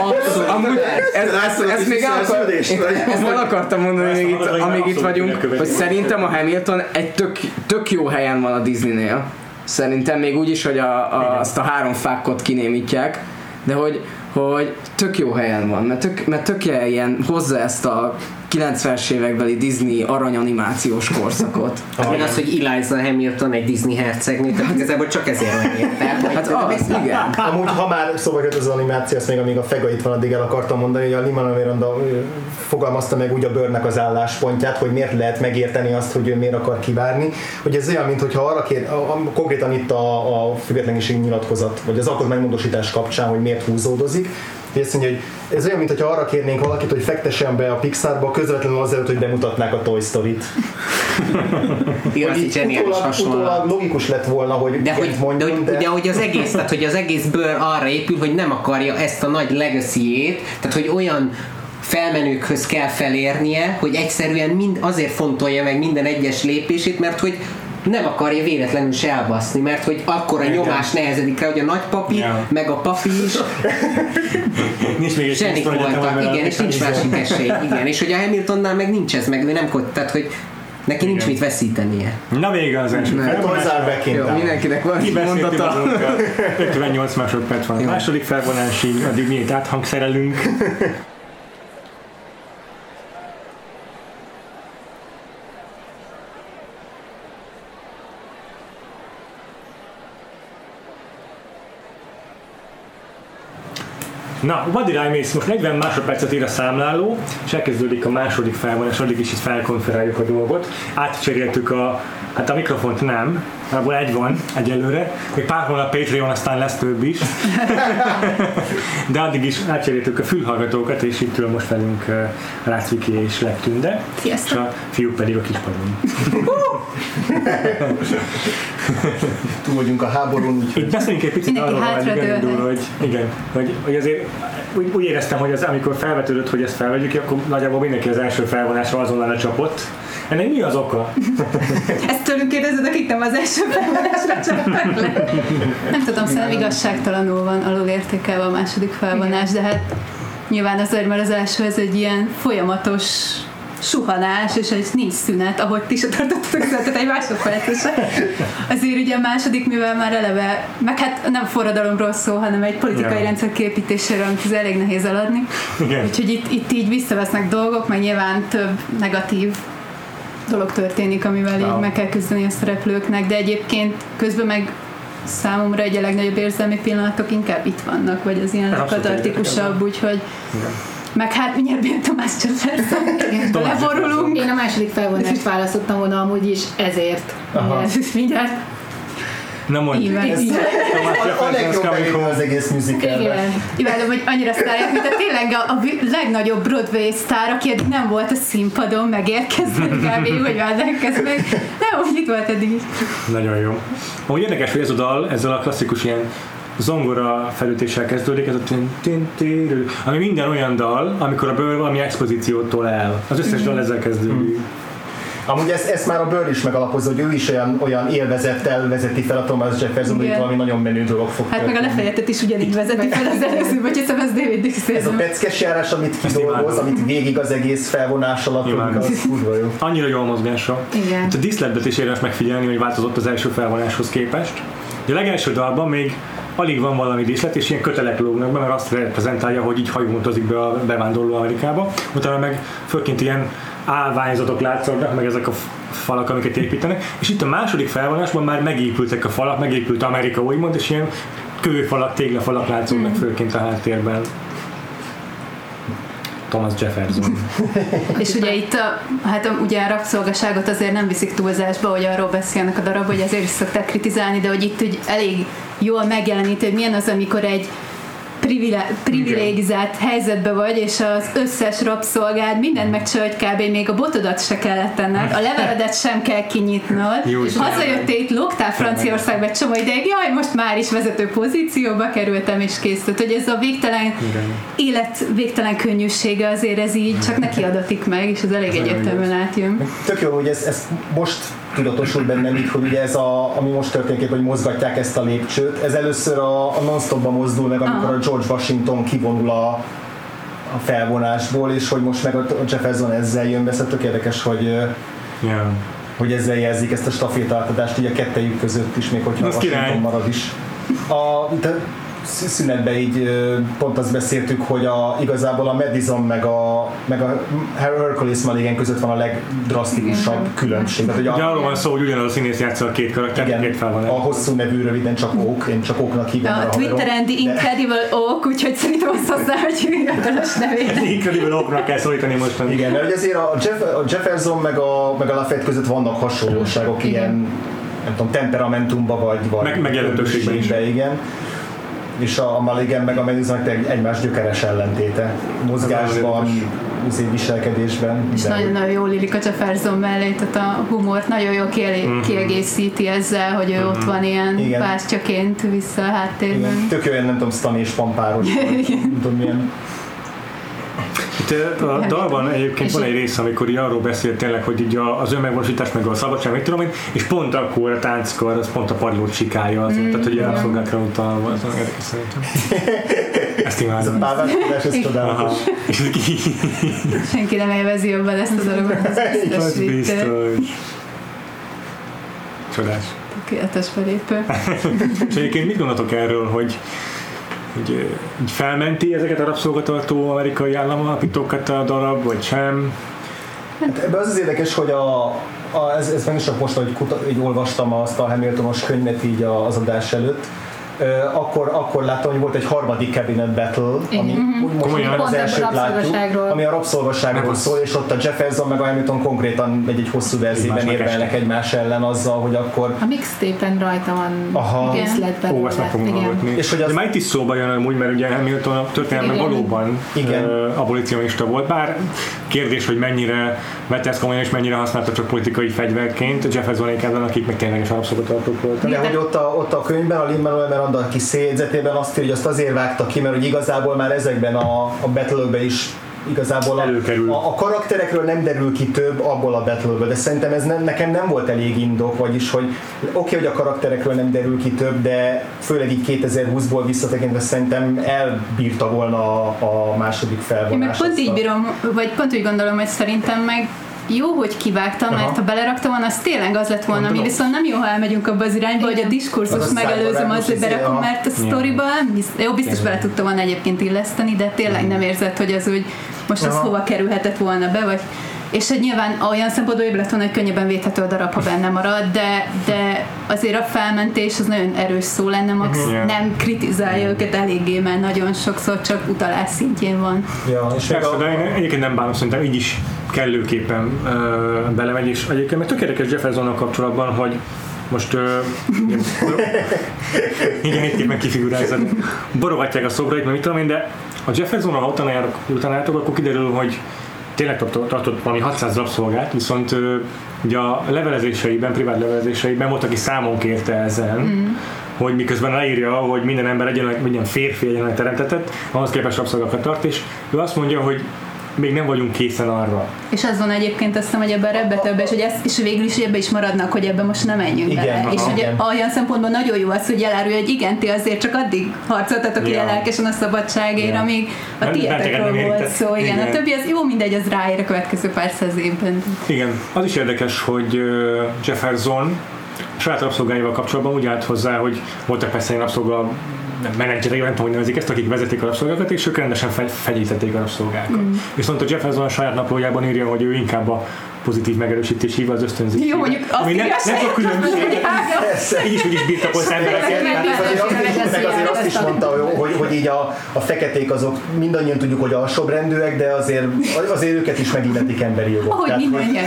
Abszolút. Amúgy ez, ez, ezt még el, akar, ezt el akartam mondani még itt, Ezt amíg itt vagyunk, hogy szerintem a Hamilton egy tök, tök jó helyen van a Disneynél. Szerintem még úgy is, hogy a, a, azt a három fákkot kinémítják, de hogy, hogy tök jó helyen van, mert tök, mert tök ilyen hozza ezt a 90-es évekbeli Disney aranyanimációs korszakot. Meg az, hogy Eliza Hamilton egy Disney hercegnő, tehát igazából csak ezért megérte. Hát az, igen. Amúgy, ha már szóba jött az animáció, azt még amíg a Fega itt van, addig el akartam mondani, hogy a Lima Miranda fogalmazta meg úgy a bőrnek az álláspontját, hogy miért lehet megérteni azt, hogy ő miért akar kivárni. Hogy ez olyan, mintha arra kér, a, a, konkrétan itt a, a függetlenségi nyilatkozat, vagy az alkotmánymódosítás kapcsán, hogy miért húzódozik, hogy azt mondja, hogy ez olyan, mintha arra kérnénk valakit, hogy fektessen be a Pixarba közvetlenül azelőtt, hogy bemutatnák a Toy Story-t. Igen, utólag, utólag logikus lett volna, hogy De hogy, ilyet de, mondjon, hogy, de hogy az egész, tehát hogy az egész bőr arra épül, hogy nem akarja ezt a nagy legacy tehát hogy olyan felmenőkhöz kell felérnie, hogy egyszerűen mind azért fontolja meg minden egyes lépését, mert hogy nem akarja véletlenül se elbaszni, mert hogy akkor a nyomás nehezedik rá, hogy a nagypapi, Ja. meg a papi is Nincs még zsenik voltak, igen, és nincs másik esély, igen, és hogy a Hamiltonnál meg nincs ez, meg nem tehát hogy neki nincs Igen. mit veszítenie. Na vége az első felvonás. Jó, mindenkinek van mondata. magunkat. 58 másodperc van a második felvonásig, addig mi itt áthangszerelünk. Na, vad irány mész? Most 40 másodpercet ír a számláló, és elkezdődik a második felvonás, addig is itt felkonferáljuk a dolgot. Átcseréltük a, hát a mikrofont nem, abból egy van egyelőre, még pár hónap Patreon, aztán lesz több is. De addig is átcseréltük a fülhallgatókat, és itt ül most velünk Rácviki és Leptünde, és Sziasztok! a fiúk pedig a kispadon. Túl vagyunk a háborún, úgyhogy Itt beszéljünk egy picit Mindenki arról, hogy indul, hogy igen, hogy, hogy azért úgy, úgy, éreztem, hogy az, amikor felvetődött, hogy ezt felvegyük, akkor nagyjából mindenki az első felvonásra azonnal lecsapott. Ennek mi az oka? Ezt tőlünk kérdezed, akik nem az első felvonásra csaptak le. Nem tudom, szerintem igazságtalanul van alulértékelve a második felvonás, de hát nyilván azért, mert az első ez egy ilyen folyamatos suhanás, és egy nincs szünet, ahogy ti se tartottatok szünetet egy másodpercesre. Azért ugye a második, mivel már eleve, meg hát nem forradalomról szól, hanem egy politikai Ja. rendszer képítéséről, amit ez elég nehéz eladni. Igen. Úgyhogy itt, itt így visszavesznek dolgok, meg nyilván több negatív dolog történik, amivel Ja. így meg kell küzdeni a szereplőknek, de egyébként közben meg számomra egy a legnagyobb érzelmi pillanatok inkább itt vannak, vagy az ilyen katartikusabb, úgyhogy meg hát mindjárt Bél Tamás Jefferson, Tamás leborulunk. Én a második felvonást választottam volna amúgy is ezért. Aha. Mindjárt Na mondj. Így van. Ez a, a legjobb az egész musicalben. Igen. Imádom, hogy annyira sztárják, mint a tényleg a, a legnagyobb Broadway sztár, aki eddig nem volt a színpadon, megérkezve, kb. hogy vállálkezz meg. Nem, úgy itt volt eddig is. Nagyon jó. Ahogy érdekes, hogy ez a dal ezzel a klasszikus ilyen zongora felütéssel kezdődik, ez a tin, tin, tin, ami minden olyan dal, amikor a bőr valami expozíciót tol el. Az összes dal ezzel kezdődik. Amúgy ezt, ezt már a Bird is megalapozza, hogy ő is olyan, olyan élvezettel vezeti fel a Thomas Jefferson, hogy valami nagyon menő dolog fog Hát meg a lefejetet is ugyanígy vezeti fel az előző, vagy hiszem ez David Ez a Dixon. peckes járás, amit kidolgoz, amit végig az egész felvonás alatt, az kurva jó. Annyira jó a mozgása. Igen. A diszletbet is érdemes megfigyelni, hogy változott az első felvonáshoz képest. Ugye a legelső dalban még alig van valami díszlet, és ilyen kötelek lógnak be, mert azt reprezentálja, hogy így hajóntozik be a bevándorló Amerikába. Utána meg főként ilyen állványzatok látszódnak, meg ezek a falak, amiket építenek. És itt a második felvonásban már megépültek a falak, megépült Amerika úgymond, és ilyen kőfalak, téglafalak látszódnak főként a háttérben. Thomas Jefferson. És ugye itt a, hát a, ugye a rabszolgaságot azért nem viszik túlzásba, hogy arról beszélnek a darab, hogy azért is szokták kritizálni, de hogy itt úgy elég jól megjelenít, hogy milyen az, amikor egy privilegizált helyzetbe vagy, és az összes rabszolgád mindent megcsinál, hogy kb. még a botodat se kellett tenned, a leveledet sem kell kinyitnod, Jó, és hazajöttél itt, lógtál Franciaországba egy csomó ideig, jaj, most már is vezető pozícióba kerültem, és kész. Tehát, hogy ez a végtelen Igen. élet végtelen könnyűsége azért ez így csak neki adatik meg, és ez elég egyértelműen átjön. Tök jó, hogy ez, ez most tudatosul bennem így, hogy ugye ez a, ami most történik, hogy mozgatják ezt a lépcsőt, ez először a, a non-stopba mozdul meg, amikor Aha. a George Washington kivonul a, a felvonásból, és hogy most meg a Jefferson ezzel jön be, szóval tök érdekes, hogy, Yeah. hogy ezzel jelzik ezt a stafétaátadást így a kettejük között is, még hogyha Az Washington király. marad is. A, de szünetben így pont azt beszéltük, hogy a, igazából a Madison meg a, meg a Hercules Mulligan között van a legdrasztikusabb különbség. Tehát, hogy Ugye a, arról van szó, hogy ugyanaz a színész játsza a két karakter, igen, két a felvonás. hosszú nevű röviden csak Oak, én csak Oaknak hívom. A haverom. Twitteren The Incredible Oak, úgyhogy szerintem azt hozzá, hogy hivatalos nevét. Incredible oknak kell szólítani most. Igen, mert ugye azért a, Jeff, a Jefferson meg a, meg a Lafayette között vannak hasonlóságok, ilyen nem tudom, temperamentumba vagy, vagy Meg- meg jelentőségben is. igen. És a, a Mulligan meg a meg egymás gyökeres ellentéte. Mozgásban, izé, viselkedésben. És nagyon-nagyon jól illik a Jefferson mellé, tehát a humort nagyon jól kielé- kiegészíti ezzel, hogy ő ott van ilyen Igen. pártjaként vissza a háttérben. Igen, tök olyan, nem tudom, Stani és pampáros, nem tudom milyen. Itt a dalban egyébként És van egy rész, amikor így arról beszél tényleg, hogy így az önmegvalósítás meg a szabadság, mit tudom én, és pont akkor a tánckor, az pont a padlót csikálja az, mm, tehát hogy a rabszolgákra utalva, az nagyon érdekes szerintem. Ezt Ez a imádom. páváskodás, ez csodálatos. Ez Senki nem élvezi jobban ezt a dolgot, az biztos, az itt, biztos. Csodás. tökéletes felépő. És egyébként mit gondoltok erről, hogy hogy ö, így felmenti ezeket a rabszolgatartó amerikai államalapítókat a darab, vagy sem? Hát ebben az az érdekes, hogy a, a, ez, ez meg is csak most, hogy kuta, így olvastam azt a Hamiltonos könyvet így az adás előtt, akkor, akkor láttam, hogy volt egy harmadik cabinet battle, ami úgy most az elsőt látjuk, ami a rabszolgaságról szól, és ott a Jefferson meg a Hamilton konkrétan egy, egy hosszú Egymásnak érvelnek egymás ellen azzal, hogy akkor A mixtape-en rajta van Aha. részlet Ó, ezt meg fogom. És hogy De az- már itt is szóba jön amúgy, mert ugye Hamilton a történelmen Igen. valóban Igen. abolicionista volt, bár kérdés, hogy mennyire vette ezt komolyan és mennyire használta csak politikai fegyverként, Jeffersonék ellen, akik meg ténylegesen rabszolgatartók voltak. De hogy ott a, ott a könyvben, a Lin-Manuel Miranda kis széjegyzetében azt írja, hogy azt azért vágta ki, mert hogy igazából már ezekben a, a battle is igazából a, Előkerül. a, a, karakterekről nem derül ki több abból a battle de szerintem ez nem, nekem nem volt elég indok, vagyis hogy oké, okay, hogy a karakterekről nem derül ki több, de főleg így 2020-ból visszatekintve szerintem elbírta volna a, a második Én felvonás. meg pont így bírom, vagy pont úgy gondolom, hogy szerintem meg jó, hogy kivágtam, mert Aha. ha beleraktam volna, az tényleg az lett volna, ami Tudom. viszont nem jó, ha elmegyünk abba az irányba, hogy a Az diskurzus a megelőzöm az, hogy izé, berakom, mert a sztoriba jó, biztos bele tudta volna egyébként illeszteni, de tényleg nem érzett, hogy az úgy most az hova kerülhetett volna be, vagy és hogy nyilván olyan szempontból jobb lett volna, hogy könnyebben védhető a darab, ha benne marad, de, de azért a felmentés az nagyon erős szó lenne, max Mhm. nem kritizálja őket eléggé, mert nagyon sokszor csak utalás szintjén van. Ja, és meg Persze, a, de én egyébként nem bánom, szerintem így is kellőképpen ö, belemegy, és egyébként meg tök érdekes Jeffersonnal kapcsolatban, hogy most ö, igen, igen, itt éppen kifigurálsz, borogatják a szobrait, mert mit tudom én, de a Jeffersonnal, ha utána járok, utána jártok, akkor kiderül, hogy tényleg tartott, valami 600 rabszolgát, viszont ugye a levelezéseiben, privát levelezéseiben volt, aki számon kérte ezen, mm. hogy miközben leírja, hogy minden ember egyenlően, minden férfi egyenlően teremtetett, ahhoz képest rabszolgakat tart, és ő azt mondja, hogy még nem vagyunk készen arra. És az van egyébként azt hiszem, hogy ebben ebbe több, és hogy ez, és végül is ebbe is maradnak, hogy ebbe most nem menjünk Igen, bele. aha, és hogy igen. olyan szempontból nagyon jó az, hogy elárulja, hogy igen, ti azért csak addig harcoltatok Ja. ilyen lelkesen a szabadságért, Ja. amíg a tietekről volt szó. Igen, Igen. a többi az jó, mindegy, az ráér a következő pár száz évben. Igen, az is érdekes, hogy Jefferson saját rabszolgáival kapcsolatban úgy állt hozzá, hogy voltak persze ilyen rabszolga nem, menedzserei, nem tudom, hogy nevezik ezt, akik vezetik a rabszolgákat, és ők rendesen fegy, fegyítették a rabszolgákat. Mm. Viszont a Jefferson a saját naplójában írja, hogy ő inkább a pozitív megerősítés hív az ösztönzés. Jó, mondjuk azt Ami nem, nem a különbség, így is úgy is birtokolsz embereket. Meg azért azt, is, mondta, hogy, hogy, hogy így a, a feketék azok mindannyian tudjuk, hogy alsóbrendűek, de azért, azért őket is megilletik emberi jogok. Ahogy hogy- mindannyian.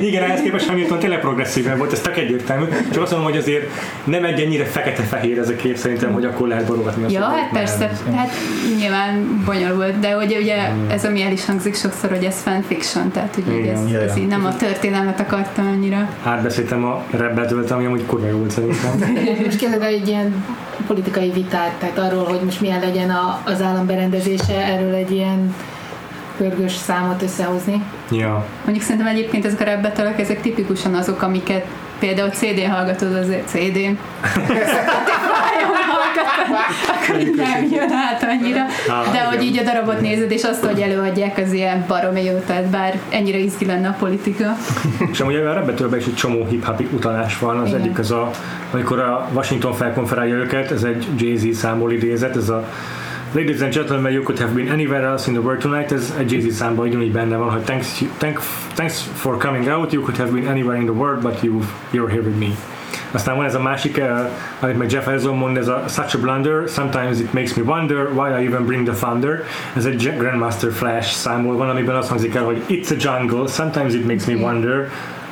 Igen, ehhez képest Hamilton tényleg progresszíven volt, ez tök egyértelmű. Csak azt mondom, hogy azért nem egy ennyire fekete-fehér ez a kép szerintem, hogy akkor lehet borogatni Ja, hát persze, hát nyilván bonyolult, de ugye, ugye ez ami el is hangzik sokszor, hogy ez fanfiction, tehát ugye ez, ez így nem a történelmet akartam annyira. átbeszéltem a rebbetőt, ami amúgy kurva jó volt szerintem. Most el egy ilyen politikai vitát, tehát arról, hogy most milyen legyen a, az állam berendezése, erről egy ilyen pörgős számot összehozni. ja. Mondjuk szerintem egyébként ezek a rebbetelek, ezek tipikusan azok, amiket például CD-n hallgatod azért CD-n. Akkor így nem jön át annyira. De hogy így a darabot nézed, és azt, hogy előadják, az ilyen baromi jó, tehát bár ennyire izgi lenne a politika. És amúgy a Rebetőlben is egy csomó hip-hop utalás van. Az Igen. egyik az a, amikor a Washington felkonferálja őket, ez egy Jay-Z számból idézett, ez a Ladies and gentlemen, you could have been anywhere else in the world tonight, ez egy Jay-Z számban ugyanúgy benne van, hogy thanks, thank, thanks for coming out, you could have been anywhere in the world, but you, you're here with me. Aztán van ez a másik, uh, amit meg Jeff Elson mond, ez a Such a blunder, sometimes it makes me wonder why I even bring the thunder. Ez egy Grandmaster Flash számból van, amiben azt hangzik el, hogy It's a jungle, sometimes it makes me wonder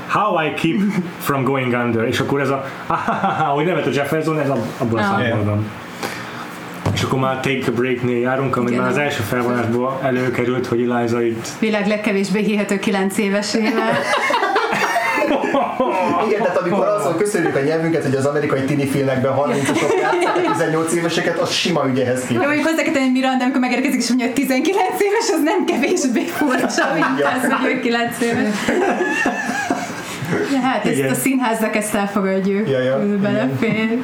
how I keep from going under. És akkor ez a, hogy nevet a Jefferson, ez a- abból a Ah. számból van. És akkor már Take a Break-nél járunk, ami már az első felvonásból előkerült, hogy Eliza itt Világ legkevésbé hihető 9 évesével. Igen, tehát amikor azon köszönjük a nyelvünket, hogy az amerikai tini filmekben 30-asok játszák a 18 éveseket, az sima ügyehez Jó, képest. mondjuk hozzá kell tenni, hogy Miranda, amikor megérkezik, és mondja, hogy 19 éves, az nem kevésbé furcsa, mint az, hogy ő 9 éves. Ja, hát ezt Igen. a színháznak ezt elfogadjuk. Ja, ja, belefér.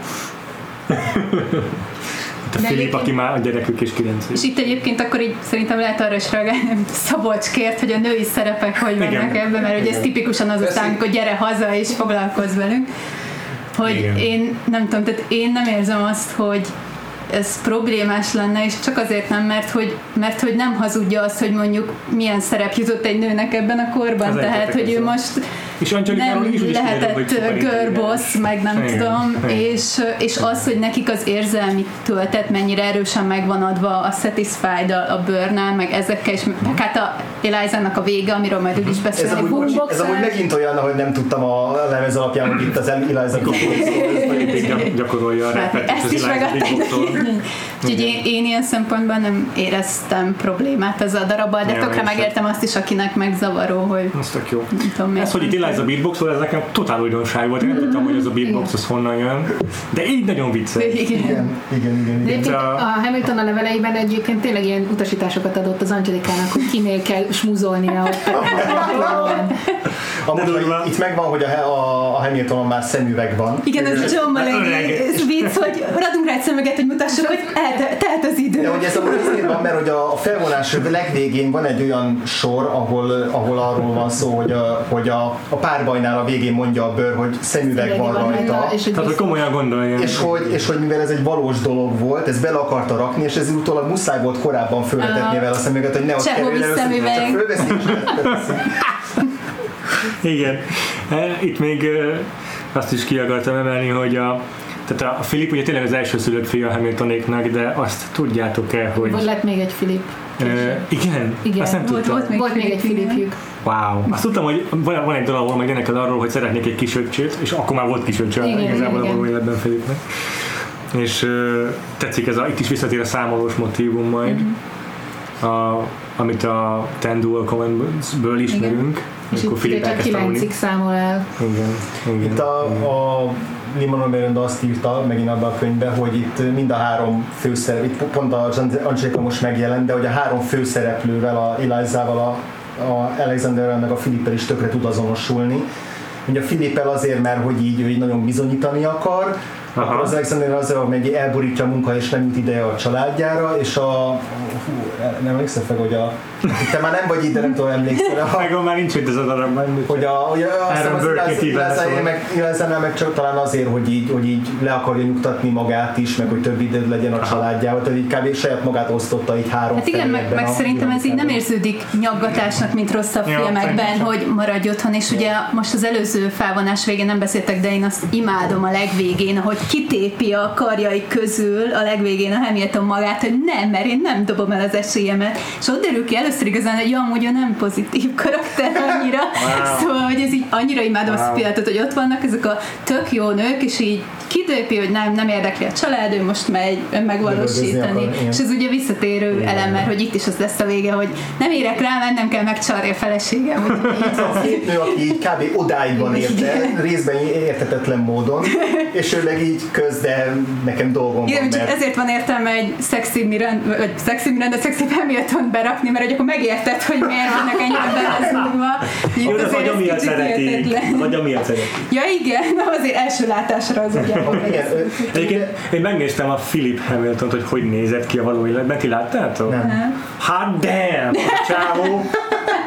a Filip, aki már a gyerekük is 9 éves. És itt egyébként akkor így szerintem lehet arra is reagálni, Szabolcs kért, hogy a női szerepek hogy Igen. vannak ebben, mert ugye ez tipikusan az után, amikor gyere haza és foglalkozz velünk. Hogy Igen. én nem tudom, tehát én nem érzem azt, hogy ez problémás lenne, és csak azért nem, mert hogy, mert hogy nem hazudja azt, hogy mondjuk milyen szerep jutott egy nőnek ebben a korban, Az tehát hogy ő most És Angelikáról nem is úgy lehetett girlboss, meg nem Igen, tudom, igen. és, és az, hogy nekik az érzelmi töltet mennyire erősen megvan adva a satisfied a, a bőrnál, meg ezekkel, és meg hát a Eliza-nak a vége, amiről majd úgy is Ez beszélni amúgy, bocsi, ez amúgy megint olyan, hogy nem tudtam a lemez alapján, hogy itt az Eliza gyakorolja a Hát, repet, ezt az is Eliza megadták. Úgyhogy én, én ilyen szempontból nem éreztem problémát ezzel a darabbal, de Nem, tökre megértem azt is, akinek megzavaró, hogy Az tök jó. nem tudom. Ez, hogy itt Eliza beatboxol, ez nekem totál újdonság volt. Én nem tudtam, hogy ez a beatbox az honnan jön. De így nagyon vicces. Igen. Igen, igen, igen. De igen. egyébként a- a Hamilton a leveleiben egyébként tényleg ilyen utasításokat adott az Angelikának, hogy kinél kell smúzolnia. Hogy Amúgy, De itt megvan, hogy a, a, a Hamiltonon már szemüveg van. Igen, ez John. Mulaney vicc, hogy adunk rá egy szemüveget, hogy mutassuk, hogy telt az idő. De hogy ez amúgy azért van, mert hogy a felvonás legvégén van egy olyan sor, ahol, ahol arról van szó, hogy a, hogy a, a párbajnál a végén mondja a bőr, hogy szemüveg van rajta. és Tehát, hogy komolyan gondolja. És hogy, és hogy mivel ez egy valós dolog volt, ez bele akarta rakni, és ez utólag muszáj volt korábban fölvetetni Aha. vele a szemüveget, hogy ne ott kerülj először, szemüveg. csak fölveszi, és leteszi. Igen. E, Itt még azt is ki akartam emelni, hogy a tehát a Filip ugye tényleg az első szülött fia a Hamiltonéknak, de azt tudjátok-e, hogy... Vagy lett még egy Filip. E, igen? Igen. Azt nem Volt- tudtam. volt még Volt még egy. Filipjük. Wow. Azt tudtam, hogy van, van egy dolog, ahol meg énekel arról, hogy szeretnék egy kisöccsét, és akkor már volt kisöccse Igen, igazából igen. a való életben Filipnek. És ö, tetszik ez a, itt is visszatér a számolós motívum majd, Mhm. a, amit a Ten Dual Commandments-ből ismerünk, És amikor itt Filip csak elkezd tanulni. kilencig számol el. Igen, igen. Itt a, a Limonon Miranda azt írta megint abban a könyvben, hogy itt mind a három főszerep, itt pont a Angelica most megjelent, de hogy a három főszereplővel, a Eliza-val, a, a Alexanderrel meg a Filippel is tökre tud azonosulni. Ugye a Filippel azért, mert hogy így ő így nagyon bizonyítani akar, Aha. akkor az Alexander az, hogy elborítja a munka és nem jut ideje a családjára, és a hú, nem emlékszem fel, hogy a te már nem vagy itt, de nem tudom emlékszel, a, Meg már nincs itt ez a darabban. hogy a, hogy a Aaron beleszól. meg, meg csak talán azért, hogy így, hogy így le akarja nyugtatni magát is, meg hogy több időd legyen a családjával, tehát így kb. saját magát osztotta így három Hát igen, meg, meg szerintem ez így nem érződik nyaggatásnak, mint rosszabb Ja, filmekben, hogy maradj otthon, és ugye most az előző felvonás végén nem beszéltek, de én azt imádom a legvégén, ahogy kitépi a karjai közül a legvégén a Hamilton magát, hogy nem, mert én nem dobom el az esélyemet. És ott derül ki először igazán, hogy ja, amúgy ő nem pozitív karakter annyira. Wow. Szóval, hogy ez így annyira imádom wow. azt a pillanatot, hogy ott vannak ezek a tök jó nők, és így kitépi, hogy nem, nem érdekli a család, ő most megy megvalósítani. akar, igen. És ez ugye visszatérő elem, mert hogy itt is az lesz a vége, hogy nem érek rá, mert nem kell megcsarni a feleségem. így- A két nő, aki így kb. odáig van érte, részben értetetlen módon, és ő meg így köz, de nekem dolgom Igen, van, csak mert ezért van értelme egy szexi Miranda, vagy szexi Miranda, szexi Hamilton berakni, mert hogy akkor megérted, hogy miért vannak ennyire belezúgva. Jó, Itt de az azért agya ez miatt kicsit szereti. értetlen. Az agya miatt szereti. Ja igen, nem azért első látásra az ugye. Igen, Egyébként én megnéztem a Philip Hamilton-t, hogy hogy nézett ki a való életben. Ti láttátok? Nem. Hát damn! A csávó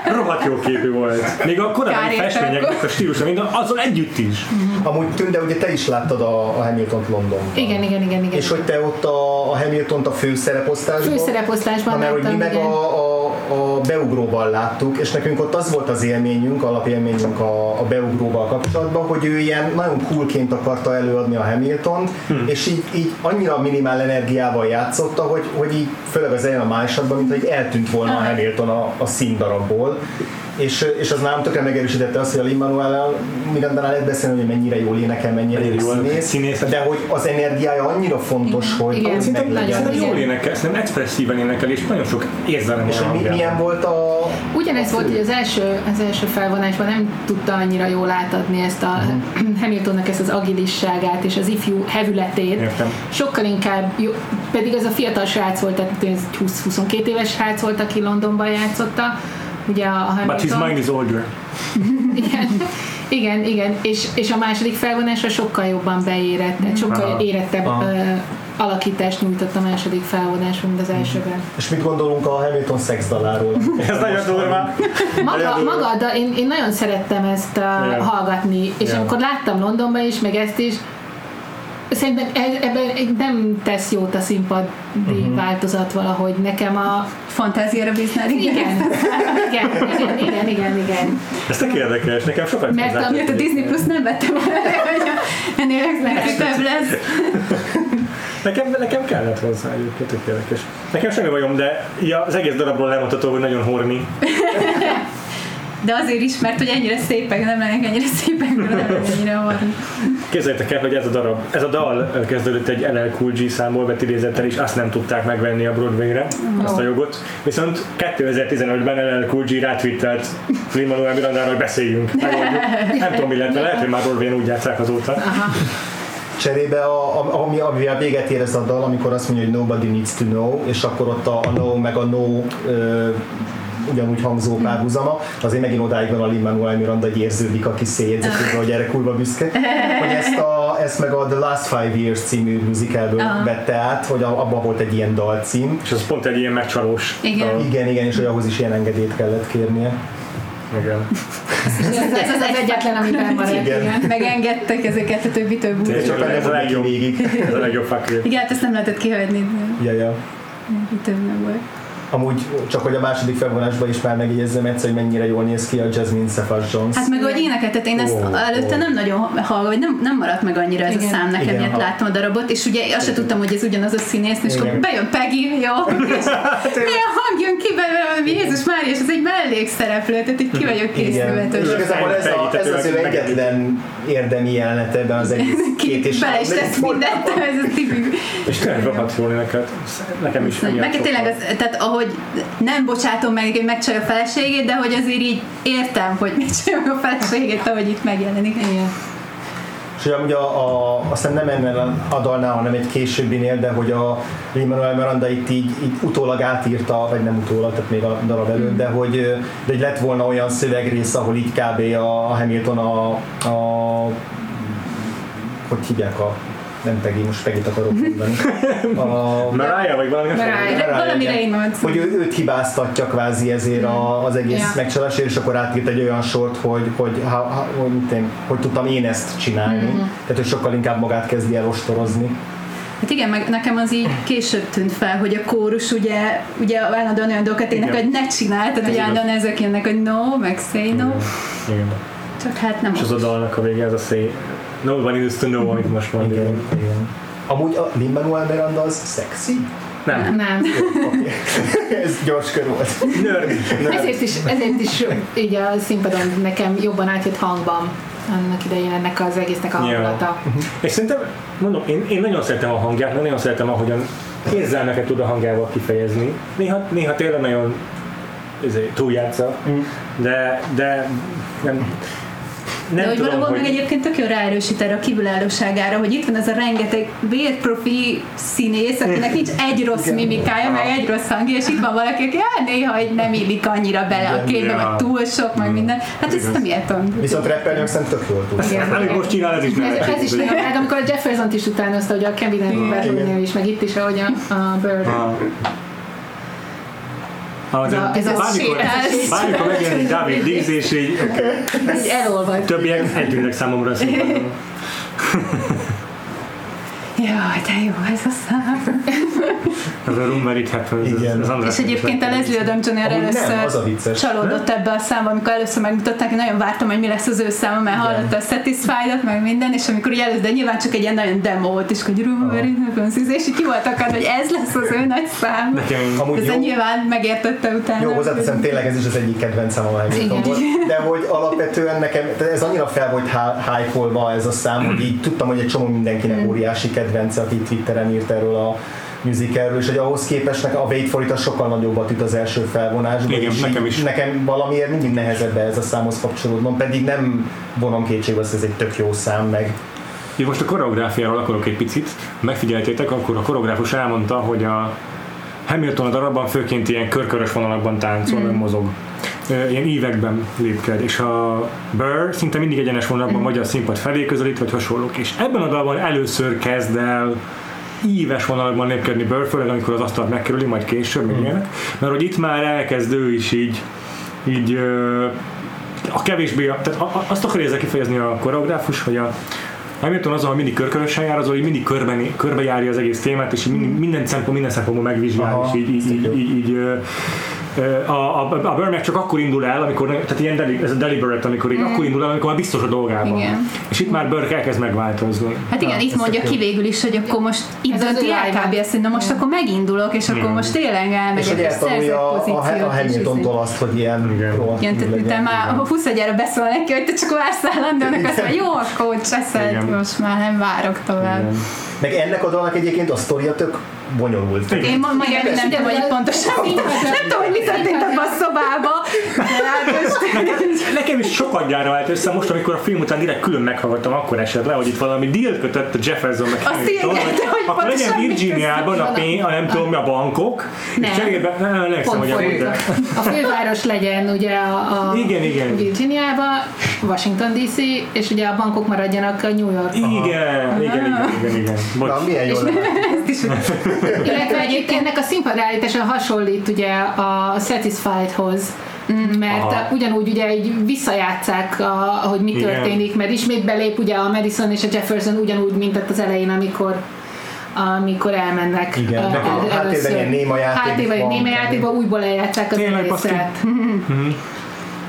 rohadt jó képű volt. Még a korábbi festményeknek a stílusa, mind azzal együtt is. Amúgy Tünde, ugye te is láttad a, a Hamilton-t Londonban. Igen, igen, igen, igen. És hogy te ott a, a Hamilton-t a főszereposztásban? Főszereposztásban Na, mert hogy mi láttam, meg igen. a, a, a beugróval láttuk, és nekünk ott az volt az élményünk, alapélményünk a, a beugróval kapcsolatban, hogy ő ilyen nagyon coolként akarta előadni a Hamilton-t, Hm. és így, így annyira minimál energiával játszotta, hogy, hogy így főleg az elején a másodban, mint hogy eltűnt volna a Hamilton a, a színdarabból. És, és az nálam tökre megerősítette azt, hogy a Lin-Manuel Mirandánál lehet beszélni, hogy mennyire jól énekel, mennyire Mennyire jól jól színész, színész. de hogy az energiája annyira fontos, hogy Igen. hogy Szerintem-. Szerintem jól énekel, szerintem expresszíven énekel, és nagyon sok érzelem És hogy mi, milyen volt a... Ugyanez volt, hogy az első, az első felvonásban nem tudta annyira jól átadni ezt a Hamiltonnak ezt az agilisságát és az ifjú hevületét. Értem. Sokkal inkább, jó, pedig ez a fiatal srác volt, tehát ez 20-22 éves srác volt, aki Londonban játszotta, ugye a a But his Hamilton. mind is older. Igen, igen, igen. És, és a második felvonásra sokkal jobban beérett, tehát sokkal Aha. érettebb Aha. ö, alakítást nyújtott a második felvonáson, mint az elsőben. És mit gondolunk a Hamilton szexdaláról? Ez nagyon durva. Maga, maga de én, én nagyon szerettem ezt uh, Igen. hallgatni, és Igen. amikor láttam Londonban is, meg ezt is, szerintem e- ebben nem tesz jót a színpadi Mhm. változat valahogy. Nekem a... Fantáziára bíznál, igen. Igen, igen, igen, igen, igen, igen. Ez tök érdekes, nekem sokat Mert hozzá- a- Disney Plus nem vettem hogy ennél legtöbb lesz. Nekem, nekem kellett hozzá egyébként, tök érdekes. Nekem semmi bajom, de ja, az egész darabról lemondható, hogy nagyon horni. De azért is, mert hogy ennyire szépek, nem lennek ennyire szépek, mert nem lennek ennyire van. Képzeljétek el, hogy ez a darab, ez a dal kezdődött egy LL Cool G számból vett idézettel, és azt nem tudták megvenni a Broadway-re, azt a jogot. Viszont 2015-ben LL Cool G rátwittelt Lin-Manuel Mirandára, hogy beszéljünk. Nem tudom, mi lett, lehet, hogy már Broadway-n úgy játszák azóta. Cserébe, a, a, ami, amivel véget ér ez a dal, amikor azt mondja, hogy nobody needs to know, és akkor ott a, a no meg a no ö, ugyanúgy hangzó párhuzama, azért megint odáig van a Lin-Manuel Miranda, hogy érződik, aki széjegyzetőben, hogy erre kurva büszke, hogy ezt, a, ezt meg a The Last Five Years című musicalből Aha. vette át, hogy a- abban volt egy ilyen dalcím. És az pont egy ilyen megcsalós. Igen. dal. Igen, igen, és hogy ahhoz is ilyen engedélyt kellett kérnie. Igen. Ez az, az egyetlen, amiben. Igen. Igen. Megengedtek ezeket a többi több Ez úr. csak ez a legjobb. Ez a legjobb fuck Igen, hát ezt nem lehetett kihagyni, Ja, ja. több nem volt. Amúgy csak hogy a második felvonásban is már megjegyezzem egyszer, hogy mennyire jól néz ki a Jasmine Cephas Jones. Hát meg hogy énekeltet, én ezt Ó, előtte ó. nem nagyon hallgattam, vagy nem, nem maradt meg annyira ez Igen. a szám nekem, miért láttam a darabot, és ugye azt se tudtam, hogy ez ugyanaz a színész, és akkor Igen. bejön Peggy, jó, és milyen hang jön ki belőle, Jézus Mária, és ez egy mellékszereplő, tehát így ki vagyok készülve. Igazából ez, a, ez az ő egyetlen érdemi jelenete ebben az egész két és Bele is tesz mindent, ez a tipikus. És tényleg rohadt jól énekelt. Nekem is Meg tényleg tehát ahogy nem bocsátom meg, hogy megcsalja a feleségét, de hogy azért így értem, hogy megcsalja a feleségét, ahogy itt megjelenik. Igen. És ugye amúgy a, a, aztán nem ennél a dalnál, hanem egy későbbinél, de hogy a Lin-Manuel Miranda itt így, így utólag átírta, vagy nem utólag, tehát még a darab előtt, de hogy, de hogy lett volna olyan szövegrész, ahol így kb. a Hamilton a, a hogy hívják a nem Peggy, most Peggy-t akarok mondani. A, Mariah, vagy valami Mariah. Valami. Reynolds. hogy ő, őt hibáztatja kvázi ezért a, az egész yeah. megcsalásért, és akkor átírt egy olyan sort, hogy, hogy, ha, ha, hogy, én, hogy tudtam én ezt csinálni. Mm-hmm. Tehát, hogy sokkal inkább magát kezdi el ostorozni. Hát igen, meg nekem az így később tűnt fel, hogy a kórus ugye, ugye állandóan olyan dolgokat Igen. hogy ne csinálj, tehát hogy állandóan ezek jönnek, hogy no, meg say no, Igen. csak hát nem És az a dalnak a vége, ez a say, nobody needs to know, amit most mond. Igen, igen. Amúgy a Lin-Manuel Miranda az szexi? Nem. Nem. Okay. Ez gyors kör volt. Nerd. Nerd. Ezért is, ezért is így a színpadon nekem jobban átjött hangban annak idején ennek az egésznek a hangulata. És szerintem, mondom, én, én nagyon szeretem a hangját, nagyon szeretem, ahogyan érzelmeket tud a hangjával kifejezni. Néha, néha tényleg nagyon ezért, túljátsza, de, de nem, nem De hogy tudom, valahol hogy... meg egyébként tök jól ráerősít erre a kívülállóságára, hogy itt van ez a rengeteg vérprofi színész, akinek nincs egy rossz mimikája, meg egy rossz hangja, és itt van valaki, aki hát néha hogy nem illik annyira bele a Igen, képbe, ja. meg túl sok, meg minden. Hát ezt nem értem. Viszont rappelni szerintem tök jól tud. Igen. Amit most csinál, ez is Ez, ez is nagyon meg, amikor a Jefferson-t is utánozta, hogy a Kevin Battle is, meg itt is, ahogy a, a Bird. Ah. De Na, ez bármikor, sétás. bármikor megjelenik David Díz, és Így elolvad. többiek eltűnnek számomra a színpadon. Jaj, de jó ez a szám. Ez a Room Where It Happens. Igen. ez András És egyébként a Leslie Odom Jr. Nem, először az vicces. csalódott ebbe a számba, amikor először megmutatták, én nagyon vártam, hogy mi lesz az ő száma, mert Igen. hallotta a Satisfied-ot, meg minden, és amikor először, de nyilván csak egy ilyen nagyon demo volt, és hogy Room Where It Happens, és így ki volt akad, hogy ez lesz az ő nagy szám. Nekem Amúgy Ez jó, nyilván megértette utána. jó hozzáteszem, tényleg ez is az egyik kedvencem a Hamilton volt. De hogy alapvetően nekem, ez annyira fel volt hype ez a szám, hogy így tudtam, hogy egy csomó mindenkinek óriási kedvence, aki Twitteren írt erről a musicalről, és hogy ahhoz képest nekem a Wait for It az sokkal nagyobbat üt az első felvonásban. Igen, és nekem is. Nekem valamiért mindig nehezebb ez a számhoz kapcsolódnom, pedig nem vonom kétségbe, azt, ez egy tök jó szám, meg Én most a koreográfiáról akarok egy picit. Megfigyeltétek, akkor a koreográfus elmondta, hogy a Hamilton a darabban főként ilyen körkörös vonalakban táncol, mm. mozog. Ilyen ívekben lépked, és a Burr szinte mindig egyenes vonalban, vagy a színpad felé közelít, vagy hasonlók. És ebben a dalban először kezd el íves vonalakban lépkedni Burr, főleg amikor az asztalt megkerüli, majd később, meg ilyenek. Mert hogy itt már elkezd ő is így, így a kevésbé, tehát azt akarja ezzel kifejezni a koreográfus, hogy a Hamilton azon, hogy mindig körkörösen jár, azon, hogy mindig körben, körbejárja az egész témát, és így minden, szempont, minden szempontból megvizsgál, Aha, és így, így, így, így, így a, a, a Burn meg csak akkor indul el, amikor, tehát ilyen deli, ez a deliberate, amikor így akkor indul el, amikor már biztos a dolgában. Igen. És itt már Burke elkezd megváltozni. Hát igen, Ja, itt mondja ki végül is, hogy akkor most itt dönti el kb. azt, hogy na most akkor megindulok, és akkor most tényleg és elmegyek, és szerzek a, a, a pozíciót. és Hamiltontól azt, hogy ilyen Igen. tehát legyen. miután már a 20 egyára beszól neki, hogy te csak vársz állandónak, azt mondja, jó, akkor hogy cseszed, most már nem várok tovább. Igen. Meg ennek a dalnak egyébként a sztoria tök bonyolult. Igen. Én ma majd nem de tudom, hogy pontosan mi Nem tudom, hogy mi történt abban a szobában. Hát. Nekem is sokat gyára vált össze, most amikor a film után direkt külön meghallgattam, akkor esett le, hogy itt valami deal kötött a Jefferson meg Azt Hamilton, akkor legyen Virginiában a pénz, a nem tudom mi a bankok, és cserébe, nem, Pont hogy a főváros legyen ugye a, Igen, igen. Virginiába, Washington DC, és ugye a bankok maradjanak a New York. Igen, igen, igen, igen, igen. Na, Bocs. milyen jó lenne. Illetve egyébként ennek a színpadállítása hasonlít ugye a Satisfied-hoz, mert Aha. ugyanúgy ugye így visszajátszák, a, hogy mi Igen. történik, mert ismét belép ugye a Madison és a Jefferson ugyanúgy, mint az elején, amikor amikor elmennek. Igen, a el- háttérben ilyen néma játék Háttérben néma játékban újból eljátszák az egészet.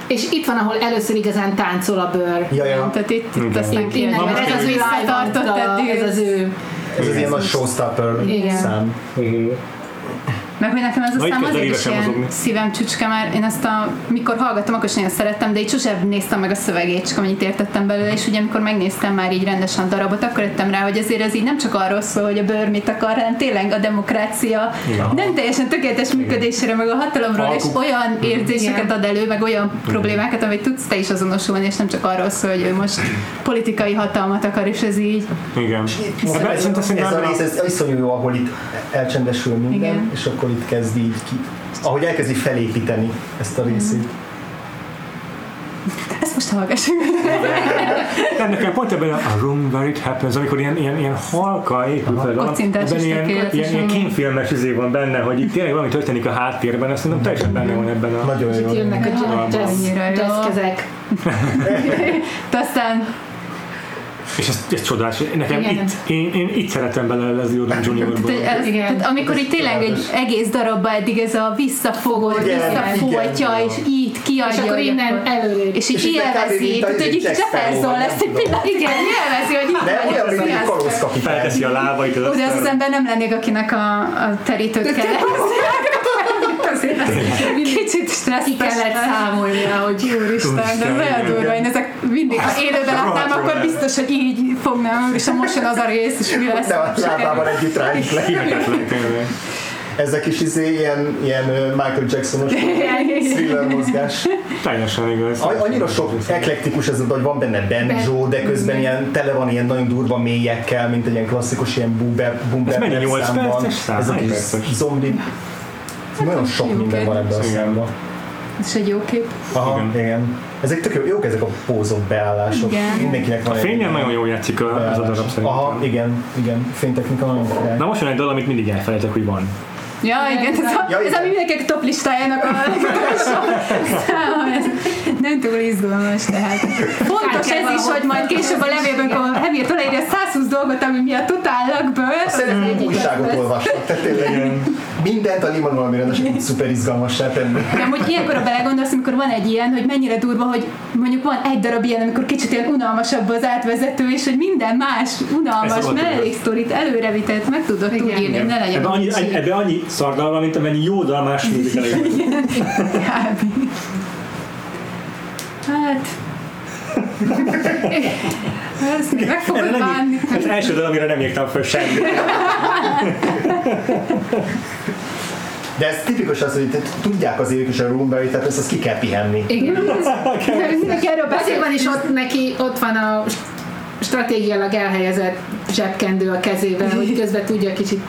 És itt van, ahol először igazán táncol a bőr. Ja, ja. Tehát itt, itt Igen. aztán mert most ez az ő visszatartott eddig. ez az ő. Ez az ilyen nagy showstopper Igen. szám. Mhm. Meg hogy nekem ez a szám azért is ilyen szívem csücske, mert én ezt a, mikor hallgattam, akkor is nagyon szerettem, de így sosem néztem meg a szövegét, csak amennyit értettem belőle, és ugye amikor megnéztem már így rendesen a darabot, akkor jöttem rá, hogy azért ez így nem csak arról szól, hogy a bőr mit akar, hanem tényleg a demokrácia Igen. nem teljesen tökéletes működésére, meg a hatalomról, és Alkuk. olyan érzéseket Igen. ad elő, meg olyan problémákat, amit tudsz te is azonosulni, és nem csak arról szól, hogy ő most politikai hatalmat akar, és ez így Igen. Ez, ez, ez, szerintem a rész, ez iszonyú jó, ahol itt elcsendesül minden, Igen. és akkor itt kezd így ki, ahogy elkezdi felépíteni ezt a részét. ezt most hallgassuk. Nem, nekem pont ebben a a Room Where It Happens, amikor ilyen, ilyen, ilyen halka épül fel, ebben is ilyen, ilyen, ilyen kémfilmes izé van benne, hogy itt tényleg valami történik a háttérben, ezt szerintem teljesen benne van ebben a... Nagyon Itt jó. jönnek a jazzkezek. De aztán És ez, ez csodás. Nekem Igen. itt, én, én itt szeretem bele Leslie Odom. Tehát, Igen. tehát amikor itt tényleg egy egész darabba eddig ez a visszafolytja, igen. és így kiadja. És akkor innen előre. és így élvezi, tehát hogy Jack Jefferson lesz egy pillanat, igen, élvezi, hogy itt De vagy olyan, az mint egy kapitány. Felteszi a lábait Oda az az ember nem lennék, akinek a, a terítőt kell Kicsit Ki stresszes. kellett számolnia, hogy Úristen, de olyan durva, én ezek mindig, ha élőben látnám, akkor biztos, hogy így fognám, és a most jön az a rész, és mi lesz. De a lábával együtt. Hihetetlen, tényleg. ezek is izé ilyen, ilyen Michael Jacksonos thriller mozgás. Teljesen igaz. A- Annyira sok eklektikus ez hogy van benne banjo, de közben ilyen tele van ilyen nagyon durva mélyekkel, mint egy ilyen klasszikus ilyen boomer, boomer Ez mennyi, nyolc számban. perces szám? Ez a Hány zombi. Nagyon sok minden van ebben a számban. Ez egy jó kép. Aha, igen. igen. Ezek tök jó, jók ezek a pózok, beállások. Igen. Mindenkinek van A egy fényen nagyon jól játszik a, ez a darab szerintem. Aha, igen, igen. Fénytechnika nagyon király. Na most jön egy dal, amit mindig elfelejtek, hogy van. Ja, igen, ez, a, Ja, ez igen. a mindenkinek top listájának a nem túl izgalmas, tehát. Fontos ez is, hogy majd később a levélben, a Hamilton leírja 120 dolgot, ami miatt utállak ből. Szeretném egy újságot olvasnak, tehát tényleg mindent a csak úgy szuper izgalmassá tenni. De amúgy ilyenkor a belegondolsz, amikor van egy ilyen, hogy mennyire durva, hogy mondjuk van egy darab ilyen, amikor kicsit ilyen unalmasabb az átvezető, és hogy minden más unalmas melléksztorit előrevitett meg tudod Igen. úgy írni, hogy ne legyen Ebbe annyi, ebbe annyi szardal van, mint amennyi jó dal más műzikelében. Kb. Hát... Még meg Ez, fogod nem, bánni. ez első dal, amire nem írtam föl semmit. De ez tipikus az, hogy tudják az évek is a Roomberry, tehát ezt, ezt ki kell pihenni. Igen. Mindenki erről Azért beszél. van is ott neki, ott van a stratégiailag elhelyezett zsebkendő a kezében, hogy közben tudja kicsit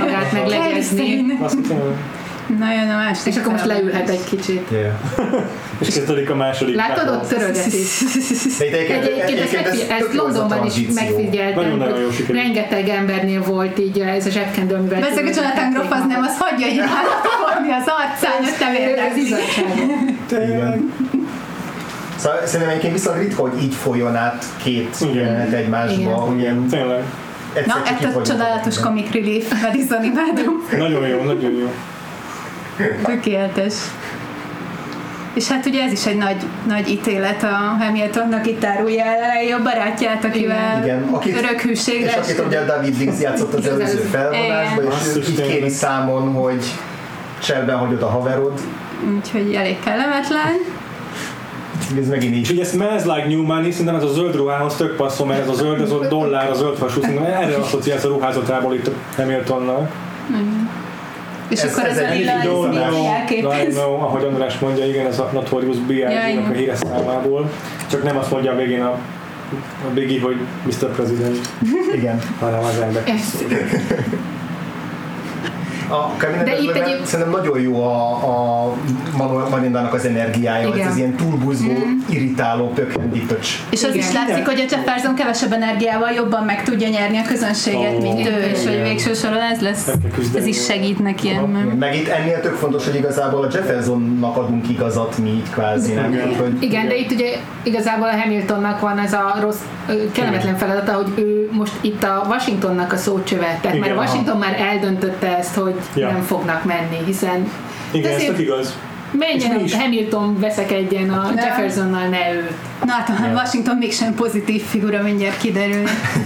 magát meglegyezni. Azt Na jön a másik. És akkor most leülhet egy kicsit. Yeah. és kezdődik a második. Látod, ott itt egyébként, ez a Londonban is megfigyeltem, hogy rengeteg embernél volt így ez a zsebkendő, amivel... Beszélek, hogy Jonathan Groff az nem, az hagyja így átadni az arcán, hogy nem Ez. Igen. Szóval szerintem egyébként viszont ritka, hogy így folyjon át két jelenet egymásba, Igen. hogy ilyen Tényleg. egyszer Na, ettől csodálatos comic relief, Madison imádom. Nagyon jó, nagyon jó. Tökéletes. És hát ugye ez is egy nagy, nagy ítélet a Hamiltonnak, itt árulja el a legjobb barátját, akivel Igen, akit- örök És akit ugye David Diggs játszott az előző felvonásban, és így kéri tényleg. számon, hogy cserben hagyod a haverod. Úgyhogy elég kellemetlen. Ez megint És így. ugye smells like new money, szerintem ez a zöld ruhához tök passzol, mert ez a zöld, ez a dollár, a zöld fasú, szerintem erre asszociálsz a ruházatából itt a Hamiltonnal. És Ez- akkor ez ez, a lila izé know, ahogy András mondja, igen, ez a Notorious B.I.G. Ja, igen. a híres számából. Csak nem azt mondja a végén a, a Biggie, hogy Mr. President, Igen. hanem az ember. A Camino De itt egyéb- szerintem nagyon jó a, a Marindának az energiája, Igen. ez az ilyen túlbuzgó, irritáló, pökhendi pöcs. És az Igen. is látszik, hogy a Jefferson kevesebb energiával jobban meg tudja nyerni a közönséget, Ó, mint ő, és hogy végső soron ez lesz, ez is segít neki ebben. Meg itt ennél tök fontos, hogy igazából a Jeffersonnak adunk igazat mi itt kvázi, nem? Igen. Tehát, hogy Igen, de itt ugye igazából a Hamiltonnak van ez a rossz, kellemetlen feladata, hogy ő most itt a Washingtonnak a szócsöve. Tehát már aha. Washington már eldöntötte ezt, hogy Ja. nem fognak menni, hiszen Igen, ez tök igaz. Menjen És mi is? a Hamilton veszekedjen a Nem. Jeffersonnal, ne ő. Na hát a Washington mégsem pozitív figura, mindjárt kiderül.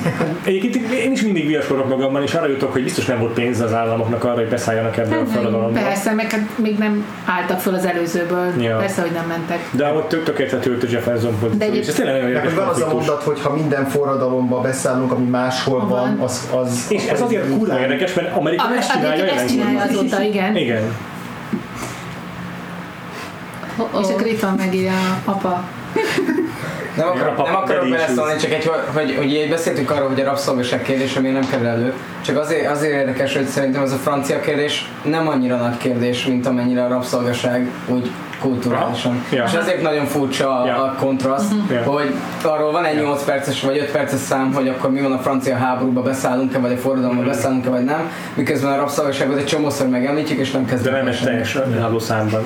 Egyébként én is mindig viaskodok magamban, és arra jutok, hogy biztos nem volt pénz az államoknak arra, hogy beszálljanak ebbe a forradalomba. Persze, meg hát még nem álltak föl az előzőből. Ja. Persze, hogy nem mentek. De ott tök tökéletlenül a Jefferson De pozíció, egy- és ez tényleg nagyon érdekes az a mondat, hogy ha minden forradalomba beszállunk, ami máshol Van. az... az És ez azért kurva érdekes, mert Amerika A, ezt csinálja ezt csinálja azóta, igen. Igen. És akkor itt van meg a apa. Nem Ja, akarok, papa, nem akarok beleszólni, csak egy, hogy, hogy így beszéltünk arról, hogy a rabszolgaság kérdése még nem kerül elő. Csak azért, azért érdekes, hogy szerintem ez a francia kérdés nem annyira nagy kérdés, mint amennyire a rabszolgaság úgy kulturálisan. Ja. És ezért nagyon furcsa a, Ja. a kontraszt, Ja. hogy arról van egy 8 perces vagy 5 perces szám, hogy akkor mi van a francia háborúba, beszállunk-e, vagy a forradalomba beszállunk-e, vagy nem, miközben a rabszolgaságot egy csomószor megemlítjük, és nem De kezdünk nem el egy teljes álló számban.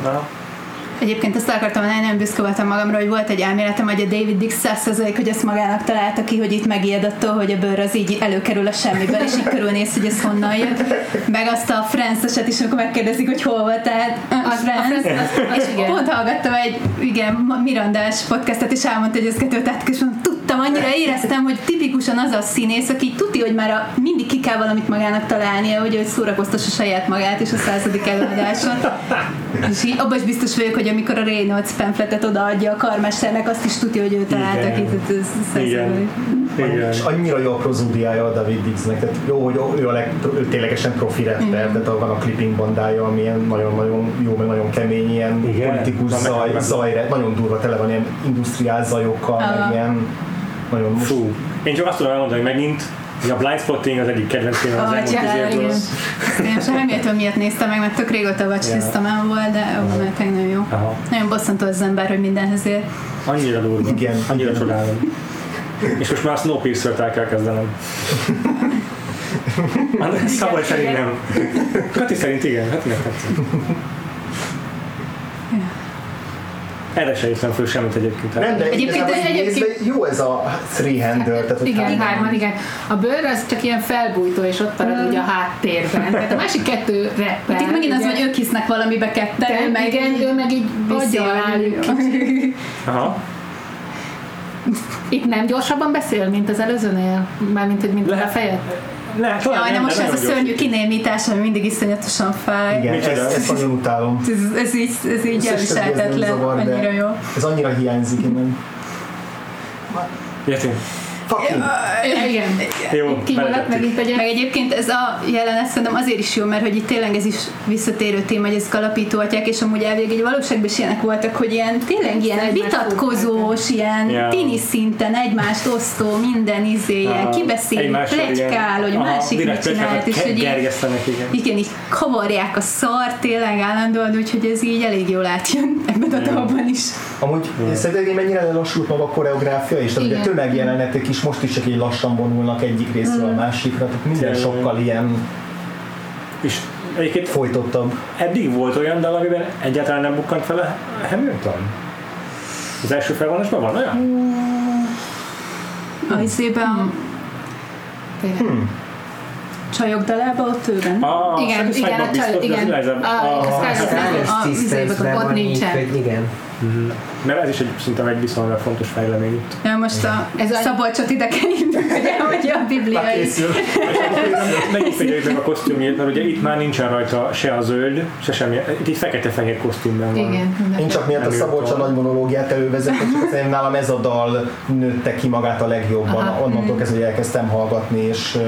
Egyébként ezt el akartam mondani, nem büszke voltam magamra, hogy volt egy elméletem, hogy a David Dix 100% hogy ezt magának találta ki, hogy itt megijed attól, hogy a bőr az így előkerül a semmiből, és így körülnéz, hogy ez honnan jött. Meg azt a Franceset is, amikor megkérdezik, hogy hol volt, tehát a az És igen. pont hallgattam egy igen, Mirandás podcastet, és elmondta, hogy ez kettő tehát és mondom, tudtam, annyira éreztem, hogy tipikusan az a színész, aki tuti, hogy már a, mindig ki kell valamit magának találnia, hogy ő szórakoztassa saját magát és a századik előadáson. És így abban is biztos vagyok, hogy amikor a Reynolds pamfletet odaadja a karmesternek, azt is tudja, hogy ő találta ki. Igen. Igen. És annyira jó a prozódiája a David Diggsnek, tehát jó, hogy ő, a leg, ő ténylegesen profi rapper, tehát van a clipping bandája, ami ilyen nagyon-nagyon jó, meg nagyon kemény, ilyen Igen. politikus zaj, nekem zaj, nagyon durva, tele van ilyen industriál zajokkal, Aha. meg ilyen nagyon most Fú. Én csak azt tudom elmondani hogy megint, hogy a Blind Spotting az egyik kedvenc filmem az Ah, elmúlt tíz. Én sem Hamilton miatt néztem meg, mert tök régóta watchlistamán volt, de ó, mert nagyon jó. Aha. Nagyon bosszantó az ember, hogy mindenhez ér. Annyira durva. Igen. Annyira csodálom. És most már a Snowpiercer-t el kell kezdenem. Szabolcs szerint nem. Kati szerint igen, hát miért tetszik. Erre se hiszem föl semmit egyébként. Rendben, Egyébként igazából ez így egyébként- nézve jó ez a three hander, tehát Igen, hárman. igen. A bőr az csak ilyen felbújtó, és ott marad ugye a háttérben. Tehát a másik kettő rappel. Itt megint az, hogy ők hisznek valamibe ketten, ő De, meg igen, ő meg így a- rájuk. Aha. Itt nem gyorsabban beszél, mint az előzőnél? Mármint, hogy mint a Lehet. fejed? Ne, talán Jaj, de nem, most ez a szörnyű kinémítás, ami mindig iszonyatosan fáj. Igen, ezt, ezt nagyon utálom. Ez, ez így, ez így elviselhetetlen, annyira jó. Ez annyira hiányzik innen. Érti? Fucking. Igen. Jó, Kimaradt megint egy Meg egyébként ez a jelenet szerintem azért is jó, mert hogy itt tényleg ez is visszatérő téma, hogy ezek alapítóatják, és amúgy elvég egy valóságban is ilyenek voltak, hogy ilyen tényleg ilyen vitatkozós, ilyen Ja. tini szinten egymást osztó, minden izé, Aha. kibeszél, plegykál, hogy Aha, másik mit csinált, és hogy így, igen. igen, így kavarják a szart tényleg állandóan, úgyhogy ez így elég jól átjön ebben a dalban is. Amúgy yeah. szerinted mennyire lelassult maga a koreográfia, és tehát ugye tömegjelenetek is most is csak így lassan vonulnak egyik részről a másikra, tehát minden sokkal ilyen És egyébként folytottabb. eddig volt olyan dal, amiben egyáltalán nem bukkant fel a Hamilton? Az első felvonásban van olyan? A izében Tényleg. a csajok dalába ott ő benne. A Igen, Satisfied igen, a biztos, csaj- de igen. az Eliza- A- a- a Sky- Scarlett a- Sisters-ben ott van így, nincsen. hogy igen. Mert ez is egy szerintem egy viszonylag fontos fejlemény itt. Ja, most a, Ez a- Szabolcsot ide kell ugye, hogy a bibliai. Készül. Megint a kosztümjét, mert ugye itt már nincsen rajta se a zöld, se semmi. Itt egy fekete-fehér kosztümben van. Igen. Én csak miatt a Nem Szabolcs a írtam. nagy monológiát elővezettem, csak azért nálam ez a dal nőtte ki magát a legjobban. Aha. Onnantól kezdve, hogy elkezdtem hallgatni, és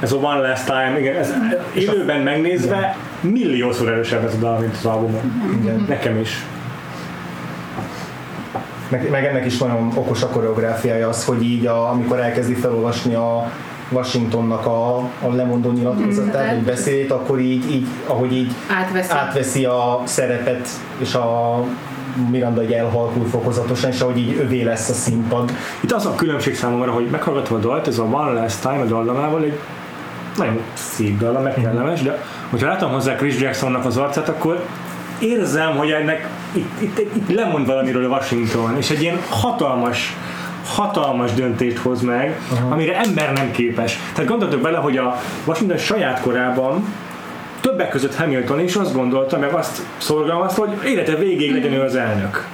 Ez a One Last Time, igen, ez élőben megnézve milliószor erősebb ez a dal, mint az albumon. igen. Nekem is. Meg, meg ennek is nagyon okos a koreográfiája az, hogy így a, amikor elkezdi felolvasni a Washingtonnak a, a lemondó nyilatkozatát, vagy beszédét, akkor így, így ahogy így Átveszi. átveszi a szerepet, és a Miranda egy elhalkul fokozatosan, és ahogy így övé lesz a színpad. Itt az a különbség számomra, hogy meghallgatom a dalt, ez a One Last Time a dallamával egy nagyon szép dal, meg kellemes, de hogyha látom hozzá Chris Jacksonnak az arcát, akkor érzem, hogy ennek itt, itt, itt lemond valamiről a Washington, és egy ilyen hatalmas hatalmas döntést hoz meg, uh-huh. amire ember nem képes. Tehát gondoltok bele, hogy a Washington saját korában többek között Hamilton is azt gondolta, meg azt szorgalmazta, hogy élete végéig legyen ő az elnök.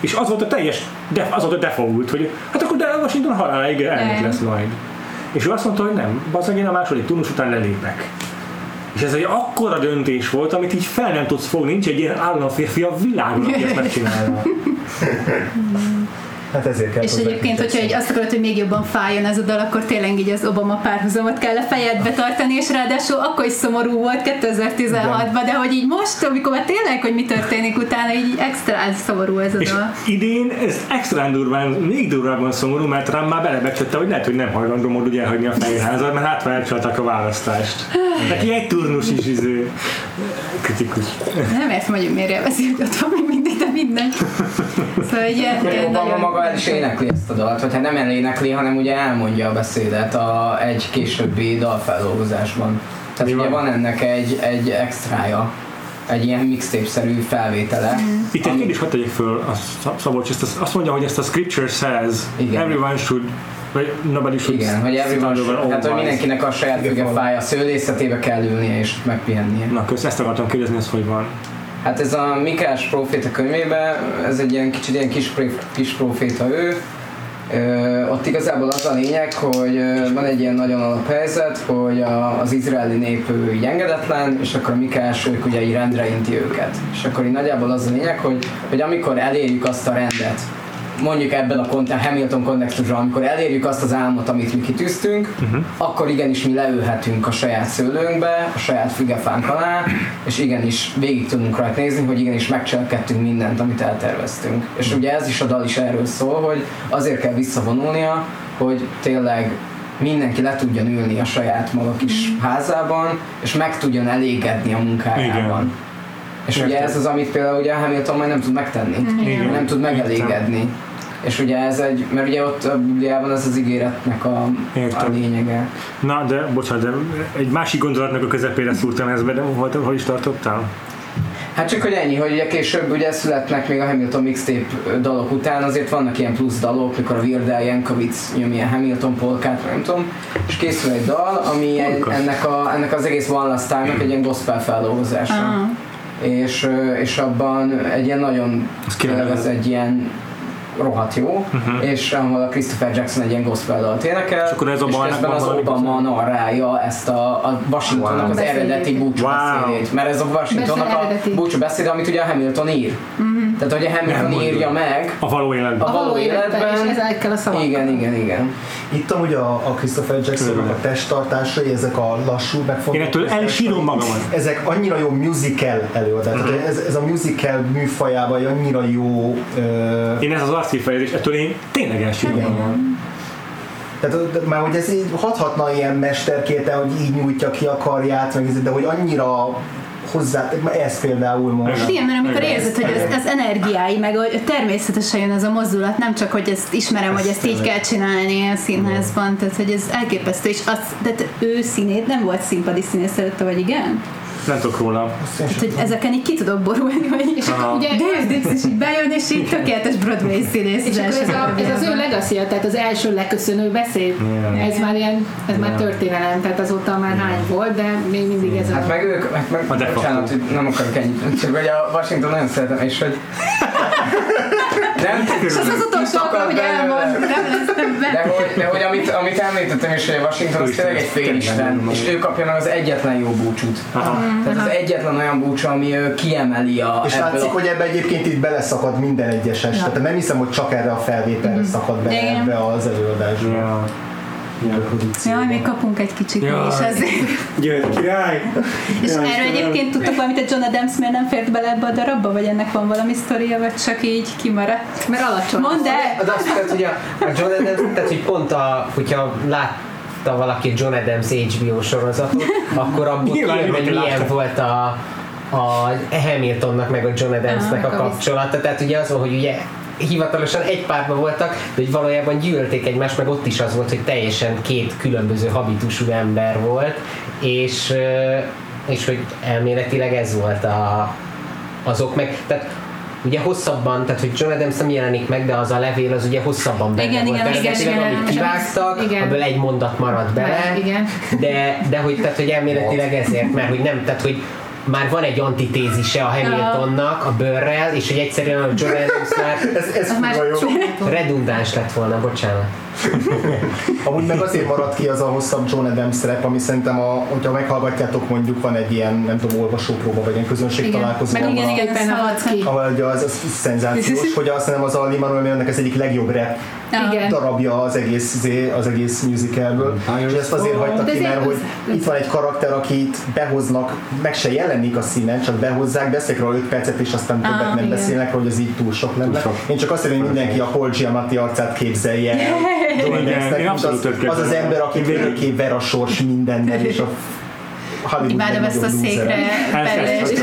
És az volt a teljes, def, az volt a default, hogy hát akkor de Washington haláláig elnök lesz majd. És ő azt mondta, hogy nem, bazdmeg én a második turnus után lelépek. És ez egy akkora döntés volt, amit így fel nem tudsz fogni, nincs egy ilyen államférfi a világon, aki ezt megcsinálna. Hát ezért kell És egyébként, hogyha egy azt akarod, hogy még jobban fájjon ez a dal, akkor tényleg így az Obama párhuzamot kell a fejedbe tartani, és ráadásul akkor is szomorú volt 2016-ban, de hogy így most, amikor már tényleg, hogy mi történik utána, így extra szomorú ez a És dal. idén ez extra durván, még durvábban szomorú, mert rám már belebecsette, hogy lehet, hogy nem hajlandó mód ugye elhagyni a fehérházat, mert hát elcsalták a választást. Neki egy turnus is izé, kritikus. Nem értem, hogy miért élvezi, hogy ott van minden. Szóval egy ilyen, ilyen Obama maga el is énekli ezt a dalt, vagy hát nem elénekli, hanem ugye elmondja a beszédet a, egy későbbi dalfeldolgozásban. Tehát Mi ugye van? van ennek egy, egy extrája, egy ilyen mixtape-szerű felvétele. Itt egy kérdés hadd tegyek föl, a Szab- Szabolcs, ezt az- azt mondja, hogy ezt a scripture says, Igen. everyone should, vagy nobody should Igen, hogy everyone, all hát hogy mindenkinek a saját füge fája, a szőlészetébe kell ülnie és megpihennie. Na, kösz, ezt akartam kérdezni, ez hogy van. Hát ez a Mikás Proféta könyvében, ez egy ilyen kicsit ilyen kis, kis proféta ő. Ö, ott igazából az a lényeg, hogy van egy ilyen nagyon alaphelyzet, hogy a, az izraeli nép ő engedetlen, és akkor a Mikás ők ugye így rendre inti őket. És akkor így nagyjából az a lényeg, hogy, hogy amikor elérjük azt a rendet, mondjuk ebben a kont- Hamilton kontextusban, amikor elérjük azt az álmot, amit mi kitűztünk, uh-huh. akkor igenis mi leülhetünk a saját szőlőnkbe, a saját fügefánk alá, és igenis végig tudunk rajta nézni, hogy igenis megcselekedtünk mindent, amit elterveztünk. És ugye ez is a dal is erről szól, hogy azért kell visszavonulnia, hogy tényleg mindenki le tudjon ülni a saját maga kis házában, és meg tudjon elégedni a munkájában. Igen. És ugye Értem. ez az, amit például ugye Hamilton majd nem tud megtenni. Igen. Nem tud megelégedni. És ugye ez egy, mert ugye ott a Bibliában ez az ígéretnek a, a Értem. lényege. Na, de bocsánat, de egy másik gondolatnak a közepére szúrtam ezbe, de hol, hol is tartottál? Hát csak hogy ennyi, hogy ugye később ugye születnek még a Hamilton mixtape dalok után, azért vannak ilyen plusz dalok, mikor a Weird Al Yankovic nyom ilyen Hamilton polkát, nem tudom, és készül egy dal, ami egy, ennek, a, ennek az egész One Last Time-nak egy ilyen gospel feldolgozása. Ah. és, és abban egy ilyen nagyon, Az tényleg ez egy ilyen rohadt jó, uh-huh. és ahol a Christopher Jackson egy ilyen gospel dalt énekel, És akkor ez a és közben az Obama narrálja ezt a, a Washingtonnak az Wow. eredeti búcsúbeszédét, mert ez a Washingtonnak a eredeti. búcsúbeszéd, amit ugye a Hamilton ír. Tehát, hogy a Hamilton írja meg A való életben. a való életben, és ezekkel a szavakkal. Igen, igen, igen. Itt amúgy a, a Christopher Jacksonnak a testtartásai, ezek a lassú Én megfogott. ettől elsírom magamat. Ezek annyira jó musical előadás. Uh-huh. Ez, ez a musical műfajában annyira jó ö, Én ez az arckifejezés, ettől én tényleg elsírom Igen. magam. Tehát már hogy ez így hathatna ilyen mesterkéte, hogy így nyújtja ki a karját, meg ez, de hogy annyira hozzá, ez például most. Igen, mert amikor Igen. érzed, hogy az, az energiái, meg hogy természetesen jön ez a mozdulat, nem csak, hogy ezt ismerem, hogy ezt így kell csinálni a színházban, tehát hogy ez elképesztő, és az, de ő színét nem volt színpadi színész előtte, vagy igen? Nem tudok róla. Tehát, hogy ezeken így ki tudok borulni, hogy és akkor ugye Dave Dix is így bejön, és így tökéletes Broadway színész. És ez, a, ez az ő legacy tehát az első leköszönő beszéd. Igen. Ez már ilyen, ez már Igen. történelem, tehát azóta már hány volt, de még mindig ez a... Hát meg ők, meg, meg bocsánat, hogy nem akarok ennyit, csak hogy a Washington nagyon szeretem, és hogy nem És az az utolsó alkalom, hogy elmond, nem lesz De többet. hogy, de hogy amit, amit említettem is, hogy a Washington az tényleg egy félisten, és ő kapja meg az egyetlen jó búcsút. Aha. Tehát az egyetlen olyan búcsú, ami ő kiemeli a És ebből látszik, a... hogy ebbe egyébként itt beleszakad minden egyes este. Tehát nem hiszem, hogy csak erre a felvételre szakad bele Igen. ebbe az előadásba. Ja. Ebbe a. Jaj, még kapunk egy kicsit mi Jaj. is ezért. Gyere, király! És Jaj, erről egyébként tudtok valamit, hogy John Adams miért nem fért bele ebbe a darabba, vagy ennek van valami sztoria, vagy csak így kimaradt? Mert alacsony. Mondd el! Az azt tehát, hogy a, a John Adams, tehát hogy pont a, hogyha látta valaki a John Adams HBO sorozatot, akkor abból kijön, hogy milyen volt a, a Hamiltonnak meg a John Adamsnek Ah, a kapcsolata. Tehát ugye az van, hogy ugye hivatalosan egy párban voltak, de hogy valójában gyűlölték egymást, meg ott is az volt, hogy teljesen két különböző habitusú ember volt, és, és hogy elméletileg ez volt a, azok meg, tehát ugye hosszabban, tehát hogy John Adams nem jelenik meg, de az a levél az ugye hosszabban benne Igen, volt. igen, igen, igen, amit kivágtak, Igen. abból egy mondat maradt bele, igen. de, de hogy, tehát, hogy elméletileg ezért, mert hogy nem, tehát hogy már van egy antitézise a Hamiltonnak a bőrrel, és hogy egyszerűen a John Ez, ez Az már kurva jó. redundáns lett volna, bocsánat. Amúgy meg azért maradt ki az a hosszabb John Adams szerep, ami szerintem, a, hogyha meghallgatjátok, mondjuk van egy ilyen, nem tudom, olvasópróba, vagy ilyen közönség Igen. találkozó. Meg igen, igen, ez halad ki. ugye az, az szenzációs, hogy azt hiszem az a Manuel Miranda-nek ez egyik legjobb rap Igen. darabja az egész, izé- az egész musicalből. És ezt azért hagyta De ki, mert hogy az- itt van egy karakter, akit behoznak, meg se jelenik a színen, csak behozzák, beszélek róla 5 percet, és aztán többet nem igen. beszélnek, hogy az így túl sok lenne. sok. Én csak azt mondom, hogy mindenki a Paul Giamatti arcát képzelje. el. Igen, az, az az ember, aki végig ver a sors mindennel, és a Hollywood Imádom ezt a székre ezt És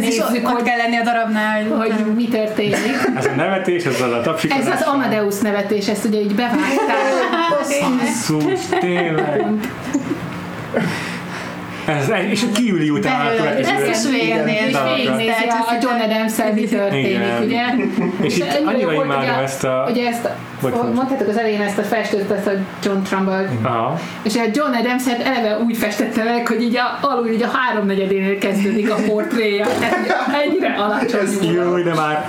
nézzük, ott hogy, kell lenni a darabnál, hogy mi történik. Ez a nevetés, ez az a tapsikodás. Ez az Amadeus nevetés, ezt ugye így bevágták. Basszus, tényleg. Ez, és kiüli utána a következő. Ez is végignéz. És végignézi a John adams mi történik, ugye? És itt annyira imádom ugye- ezt a- Ugye ezt, mondhatok az elején ezt a festőt, ezt a John Trumbull. És a John adams eleve úgy festette meg, hogy így a, alul így a háromnegyedénél kezdődik a portréja. Tehát ennyire alacsony. Jó, de már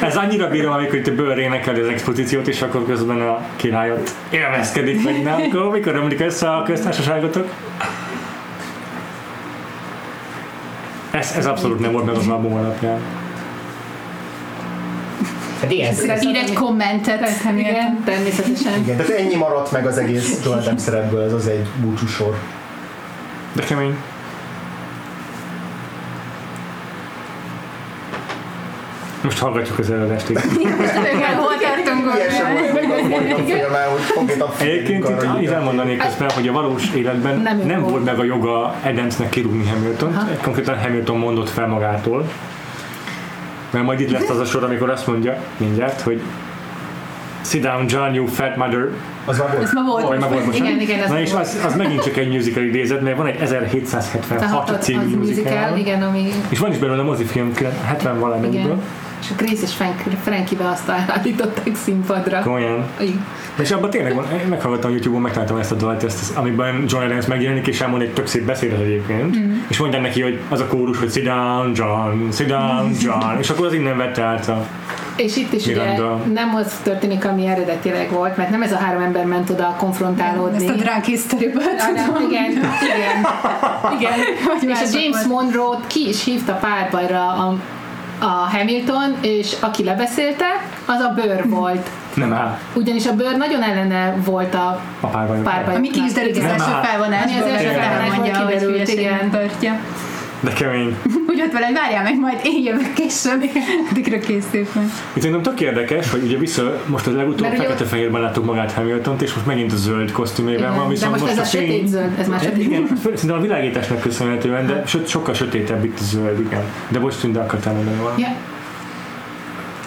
ez annyira bírom, amikor itt a bőr énekeli az expozíciót, és akkor közben a királyot élvezkedik meg, nem? Akkor mikor ömlik össze a köztársaságotok? Ez, ez abszolút nem volt meg az album alapján. Hát igen, ez, Ír egy kommentet. Igen, természetesen. Igen, tehát ennyi maradt meg az egész Adams szerepből, ez az egy búcsúsor. De kemény. Most hallgatjuk az előadást. Igen, hol tartunk a Egyébként itt elmondanék közben, hogy a valós életben Nem nem, volt. meg a joga Adamsnek kirúgni Hamilton. Konkrétan Hamilton mondott fel magától. Mert majd itt lesz az a sor, amikor azt mondja mindjárt, hogy Sit down, John, you fat mother. Az már volt. Ez ma volt. Vagy már volt most, Igen, igen, ez Na és volt. az, az megint csak egy musical idézet, mert van egy 1776 Tehát című musical, musical. igen, ami És van is belőle mozifilm 70 valamennyből. Igen. és a Grace és Frank, Frankie-be azt állították színpadra. Komolyan. Igen. És abban tényleg van, én meghallgattam a YouTube-on, megtaláltam ezt a dalt, ezt, amiben John Adams megjelenik, és elmond egy tök szép beszédet egyébként, mm. és mondják neki, hogy az a kórus, hogy sit down, John, sit down, John, és akkor az innen vette át a... És itt is ugye Miranda. nem az történik, ami eredetileg volt, mert nem ez a három ember ment oda konfrontálódni. Ezt a drunk hanem, tudom. igen, igen, igen. Vagy és a James. Monroe-t ki is hívta párbajra a, a Hamilton, és aki lebeszélte, az a bőr volt. Nem áll, Ugyanis a bőr nagyon ellene volt a a párbajok. párbaj. Ami ki is derült az első felvonásból, Ami az első felvonásból kiderült, igen. tartja. De kemény. Úgy ott vele, hogy várjál meg, majd én jövök később, addigra készült meg. Itt szerintem tök érdekes, hogy ugye vissza, most az legutóbb fekete-fehérben láttuk magát Hamilton-t, és most megint a zöld kosztümében van, Igen, de viszont most ez a fény- sötét zöld, ez már Hát sötét. Igen, szerintem a világításnak köszönhetően, de so, sokkal sötétebb itt a zöld, igen. De most tűnt, de akartál mondani valamit. Ja.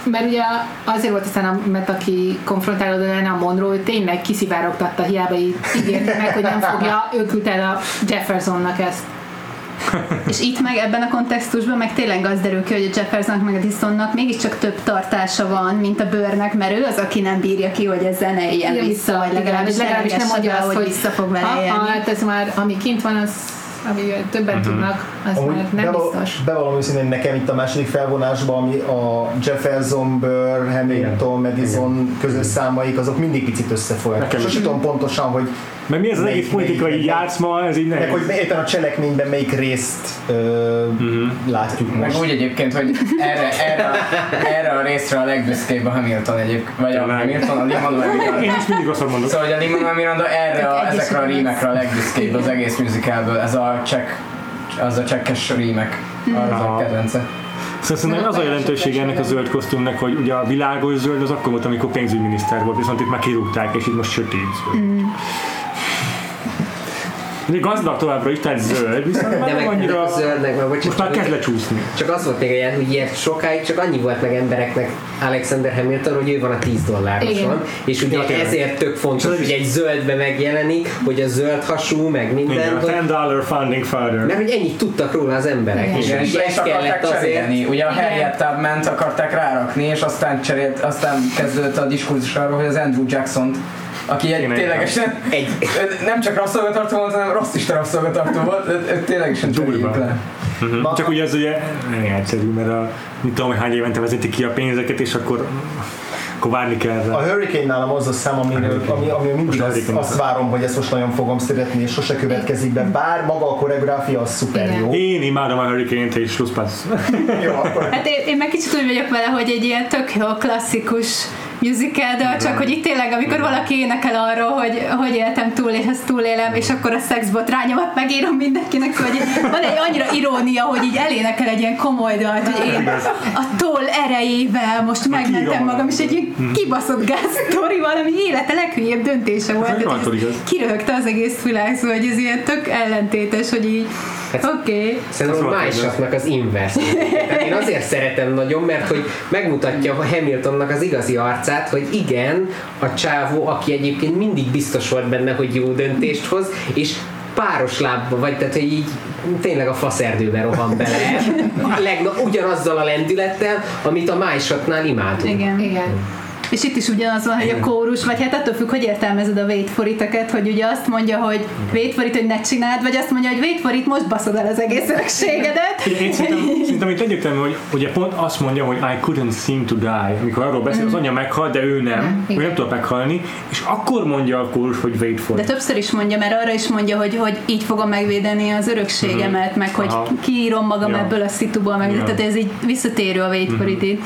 Mert ugye azért volt aztán, a, mert aki konfrontálódó lenne a Monroe, ő tényleg kiszivárogtatta, hiába így ígérte meg, hogy nem fogja, ő küldte el a Jeffersonnak ezt. És itt meg ebben a kontextusban meg tényleg az derül ki, hogy a Jeffersonnak meg a Dissonnak mégiscsak több tartása van, mint a bőrnek, mert ő az, aki nem bírja ki, hogy ezzel ne éljen Igen, vissza, vagy legalábbis, és legalábbis nem mondja azt, hogy vissza fog vele élni. hát ez már, ami kint van, az ami többen Mhm. tudnak, az Amúgy már nem beval- biztos. Bevallom őszintén, nekem itt a második felvonásban, ami a Jefferson, Burr, Hamilton, Madison közös számaik, azok mindig picit összefolynak. Sosem tudom pontosan, hogy Mert mi ez az Melyik- egész politikai melyik- játszma, ez így meg nehéz. hogy éppen a cselekményben melyik részt ö, látjuk Meg most. úgy egyébként, hogy erre, erre, a- erre a részre a legbüszkébb a Hamilton egyébként, vagy a. Hamilton, a Lin-Manuel Én Miranda. is mindig rosszul mondok. Szóval, hogy a Lin-Manuel Miranda erre a, ezekre a rímekre a legbüszkébb az egész musicalből. Ez a check, az a csekkes rímek, az a kedvence. Szóval szerintem az a jelentősége ennek a zöld kosztümnek, hogy ugye a világos zöld az akkor volt, amikor pénzügyminiszter volt, viszont itt már kirúgták, és itt most sötét zöld. Ugye gazdag továbbra is, tehát zöld, viszont De már nem meg annyira... zöldnek, meg bocsánat, Most már kezd lecsúszni. Csak az volt még ilyen, hogy ilyen sokáig csak annyi volt meg embereknek Alexander Hamilton, hogy ő van a 10 dollároson, és ugye Ja, ezért tök fontos, hogy egy zöldbe megjelenik, hogy a zöld hasú, meg minden, Igen, a hogy, 10 dollar funding father. mert hogy ennyit tudtak róla az emberek, Igen. és Igen, és akarták kellett azért, cserélni. Ugye a. Harriet Tubman-t akarták rárakni, és aztán cserélt, aztán kezdődött a diskurzus arról, hogy az Andrew Jackson-t aki egy ténylegesen Egy, nem csak rabszolgatartó volt, hanem rasszista rabszolgatartó volt, ő, ő ténylegesen Durva. le. Ma- Csak ugye ez ugye nem egyszerű, mert a, mit tudom, hogy hány évente vezetik ki a pénzeket, és akkor, akkor várni kell rá. A Hurricane nálam az a szám, amiről, ami, ami mindig azt, azt az. várom, hogy ezt most nagyon fogom szeretni, és sose következik be, bár maga a koreográfia az szuper Igen. jó. Én imádom a Hurricane-t és Passz. jó akkor Hát én, én meg kicsit úgy vagyok vele, hogy egy ilyen tök jó klasszikus musical, de csak hogy itt tényleg, amikor valaki énekel arról, hogy hogy éltem túl, és ezt túlélem, és akkor a szexbotrányomat megírom mindenkinek, hogy van egy annyira irónia, hogy így elénekel egy ilyen komoly dalt, hogy én a toll erejével most megmentem magam, és egy ilyen kibaszott gáz sztori valami élete leghülyebb döntése volt. Igaz. Kiröhögte az egész világ, szóval hogy ez ilyen tök ellentétes, hogy így Hát- oké. Okay. Szerintem Az volt másoknak az inverse. Tehát én azért szeretem nagyon, mert hogy megmutatja a Hamiltonnak az igazi arcát, hogy igen, a csávó, aki egyébként mindig biztos volt benne, hogy jó döntést hoz, és páros lábba vagy, tehát hogy így tényleg a faszerdőbe rohan bele. A legna, ugyanazzal a lendülettel, amit a májsatnál imádunk. Igen. Igen. És itt is ugyanaz van, hogy a kórus, vagy hát attól függ, hogy értelmezed a wait for hogy ugye azt mondja, hogy wait for it, hogy ne csináld, vagy azt mondja, hogy wait for it, most baszod el az egész örökségedet. Én szerintem, szerintem itt egyértelmű, hogy ugye pont azt mondja, hogy I couldn't seem to die, amikor arról beszél, az anyja meghal, de ő nem, ő nem tud meghalni, és akkor mondja a kórus, hogy wait for De it. többször is mondja, mert arra is mondja, hogy, hogy így fogom megvédeni az örökségemet, meg hogy Aha. kiírom magam Ja. ebből a szituból, meg Ja. tehát ez így visszatérő a wait for it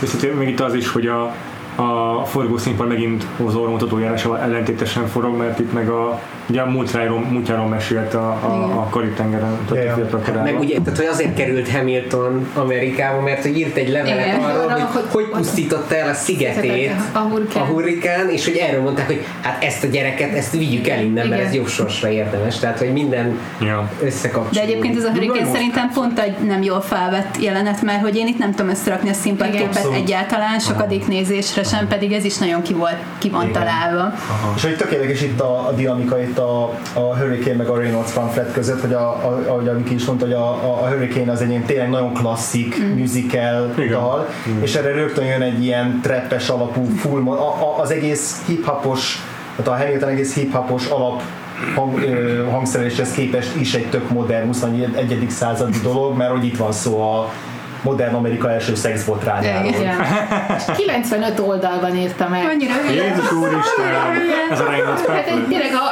viszont még itt az is, hogy a, a forgószínpad megint az orromutatójárásával ellentétesen forog, mert itt meg a, ugye a múltjáról, múltjáról mesélt a, a, a Karib-tengeren, tehát a Hát meg ugye, tehát hogy azért került Hamilton Amerikába, mert hogy írt egy levelet Igen, arról, arra, hogy, hogy- hogy pusztította el a szigetét A hurrikán. a hurrikán, és hogy erről mondták, hogy hát ezt a gyereket, ezt vigyük el innen, mert Igen. ez jobb sorsra érdemes. Tehát, hogy minden Ja. összekapcsolódik. De egyébként ez a hurrikán Nagyon szerintem pont egy nem jól felvett jelenet, mert hogy én itt nem tudom összerakni a színpadképet egyáltalán, sokadik nézésre sem, pedig ez is nagyon ki, volt, ki van Igen. találva. És hogy tök érdekes itt a, a dinamika itt a, a Hurricane meg a Reynolds pamphlet között, hogy a, a, ahogy a Viki is mondta, hogy a, a, a Hurricane az egy ilyen tényleg nagyon klasszik mm. musical Igen. dal, és erre rögtön jön egy ilyen treppes alapú full, a, a, az egész hip-hopos, tehát a Hamilton egész hip-hopos alap hang, ö, hangszereléshez képest is egy tök modern 21. századi dolog, mert hogy itt van szó a modern Amerika első szexbotrányáról. Igen. Igen. 95 oldalban írta meg. Annyira. Jézus úristen! Ez a Reynolds Hát egy tényleg a,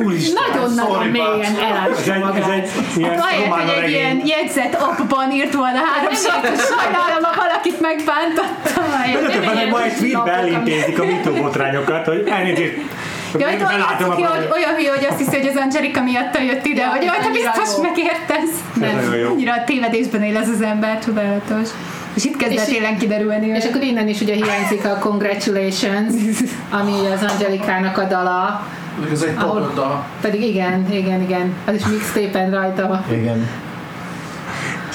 Úristen! nagyon-nagyon mélyen Ez elássa egy, ez magát. egy ilyen Ahelyett, hogy egy ilyen jegyzet appban írt volna három sort, sajnálom, ha valakit megbántottam. Ma egy tweetbe elintézik a mitóbotrányokat, hogy elnézést, Ja, hogy olyan belátom ki, hogy olyan hülye, hogy azt hiszi, hogy az Angelika miatt jött ide, Ja, hogy jaj, te biztos jó. megértesz. Jó. Annyira a tévedésben él ez az ember, csodálatos. És itt kezdett télen kiderülni. És akkor innen is ugye hiányzik a Congratulations, ami az Angelikának a dala, Ez egy Ahol- pedig igen, igen, igen, az is mixtapen rajta. Igen.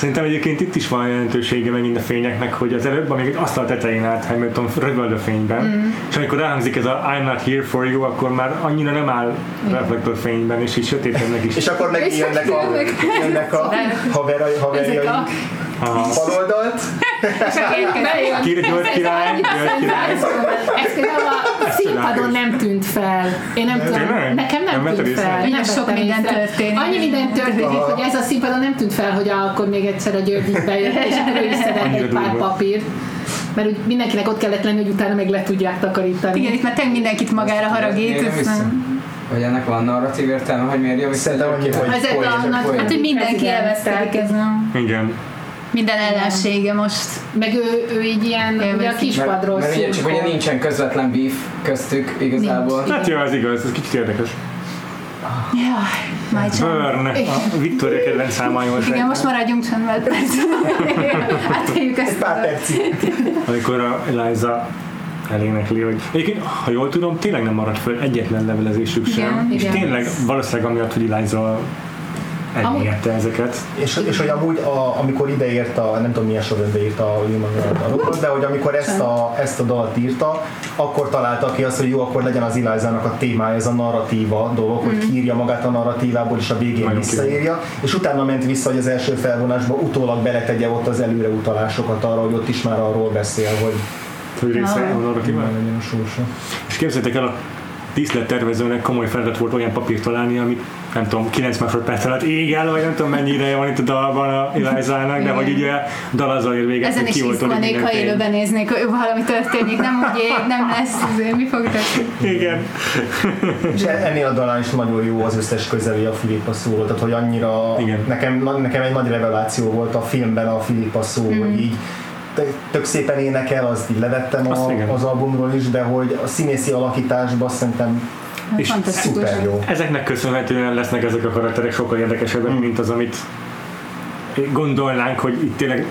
Szerintem egyébként itt is van jelentősége megint a fényeknek, hogy az előbb, amíg azt a tetején állt Hamilton rögöld a fényben, mm. és amikor ráhangzik ez a I'm not here for you, akkor már annyira nem áll reflektorfényben, és így sötétebbnek is. És akkor meg jönnek a, jönnek. a haverai, Ezek haverjaink a... Baloldalt, Bejön. Ki- György király, György király. Ez például a színpadon nem tűnt fel. Én nem tudom, nekem nem, tűnt fel. Nagyon Nem sok minden történik. Annyi minden történik, hogy ez a színpadon nem tűnt fel, hogy akkor még egyszer a György bejött, és akkor ő is egy pár papírt. Mert úgy mindenkinek ott kellett lenni, hogy utána meg le tudják takarítani. Igen, itt már tényleg mindenkit magára haragít. Vagy ennek van narratív értelme, hogy miért jön vissza? Szerintem György hogy Ez egy poén, annak- poén. Hát, hogy mindenki elvesztelik ezen. Igen. Minden ellensége most. Meg ő, ő így ilyen, ugye a Élvezik. Mert, kispadról mert ugye csak ugye nincsen közvetlen beef köztük igazából. Hát jó, az igaz, ez kicsit érdekes. Jaj, Burn, a Victoria kedvenc száma volt. Igen, most maradjunk csendben. Átéljük ezt. Pár percig. Amikor a Eliza elénekli, hogy egyébként, ha jól tudom, tényleg nem maradt föl egyetlen levelezésük sem. Igen, és igen. tényleg valószínűleg amiatt, hogy Eliza elérte ezeket. És, és hogy amúgy, a, amikor ideírta, nem tudom milyen sorrendben írta a Human Radar, de hogy amikor ezt a, ezt a dalt írta, akkor találta ki azt, hogy jó, akkor legyen az Elizának a témája, ez a narratíva dolog, hogy kiírja magát a narratívából, és a végén Nagyon visszaírja, és utána ment vissza, hogy az első felvonásba utólag beletegye ott az előreutalásokat arra, hogy ott is már arról beszél, hogy Hogy része a narratíván. nem legyen a sorsa. És képzeljétek el, a díszlettervezőnek komoly feladat volt olyan papírt találni, amit nem tudom, 9 másodperc alatt ég el, vagy nem tudom mennyi ideje van itt a dalban a Elizának, de hogy ugye dal azzal ér véget, Ezen hogy is kioltod izgulnék, minden ha élőben néznék, hogy valami történik, nem úgy ég, nem lesz, azért mi fog történni. Igen. És e- ennél a dalán is nagyon jó az összes közeli a Filippa szóló, tehát hogy annyira, Igen. nekem, nekem egy nagy reveláció volt a filmben a Filippa szó, Mhm. hogy így tök- szépen énekel, azt így levettem Azt a, az albumról is, de hogy a színészi alakításban szerintem És Fantasztikus. szuper jó. Ezeknek köszönhetően lesznek ezek a karakterek sokkal érdekesebbek, mint az, amit gondolnánk, hogy itt tényleg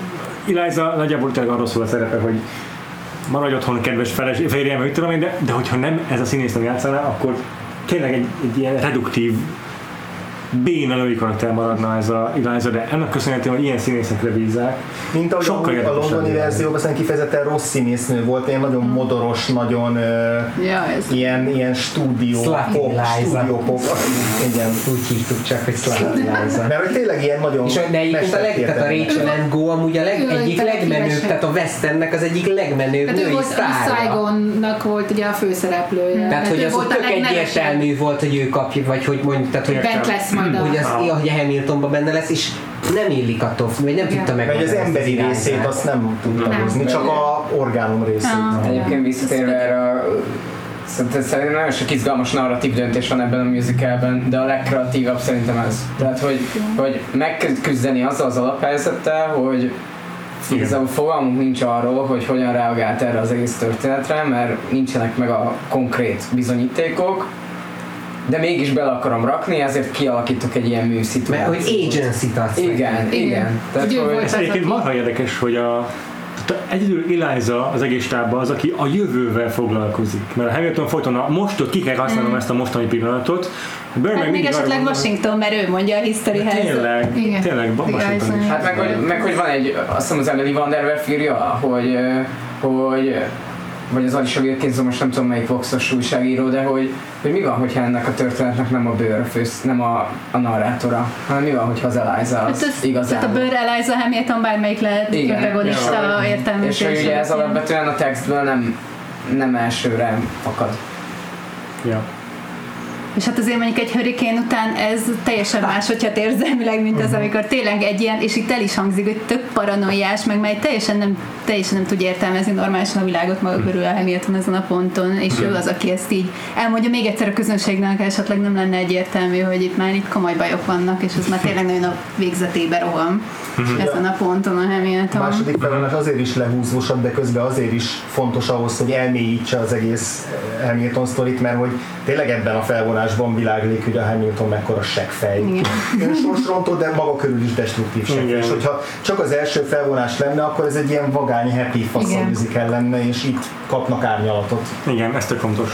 Eliza nagyjából tényleg arról szól a szerepe, hogy maradj otthon, kedves feles, férjem, mit tudom én, de, de hogyha nem ez a színész nem játszaná, akkor tényleg egy, egy ilyen reduktív béna női karakter maradna ez a Eliza, de ennek köszönhetően, hogy ilyen színészekre bízzák. Mint ahogy Sokkal a, a londoni verzióban szerintem kifejezetten rossz színésznő volt, ilyen nagyon modoros, nagyon Ja, ez. ilyen, ilyen stúdió Slutty pop, Eliza. stúdió pop, igen. Úgy hívtuk csak, hogy Slutty Eliza. Mert hogy tényleg ilyen nagyon És de egyébként a, leg, tehát a. Rachel and Go amúgy a leg, egyik a legmenőbb, tehát a West Endnek az egyik legmenőbb Hát női sztárja. Saigonnak volt ugye a főszereplője. Tehát, hogy ő az tök egyértelmű volt, hogy ő kapja, vagy hogy mondjuk, tehát hogy, Bent lesz majd a... hogy, az, Ah. hogy a Hamiltonban benne lesz, és nem illik attól, vagy nem tudta meg. Mert az emberi részét azt nem tudta Nem. hozni, csak a orgánum részét. Ah. Egyébként visszatérve erre a Szerintem, szerintem nagyon sok izgalmas narratív döntés van ebben a musicalben, de a legkreatívabb szerintem ez. Tehát, hogy, hogy meg kell küzdeni azzal az alaphelyzettel, hogy igazából fogalmunk nincs arról, hogy hogyan reagált erre az egész történetre, mert nincsenek meg a konkrét bizonyítékok, de mégis bele akarom rakni, ezért kialakítok egy ilyen Mert műszituációt. hogy agency-t adsz neki. Igen, igen. Tehát, hogy Ez egyébként marha érdekes, hogy a egyedül Eliza az egész stábban az, aki a jövővel foglalkozik. Mert a Hamilton folyton a most, ki kell használnom ezt a mostani pillanatot. Burr Hát még esetleg gondol, Washington, mert ő mondja a history helyzet. Tényleg, Igen. tényleg, Washington is. Hát meg hogy, meg hogy van egy, azt hiszem az Emily Van der Werf írja, hogy, hogy vagy az Alisa Wilkinson, most nem tudom melyik Voxos újságíró, de hogy, hogy mi van, hogyha ennek a történetnek nem a bőr, fősz, nem a, a narrátora, hanem mi van, hogyha az Eliza Hát az ez, igazán. tehát a Burr, Eliza, Hamilton bármelyik lehet Igen. protagonista. És értelmezés. hogy ugye ez alapvetően a textből nem, nem elsőre fakad. Ja. És hát azért mondjuk egy hurrikén után ez teljesen más, hogyha érzelmileg, mint Mhm. az, amikor tényleg egy ilyen, és itt el is hangzik, hogy tök paranoiás, meg már teljesen nem, teljesen nem tudja értelmezni normálisan a világot maga körül a Hamilton ezen a ponton, és ő az, aki ezt így elmondja. Még egyszer a közönségnek, esetleg nem lenne egyértelmű, hogy itt már itt komoly bajok vannak, és ez már tényleg nagyon a végzetébe roham ezen a ponton a A Hamilton. második felvonás azért is lehúzósabb, de közben azért is fontos ahhoz, hogy elmélyítse az egész Hamilton sztorit, mert hogy tényleg ebben a felvonásban világlik, hogy a Hamilton mekkora seggfej. Önsorsrontó, de maga körül is destruktív seggfej. És hogyha csak az első felvonás lenne, akkor ez egy ilyen vagány, happy Igen. faszal lenne, és itt kapnak árnyalatot. Igen, ez tök fontos.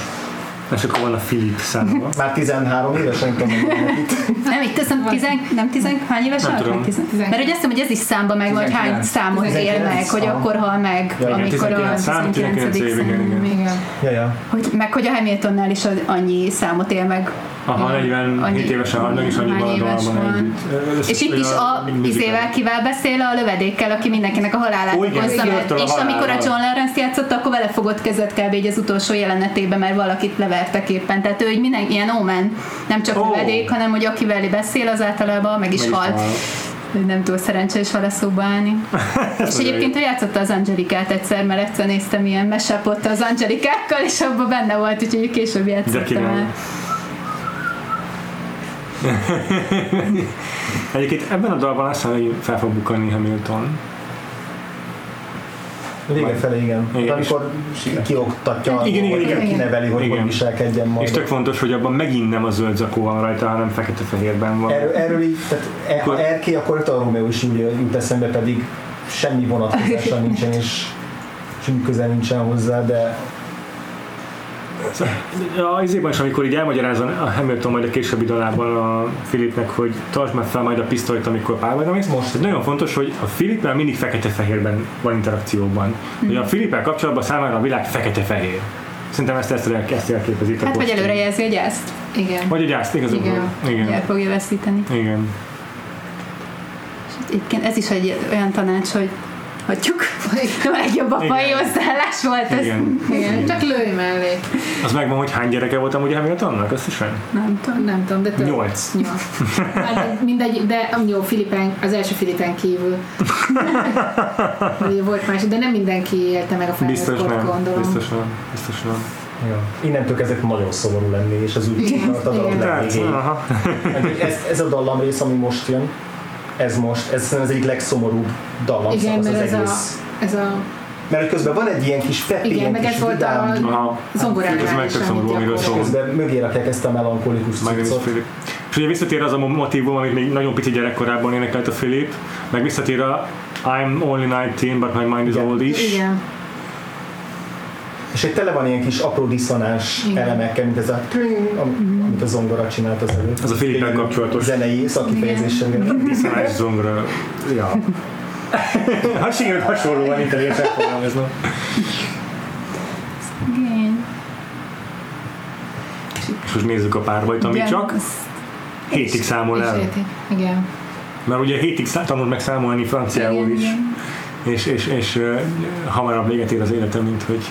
És akkor van a Philip számba. Már 13 éves, nem tudom, itt. Nem, itt teszem, tizen, nem tizen, hány éves Nem tudom. Tizen- Mert hogy azt hiszem, hogy ez is számba meg, vagy hány 19. számot él 19, meg, hogy akkor hal meg, Ja, amikor a 19 szám, 19 év, igen, igen. Igen. Ja, ja. Hogy, meg hogy a Hamiltonnál is annyi számot él meg. Aha, 47 Annyi- évesen halnak, és annyi hány van a van. együtt. És itt is a izével kivel beszél, a lövedékkel, aki mindenkinek a halálát okozza meg. És amikor a. John Lawrence játszott, akkor vele fogott kezet kb. így az utolsó jelenetében, mert valakit levertek éppen. Tehát ő egy minden ilyen omen, nem csak Ó. lövedék, hanem hogy akivel beszél, az általában meg is Meg is hal. hal. Hogy nem túl szerencsés vele szóba állni. és nagyon egyébként ő játszotta az Angelikát egyszer, mert egyszer néztem ilyen mesapot az Angelikákkal, és abban benne volt, úgyhogy később játszottam el. Egyébként ebben a dalban azt hiszem, hogy fel fog bukani Hamilton. Vége felé, igen. Igen, De amikor kioktatja, Igen, igen, igen. kineveli, hogy Igen. hogy viselkedjen majd. És tök fontos, hogy abban megint nem a zöld zakó van rajta, hanem fekete-fehérben van. Erről, erről így, tehát e- ha erké, akkor a Romeo is úgy jut eszembe, pedig semmi vonatkozása nincsen, és semmi közel nincsen hozzá, de A izében is, amikor így elmagyarázza a Hamilton majd a későbbi dalában a Philipnek, hogy tartsd már fel majd a pisztolyt, amikor pályára mész. Most. Ez nagyon fontos, hogy a Philippel mindig fekete-fehérben van interakcióban. Hogy a Philippel kapcsolatban számára a világ fekete-fehér. Szerintem ezt, ezt, ezt elképezik. Hát vagy előrejelzi a gyászt. Igen. Vagy egy gyászt, igazából. Igen. hogy el Igen. fogja veszíteni. Igen. Egyébként ez is egy olyan tanács, hogy hagyjuk. A legjobb apai hozzáállás volt ez. Igen. Igen. Csak lőj mellé. Az megvan, hogy hány gyereke volt amúgy a Hamiltonnak? Összesen? Nem tudom. Nem tudom, de több. Nyolc. Nyolc. Hát mindegy, de jó, Filipen, az első Filipen kívül. Volt más, de nem mindenki élte meg a felnőtt Biztos kort, nem. gondolom. Biztos nem. Biztos nem. ja. innentől kezdett nagyon szomorú lenni, és az úgy tart a dal Ez, ez a dallam rész, ami most jön, ez most, ez szerintem az egyik legszomorúbb dallam Igen, az mert ez a, egész. ez a Mert közben van egy ilyen kis peppi, Igen, ilyen meg kis ez volt a- Aha. zongoránál Ez meg amit szomorú, amiről szól. közben mögé rakják ezt a melankolikus cuccot. Filip. És ugye visszatér az a motivum, amit még nagyon pici gyerekkorában énekelt a Filip, meg visszatér a I'm only 19, but my mind is Igen. old is. igen. És egy tele van ilyen kis apró diszonás Igen. elemekkel, mint ez a tring, am- amit a zongora csinált az előtt. Az a Filippel kapcsolatos. Zenei szakifejezéssel. Diszonás zongra. Ja. Hát sikerült hasonlóan intelligensen fogalmaznom. Igen. És most nézzük a párbajt, ami Igen, csak az- hétig számol És el. Igen. Mert ugye hétig tanult meg számolni franciául Igen, is. igen. És, és, és uh, hamarabb véget ér az életem, mint hogy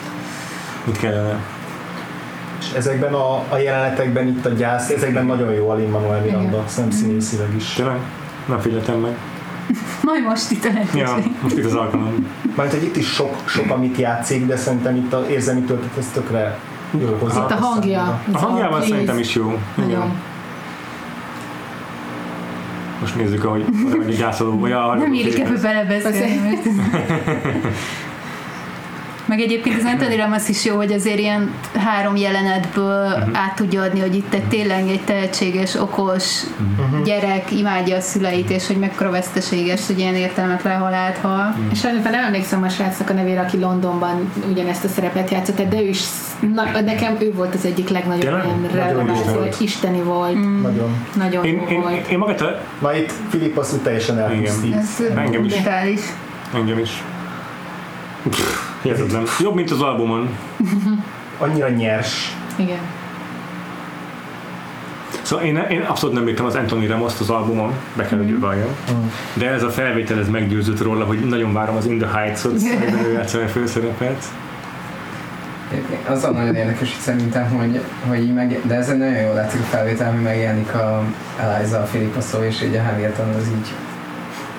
mit kellene. És ezekben a, a jelenetekben itt a gyász, ezekben nagyon jó a Lin-Manuel Miranda, szerintem színészileg is. Tényleg? Nem figyeltem meg. Majd most itt a lehetőség. Ja, most itt az alkalom. Mert hogy itt is sok, sok amit játszik, de szerintem itt az érzelmi töltet ez tökre jó hozzá. Itt a hangja. A hangjában please. szerintem is jó. Igen. Nagyon. most nézzük, ahogy megy a gyászoló, vagy a Nem illik ebbe belebeszélni. Meg egyébként az Anthony Ramos is jó, hogy azért ilyen három jelenetből Mhm. át tudja adni, hogy itt egy tényleg egy tehetséges, okos Mhm. gyerek imádja a szüleit, és hogy mekkora veszteséges, hogy ilyen értelmetlen halált hal. Mhm. És sajnos nem emlékszem a srácnak a nevére, aki Londonban ugyanezt a szerepet játszott, de ő is, na, nekem ő volt az egyik legnagyobb ilyen Nagyon releváns, isteni volt. volt, Nagyon. nagyon Én, jó én, volt. én magát a, Na itt Filip azt teljesen elpusztít. Ez Engem is. engem is. Hihetetlen. Jobb, mint az albumon. Annyira nyers. Igen. Szóval én, én abszolút nem bírtam az Anthony Ramos-t az albumon, be kell, hogy valljam. De ez a felvétel ez meggyőzött róla, hogy nagyon várom az In the Heights-ot, amiben ő főszerepet. Az a nagyon érdekes hogy szerintem, hogy, hogy meg, de ez egy nagyon jól látszik a felvétel, hogy megjelenik a Eliza, a Filippa szó, és így a Hamilton az így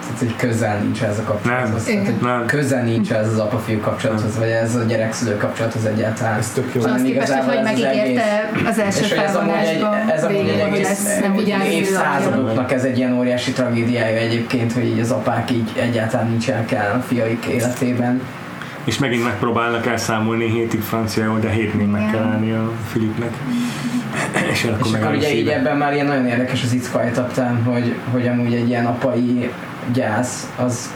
tehát, hogy közel nincs ez a kapcsolathoz. Nem. Tehát, Nem. közel nincs ez az apa-fiú kapcsolathoz, vagy ez a gyerek-szülő kapcsolathoz egyáltalán. Ez tök jó. Azt képest, hogy igazából hogy ez az megígérte az első És felvonásban, ez amúgy egy egész nem évszázadoknak ez egy ilyen óriási tragédiája egyébként, hogy így az apák így egyáltalán nincsenek el a fiaik életében. És megint megpróbálnak elszámolni hétig franciául, de hétnél meg kell állni a Filipnek. És akkor És akkor ugye így ebben már ilyen nagyon érdekes az It's Quiet hogy, hogy amúgy egy ilyen apai gyász, az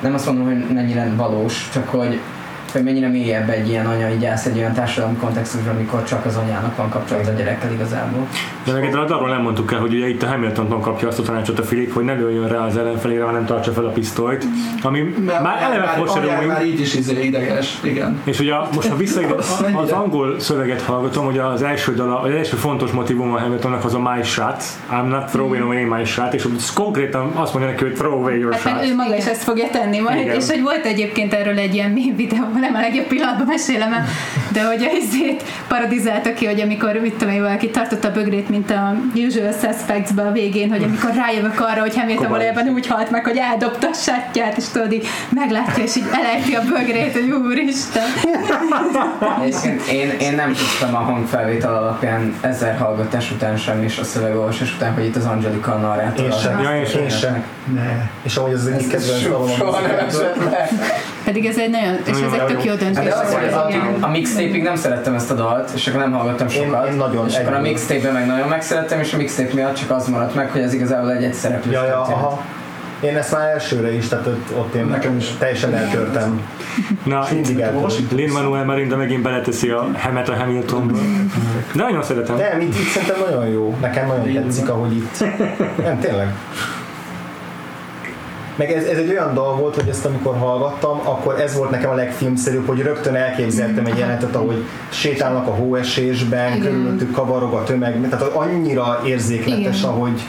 nem azt mondom, hogy mennyire valós, csak hogy hogy mennyire mélyebb egy ilyen anyai gyász egy olyan társadalmi kontextusban, amikor csak az anyának van kapcsolat a gyerekkel igazából. De meg itt arról nem mondtuk el, hogy ugye itt a Hamiltontól kapja azt a tanácsot a Filip, hogy ne lőjön rá az ellenfelére, hanem tartsa fel a pisztolyt, ami Mert már eleve anyák már így is izé ideges, igen. és ugye most ha visszaidő, Mennyire? az angol szöveget hallgatom, hogy az első dala, az első fontos motivum a Hamiltonnak az a my shot, I'm not throwing away my shot, és konkrétan azt mondja neki, hogy throw away your Hát shot. ő maga is ezt fogja tenni majd, Igen. és hogy volt egyébként erről egy ilyen mém videó, nem a legjobb pillanatban mesélem el, de hogy a izét parodizálta ki, hogy amikor, mit tudom én, valaki tartotta a bögrét, mint a Usual suspects a végén, hogy amikor rájövök arra, hogy Hamilton valójában úgy halt meg, hogy eldobta a sátját, és tudod, így meglátja, és így elejti a bögrét, hogy úristen. Egyébként én, én nem tudtam a hangfelvétel alapján ezer hallgatás után sem, és a szövegolvasás után, hogy itt az Angelika narrátor. Én sem. Ja, én sem. Én. És amúgy az az egyik kedvenc dalom a Soha nem muzsikától. esett le. Pedig ez egy nagyon, és ez egy tök jó Hát döntés. de az, volt, a, mixtape-ig nem szerettem ezt a dalt, és akkor nem hallgattam Én- sokat. én nagyon és akkor a mixtape-ben meg nagyon megszerettem, és a mixtape miatt csak az maradt meg, hogy ez igazából egy egyszereplős Ja, ja, aha. Én ezt már elsőre is, tehát ott, ott én Nekem is. teljesen eltörtem. Na. Lin-Manuel Miranda megint beleteszi a Hemet a Hamiltonba. De nagyon szeretem. Nem, itt, itt szerintem nagyon jó. Nekem nagyon tetszik, ahogy itt. Nem, tényleg. Meg ez, ez egy olyan dal volt, hogy ezt amikor hallgattam, akkor ez volt nekem a legfilmszerűbb, hogy rögtön elképzeltem egy jelenetet, ahogy sétálnak a hóesésben, Igen. körülöttük kavarog a tömeg, tehát annyira érzékletes, Igen. ahogy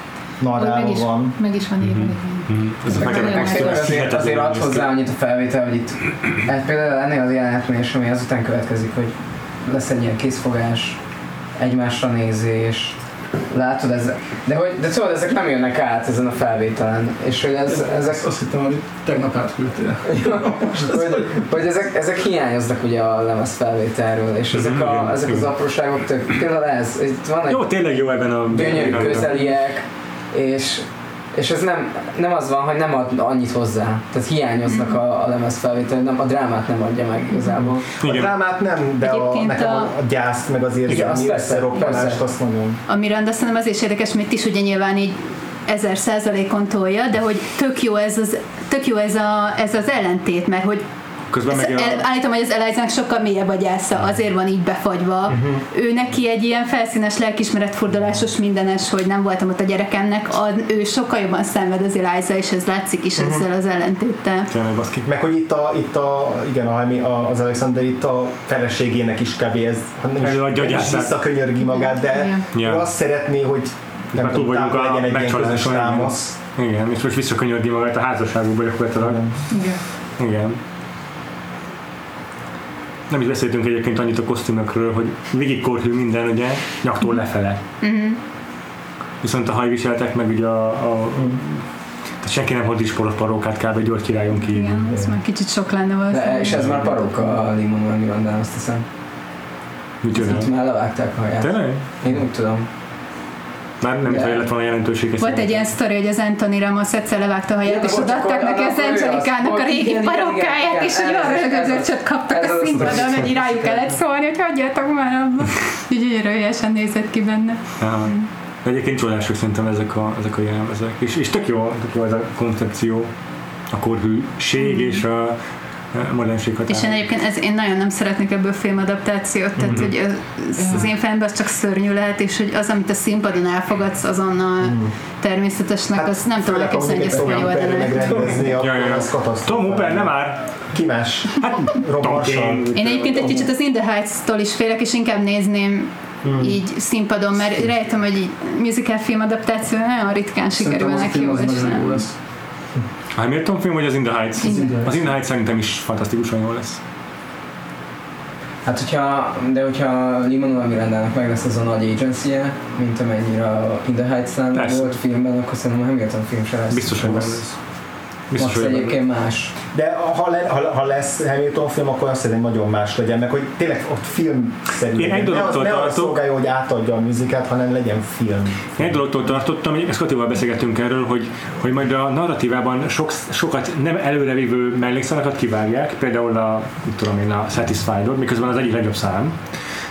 Ahogy meg van. meg is van írva. igen. Mhm. Ez textúra, Azért, azért, ad hozzá annyit a felvétel, hogy itt hát például ennél az jelenetnél is, ami azután következik, hogy lesz egy ilyen készfogás, egymásra nézés, látod, ez, de, hogy, de tudod, ezek nem jönnek át ezen a felvételen, és hogy ez, ezek, Ezt azt hittem, hogy tegnap átküldtél. hogy, hogy ezek, ezek hiányoznak ugye a lemez felvételről, és ezek, a, ezek az apróságok tök, például ez, itt van egy Jó, tényleg jó ebben a... gyönyörű közeliek, és, és ez nem, nem az van, hogy nem ad annyit hozzá. Tehát hiányoznak a, a lemez felvétel, nem, a drámát nem adja meg igazából. A Igen. drámát nem, de a, nekem a, a- a gyászt, meg az érzelmi összeroppanást, azt nagyon. A Miranda szerintem az is érdekes, mert is ugye nyilván így ezer százalékon tolja, de hogy tök jó ez az, tök jó ez, a, ez az ellentét, mert hogy Közben meg el, állítom, hogy az Elizának sokkal mélyebb a gyásza, azért van így befagyva. Uh-huh. Ő neki egy ilyen felszínes, lelkismeretfordulásos mindenes, hogy nem voltam ott a gyerekemnek, a, ő sokkal jobban szenved az Eliza, és ez látszik is uh-huh. ezzel az ellentéttel. Tényleg, baszki. Meg hogy itt, a, itt a, igen, a, a, az Alexander itt a feleségének is kb. ez, hát nem is, a nem is visszakönyörgi magát, de. Ja. ő azt szeretné, hogy nem túl tudom, vagyunk a legyen egy ilyen közös igen. támasz. Igen, és most visszakönyördi magát a házasságukba gyakorlatilag. Igen. Igen. Nem is beszéltünk egyébként annyit a kosztümökről, hogy végigkorhű minden, ugye, nyaktól lefele. Uh-huh. Viszont a hajviseletek meg ugye a, a tehát senki nem hord is poros parókát kb. György királyon kívül. Igen, ez már kicsit sok lenne valószínűleg. És ez már paróka a Limonon Mirandán, azt hiszem. Micsoda? Itt már levágták a haját. Tényleg? Én úgy tudom. Már nem yeah. lett volna jelentősége. Volt egy ilyen sztori, hogy az Anthony Ramos egyszer levágta a haját, és odaadták neki az Angelikának a olyan- régi igen, és hogy igen, arra ez- ez- görcsöt kaptak a színpadon, hogy rájuk kellett szólni, hogy hagyjatok már abba. Így gyönyörű hülyesen nézett ki benne. De egyébként csodások szerintem ezek a, ezek a jelmezek. És, és tök jó, tök jó ez a koncepció, a korhűség és a modernség És én egyébként ez, én nagyon nem szeretnék ebből filmadaptációt, tehát Mhm. hogy az, az én fejemben az csak szörnyű lehet, és hogy az, amit a színpadon elfogadsz azonnal természetesnek, az nem tudom elképzelni, hogy ezt megrendezni. Tom Hooper, nem már! Ki más? Hát. Én egyébként egy kicsit az In the Heights-tól is félek, és inkább nézném Hmm. így színpadon, mert rájöttem, hogy így musical film adaptáció nagyon ritkán sikerülnek jó, és nem. lesz. Hamilton film, vagy az In the Heights? In the Az In the Heights szerintem is fantasztikusan jó lesz. Hát hogyha, de hogyha Lin-Manuel Mirandának meg lesz az a nagy agency mint amennyire a In the heights volt filmben, akkor szerintem a Hamilton film se lesz. Biztos, hogy benne lesz. Biztos, Max egyébként más. De ha, le, ha, ha lesz Hamilton film, akkor azt szerintem nagyon más legyen, meg hogy tényleg ott film szerű Én egy. Ne dologtól ne tartok- szolgálja, hogy átadja a műzikát, hanem legyen film. Én Egy dologtól tartottam, hogy Scottival beszélgettünk erről, hogy, hogy majd a narratívában sok, sokat nem előrevívő mellékszalakat kivágják, például a, mit tudom én, a Satisfied-ot, miközben az egyik legjobb szám.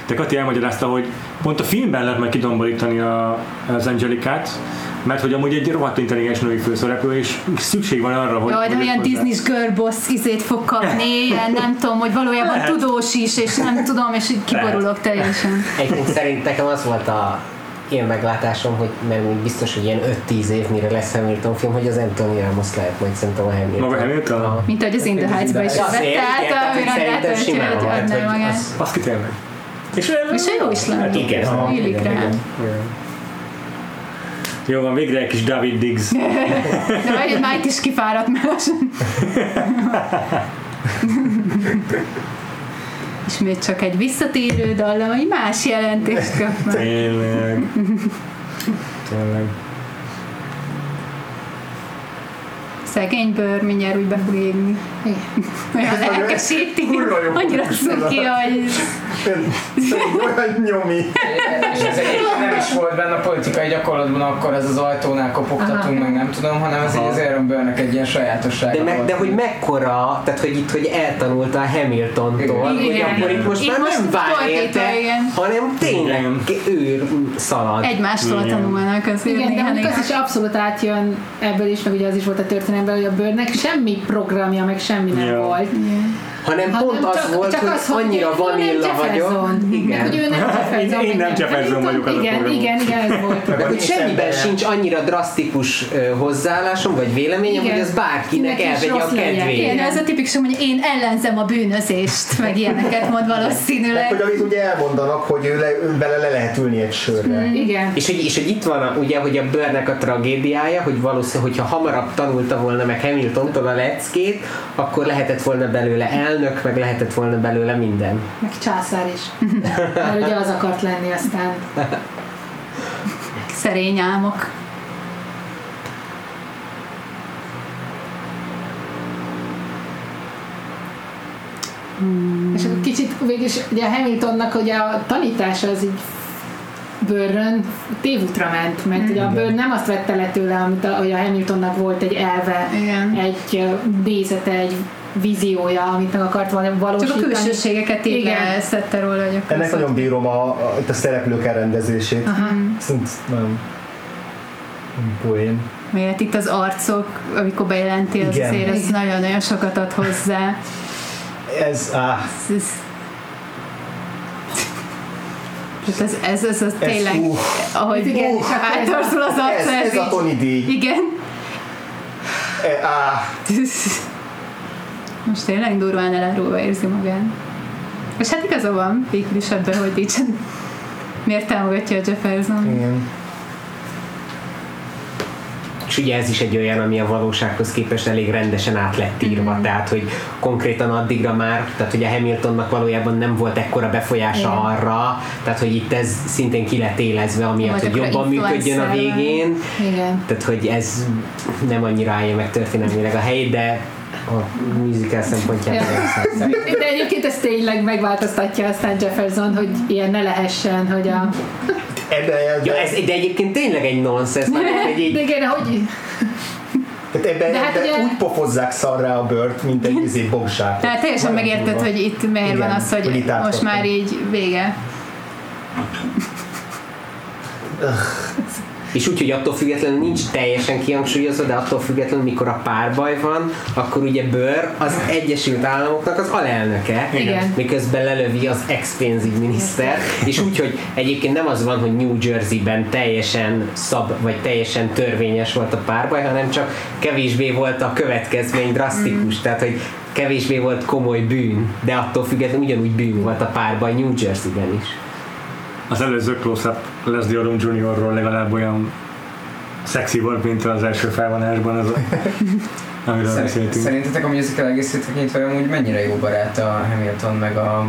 De Kati elmagyarázta, hogy pont a filmben lehet majd kidomborítani a, az Angelikát, mert hogy amúgy egy rohadt intelligens női főszereplő, és szükség van arra, hogy... Jaj, de hogy olyan Disney girl boss izét fog kapni, ilyen nem tudom, hogy valójában Lehet. tudós is, és nem tudom, és így kiborulok teljesen. Egyébként szerint nekem az volt a én meglátásom, hogy mert még biztos, hogy ilyen 5-10 év mire lesz Hamilton film, hogy az Anthony Ramos lehet majd szerintem a Hamilton. Maga Hamilton? Aha. Mint ahogy az In the Heights-ba is át, tehát, a szerintem hogy lehet, hogy magát. az- Azt ki tényleg. És, És jó is lenne. Igen. Illik rá. Jó van, végre egy kis David Diggs. De vagy már itt is kifáradt már lassan. Ismét csak egy visszatérő dallam, egy más jelentést kap meg. Tényleg. Tényleg. Szegény bőr mindjárt úgy be fog égni. Olyan lelkesíti. Annyira cuki, hogy Olyan nyomi. És ez egyébként nem is volt benne a politikai gyakorlatban, akkor ez az ajtónál kopogtatunk, meg nem tudom, hanem ez egy az Aaron Burr-nek egy ilyen sajátossága De, meg, volt. de hogy mekkora, tehát hogy itt, hogy eltanulta a Hamiltontól, Igen. hogy akkor itt most Itt már most nem vár érte, hanem tényleg Igen. őr szalad. egymástól Igen. tanulnak azért Igen, de az is abszolút átjön ebből is, meg ugye az is volt a történelemben, hogy a bőrnek semmi programja, meg semmi nem Ja. volt. Hanem Hanem pont az csak- volt, csak hogy az, hogy annyira nem vanilla vagyok. Igen. hogy ő nem Jefferson. Én- én nem Jefferson vagyok, az a Igen, program. igen, igen, ez volt. De hogy semmiben sincs annyira drasztikus hozzáállásom, vagy véleményem, Igen. hogy az bárkinek Kinek is elvegye a kedvét. Igen, ez a tipikus, hogy én ellenzem a bűnözést, meg ilyeneket mond Meg valószínűleg. hogy amit ugye elmondanak, hogy ő, le, ő bele le lehet ülni egy sörre. Igen. És hogy, és hogy itt van a, ugye, hogy a bőrnek a tragédiája, hogy valószínűleg, hogyha hamarabb tanulta volna meg Hamiltontól a leckét, akkor lehetett volna belőle elnök, meg lehetett volna belőle minden. Meg császár is. Mert ugye az akart lenni aztán. Szerény álmok. És akkor kicsit végülis ugye a Hamiltonnak ugye a tanítása az így bőrön tévútra ment, mert ugye a bőr nem azt vette le tőle, amit a, hogy a Hamiltonnak volt egy elve, Igen. egy nézete, egy víziója, amit meg akart val- Csak valósítani. a külsőségeket így Igen. leszette róla, hogy Ennek nagyon bírom a, a, itt a szereplők elrendezését. Szerint nagyon poén. Mert itt az arcok, amikor bejelenti, az azért ez nagyon-nagyon sokat ad hozzá. Ez, áh, Ez, ez, Tehát ez, ez, ez, ez tényleg, uff. ahogy Igen, ez átorzul az ez, arca, ez a így- Tony díj. Igen. E, áh, Most tényleg durván elárulva érzi magát. És hát igaza van végül is ebben, hogy így miért támogatja a Jefferson. igen. És ugye ez is egy olyan, ami a valósághoz képest elég rendesen át lett írva, tehát hogy konkrétan addigra már, tehát hogy a Hamiltonnak valójában nem volt ekkora befolyása Igen. arra, tehát hogy itt ez szintén ki lett élezve, amiatt, hogy jobban működjön a végén, Igen. tehát hogy ez nem annyira állja meg történelmileg a helyét, de a musical szempontjából Ja. De egyébként ez tényleg megváltoztatja aztán Jefferson, hogy ilyen ne lehessen, hogy a... ebben, Ja, ez, de egyébként tényleg egy nonsens, egy De igen, hogy tehát ebben, De hát ebben ugye- úgy pofozzák szarrá a bört, mint egy izé bogzsát. Tehát teljesen megérted, hogy itt miért Igen, van az, hogy, hogy most már így vége. És úgy, hogy attól függetlenül nincs teljesen kihangsúlyozva, de attól függetlenül, mikor a párbaj van, akkor ugye Bőr az Egyesült Államoknak az alelnöke, Igen. miközben lelövi az ex-pénzügyminiszter, és úgy, hogy egyébként nem az van, hogy New Jersey-ben teljesen szab, vagy teljesen törvényes volt a párbaj, hanem csak kevésbé volt a következmény drasztikus, tehát hogy kevésbé volt komoly bűn, de attól függetlenül ugyanúgy bűn volt a párbaj New Jersey-ben is. Az előző close-up Leslie Odom Jr.-ról legalább olyan szexi volt, mint az első felvonásban, az, amiről Szerint, beszéltünk. szerintetek a musical egészét tekintve amúgy mennyire jó barát a Hamilton meg a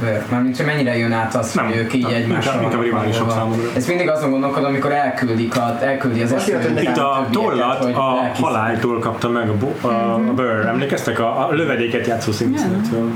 Burke? Mármint, hogy mennyire jön át az, Nem, hogy ők így nem, egymással inkább- riválisok számomra. Ez mindig azon gondolkodom, amikor elküldik a, elküldi az hogy Itt a tollat a halál haláltól kapta meg a, bo- a, a Burr. Emlékeztek? A, a lövedéket játszó színésznőtől.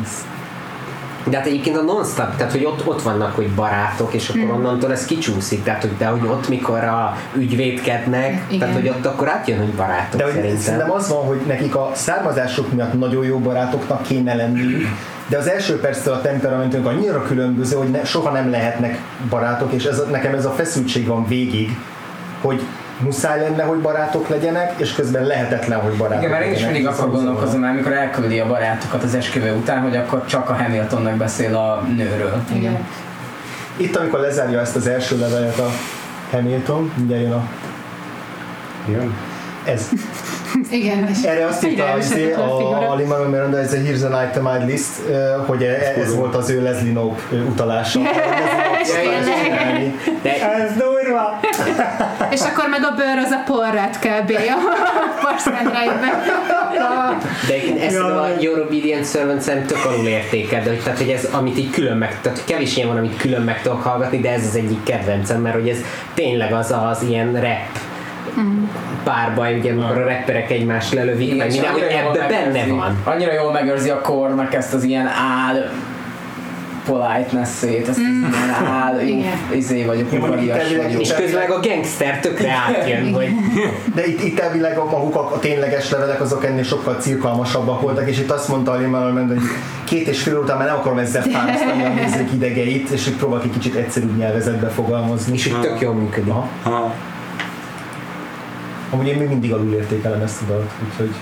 De hát egyébként a non-stop, tehát hogy ott, ott vannak, hogy barátok, és akkor onnantól ez kicsúszik, tehát hogy, de hogy ott, mikor a ügyvédkednek, Igen. tehát hogy ott akkor átjön, hogy barátok De hogy szerintem. szerintem az van, hogy nekik a származásuk miatt nagyon jó barátoknak kéne lenniük, de az első perctől a temperamentünk annyira különböző, hogy ne, soha nem lehetnek barátok, és ez, nekem ez a feszültség van végig, hogy muszáj lenne, hogy barátok legyenek, és közben lehetetlen, hogy barátok Igen, mert én is mindig Ez akkor az a- gondolkozom el, amikor elküldi a barátokat az esküvő után, hogy akkor csak a Hamiltonnak beszél a nőről. igen. Itt, amikor lezárja ezt az első levelet a Hamilton, mindjárt jön a... Igen. Ez. Igen, Erre azt írta Egyre izé, a a, Lin-Manuel Miranda, ez a Here's an Itemized List, hogy e- ez volt az ő Leslie Knope ö, utalása. De Ez durva! És akkor meg a bőr az a porrát kb. a Parszendrájban. De egyébként ezt a Your Obedient Servant szerintem tök alul értékel, de hogy, tehát, hogy ez, amit így külön meg, tehát kevés ilyen van, amit külön meg tudok hallgatni, de ez az egyik kedvencem, mert hogy ez tényleg az az ilyen rap párbaj, ugye amikor a rapperek egymást lelövik, meg minden, hogy ebbe benne van. Annyira jól megőrzi a kornak ezt az ilyen áll politeness-ét, ezt az ilyen áll, jó, izé vagyok, udvarias vagyok. És közben a gangster tökre átjön, hogy De itt, itt elvileg a maguk a, a tényleges levelek azok ennél sokkal cirkalmasabbak voltak, és itt azt mondta a Lin-Manuel Miranda, hogy két és fél után már nem akarom ezzel fárasztani a nézők idegeit, és hogy próbál egy kicsit egyszerűbb nyelvezetbe fogalmazni. és úgy tök jól működik. Aha. Aha. Amúgy én még mindig alul értékelem ezt a dalt, úgyhogy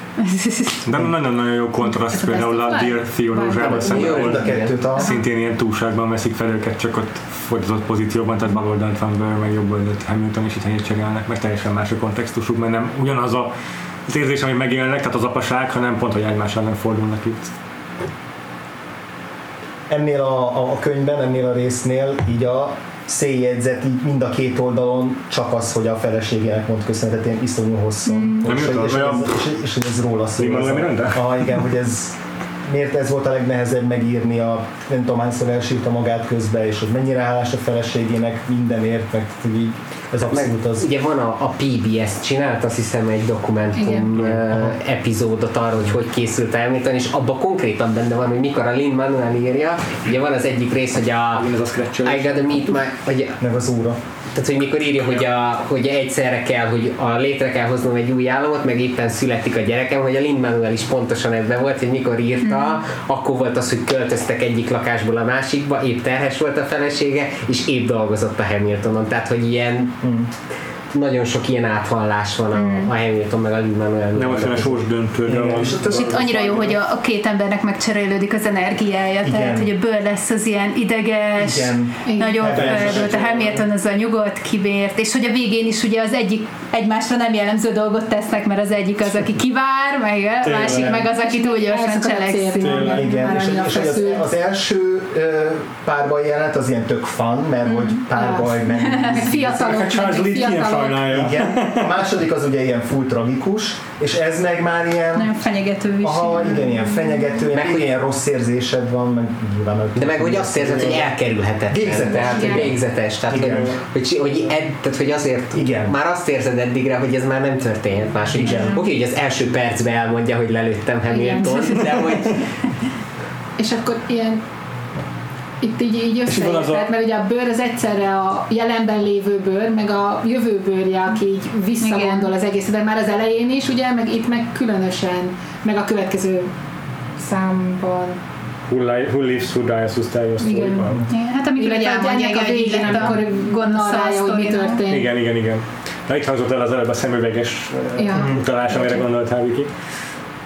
De nagyon-nagyon jó kontraszt például a Dear Theodózsával Life. szemben, ahol szintén ilyen túlságban veszik fel őket, csak ott fordított pozícióban, tehát bal oldalt van Burr, meg jobb oldalt Hamilton, és itt helyet cserélnek, meg teljesen más a kontextusuk, mert nem ugyanaz a az érzés, ami megjelennek, tehát az apaság, hanem pont, hogy egymás ellen fordulnak itt. ennél a, a, a könyvben, ennél a résznél így a széljegyzet így mind a két oldalon csak az, hogy a feleségének mond köszönetet ilyen iszonyú hosszú. Mm. És, és, és, és, és, hogy ez róla szól. Ah, igen, hogy ez miért ez volt a legnehezebb megírni, a, nem tudom hányszor elsírta magát közbe, és hogy mennyire hálás a feleségének mindenért, meg így, ez abszolút az. Ugye van a, a PBS csinált, azt hiszem egy dokumentum Igen. uh, epizódot arról, hogy hogy készült Hamilton, és abban konkrétan benne van, hogy mikor a Lin Manuel írja, ugye van az egyik rész, hogy a Ez a scratch I gotta meet my, hogy meg az óra. Tehát, hogy mikor írja, hogy, a, hogy egyszerre kell, hogy a létre kell hoznom egy új államot, meg éppen születik a gyerekem, hogy a Lin Manuel is pontosan ebben volt, hogy mikor írta, akkor volt az, hogy költöztek egyik lakásból a másikba, épp terhes volt a felesége, és épp dolgozott a Hamiltonon. Tehát, hogy ilyen nagyon sok ilyen áthallás van a, a Hamilton meg a Lin Manuel. Nem olyan sors döntő, de Igen, van. és És itt annyira jó, hogy a, a két embernek megcserélődik az energiája, Igen. tehát hogy a bőr lesz az ilyen ideges, Igen. nagyon Igen. feldőlt, a Hamilton az a nyugodt, kibért, és hogy a végén is ugye az egyik egymásra nem jellemző dolgot tesznek, mert az egyik az, aki kivár, meg a másik meg az, aki túl gyorsan a cselekszik. Igen, és, és az, az első párbaj jelenet az ilyen tök fun, mert hogy párbaj meg fiatalok, meg ilyen fiatalok. sajnálja. Igen. A második az ugye ilyen full tragikus, és ez meg már ilyen Nagyon fenyegető is. Aha, igen, ilyen fenyegető, Meg hogy- ilyen rossz érzésed van, meg nyilván meg... De meg hogy azt érzed, hogy elkerülhetetlen. Végzetes. Tehát, hogy Igen. végzetes. Tehát, Igen. hogy, hogy, hogy, ed, tehát, hogy azért Igen. már azt érzed eddigre, hogy ez már nem történhet más. Igen. Oké, hogy az első percben elmondja, hogy lelőttem Hamilton, Igen. de hogy És akkor ilyen itt így, így És van az összeért, a- mert ugye a bőr az egyszerre a jelenben lévő bőr, meg a jövő bőrje, aki így visszagondol az egész, de már az elején is, ugye, meg itt meg különösen, meg a következő számban. Who, li- who lives, who dies, who tells your story. Igen. Hát amikor elmondja, ennek a végén, lett a amikor gonosz narrálja, hogy mi történt. Igen, igen, igen. Na itt hangzott el az előbb a szemüveges Ja. ja. utalás, amire gondoltál, Viki.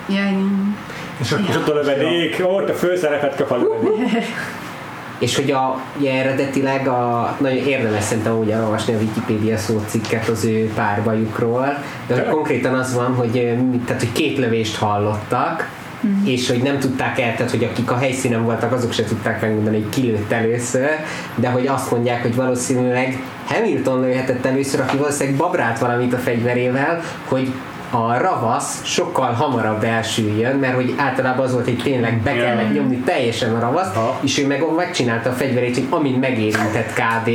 Ja, igen. És akkor És ott a lövedék, ott a főszerepet kap a lövedék. És hogy a, ugye eredetileg a, nagyon érdemes szerintem úgy elolvasni a Wikipédia szócikket az ő párbajukról, de hogy konkrétan az van, hogy, tehát, hogy két lövést hallottak, és hogy nem tudták el, tehát hogy akik a helyszínen voltak, azok se tudták megmondani, hogy ki lőtt először, de hogy azt mondják, hogy valószínűleg Hamilton lőhetett először, aki valószínűleg babrált valamit a fegyverével, hogy a ravasz sokkal hamarabb elsüljön, mert hogy általában az volt, hogy tényleg be kellett nyomni teljesen a ravaszt, Aha. és ő meg megcsinálta a fegyverét, hogy amint megérintett kb.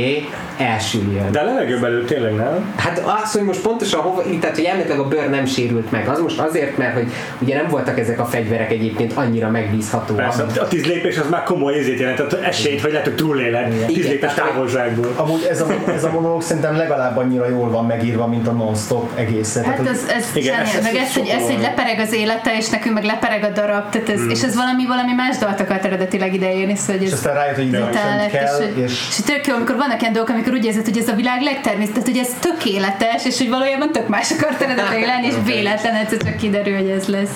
elsüljön. De a levegő belül tényleg nem. Hát az, hogy most pontosan hova, tehát hogy elméletileg a bőr nem sérült meg, az most azért, mert hogy ugye nem voltak ezek a fegyverek egyébként annyira megbízhatóak. Persze, a tíz lépés az már komoly ezért jelentett, esélyt, vagy lehet, hogy túléled. Tíz lépés távolságból. Amúgy ez a, ez a monológ szerintem legalább annyira jól van megírva, mint a non-stop egészen. Hát Tehát, ez, ez Igen, ez- meg ez, hogy, ez, hogy lepereg az élete, és nekünk meg lepereg a darab, tehát ez, és ez valami, valami más dalt akart eredetileg ideérni, szóval hogy és ez aztán rájött, hogy lett, kell, és, és, és, és tök jó, amikor vannak ilyen dolgok, amikor úgy érzed, hogy ez a világ legtermészetesebb, hogy ez tökéletes, és hogy valójában tök más akart eredetileg lenni, és véletlen egyszer csak kiderül, hogy ez lesz.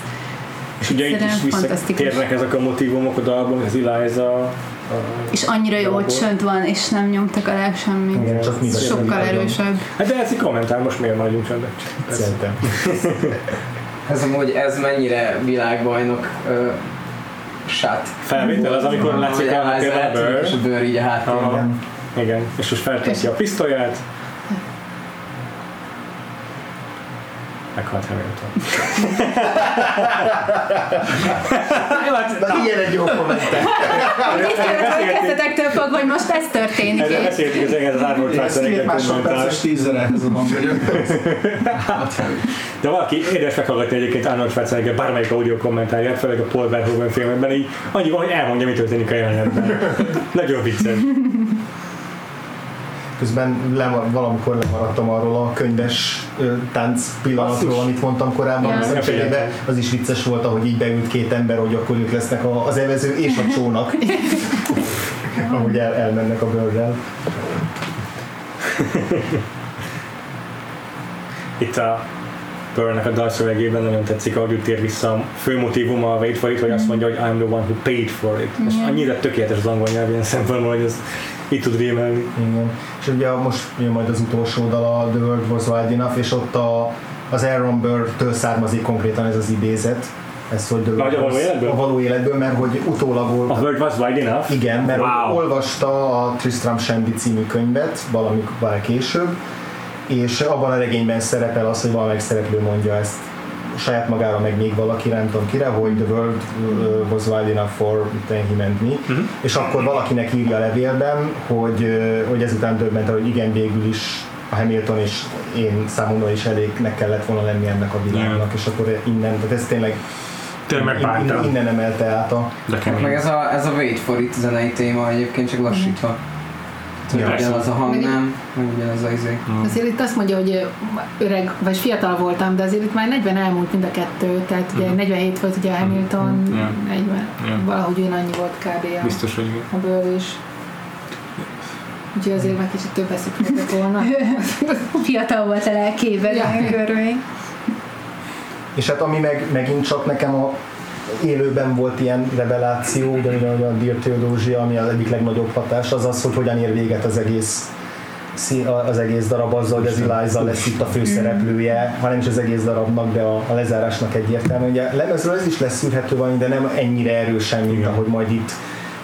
És ugye itt is visszatérnek ezek a motivumok a dalban, az Eliza, És annyira jó, hogy csönd van, és nem nyomtak alá semmit. Igen, csak mi Sokkal erősebb. Hát de ez egy kommentár, most miért maradjunk csöndet? Szerintem. Ez amúgy, ez mennyire világbajnok uh, shot. Felvétel az, amikor látszik a háttérben a bőr. És a bőr így a háttérben. Igen, és most felteszi a pisztolyát. Meghalt Hamilton. Jó, hát Na, ilyen egy jó kommentár. Itt beszéltünk. kezdetektől fogva, hogy most ez történik. Ezzel beszéltük az egész az Arnold Ez két Schwarzenegger másodperces tízzer ehhez a hangja. De valaki érdemes meghallgatni egyébként Arnold Schwarzenegger bármelyik audio kommentárját, főleg a Paul Verhoeven filmekben, így annyi van, hogy elmondja, mi történik a jelenetben. Nagyon vicces. Közben le, valamikor lemaradtam arról a könyves tánc pillanatról, amit mondtam korábban, Ja. ja. szemcserébe. Az is vicces volt, ahogy így beült két ember, hogy akkor ők lesznek a, az evező és a csónak. ahogy el, elmennek a bőrrel. Itt a Burn-nek a dalszövegében nagyon tetszik, ahogy tér vissza a fő motivuma a Wait for it, hogy azt mondja, hogy I'm the one who paid for it. És annyira tökéletes az angol nyelv ilyen szempontból, hogy ez így tud rémelni. Igen. És ugye most jön majd az utolsó dal, a The World Was Wide Enough, és ott a, az Aaron Burr-től származik konkrétan ez az idézet. Ez, hogy a való életből? A való életből, mert hogy utólag volt, A World was wide enough? Igen, mert Wow. olvasta a Tristram Shandy című könyvet valamikor később, és abban a regényben szerepel az, hogy valamelyik szereplő mondja ezt saját magára, meg még valaki, nem tudom kire, hogy the world uh, was wide enough for then he meant me. Uh-huh. És akkor valakinek írja a levélben, hogy, uh, hogy ezután döbbent, hogy igen, végül is a Hamilton és én számomra is elégnek kellett volna lenni ennek a világnak, és akkor innen, tehát ez tényleg Tényleg innen, innen emelte át a De. Meg ez a, ez a Wait for it zenei téma egyébként csak lassítva. Ja. Ja, ugyanaz a hang Meg- nem, ugyanaz a izé. Azért itt azt mondja, hogy öreg, vagy fiatal voltam, de azért itt már 40 elmúlt mind a kettő, tehát ugye 47 volt ugye a Hamilton, Ja. 40, Ja. valahogy ugyanannyi volt kb. a, Biztos, hogy a bőr is. Úgyhogy azért már kicsit több eszük volna. Fiatal volt a lelkében, Ja. görvény. És hát ami meg, megint csak nekem a élőben volt ilyen reveláció, ugyanúgy a Dear Theodosia, ami az egyik legnagyobb hatás, az az, hogy hogyan ér véget az egész az egész darab azzal, hogy az Eliza lesz itt a főszereplője, ha nem is az egész darabnak, de a, a lezárásnak egyértelmű. Ugye lemezről ez is leszűrhető van, de nem ennyire erősen, mint Igen. ahogy majd itt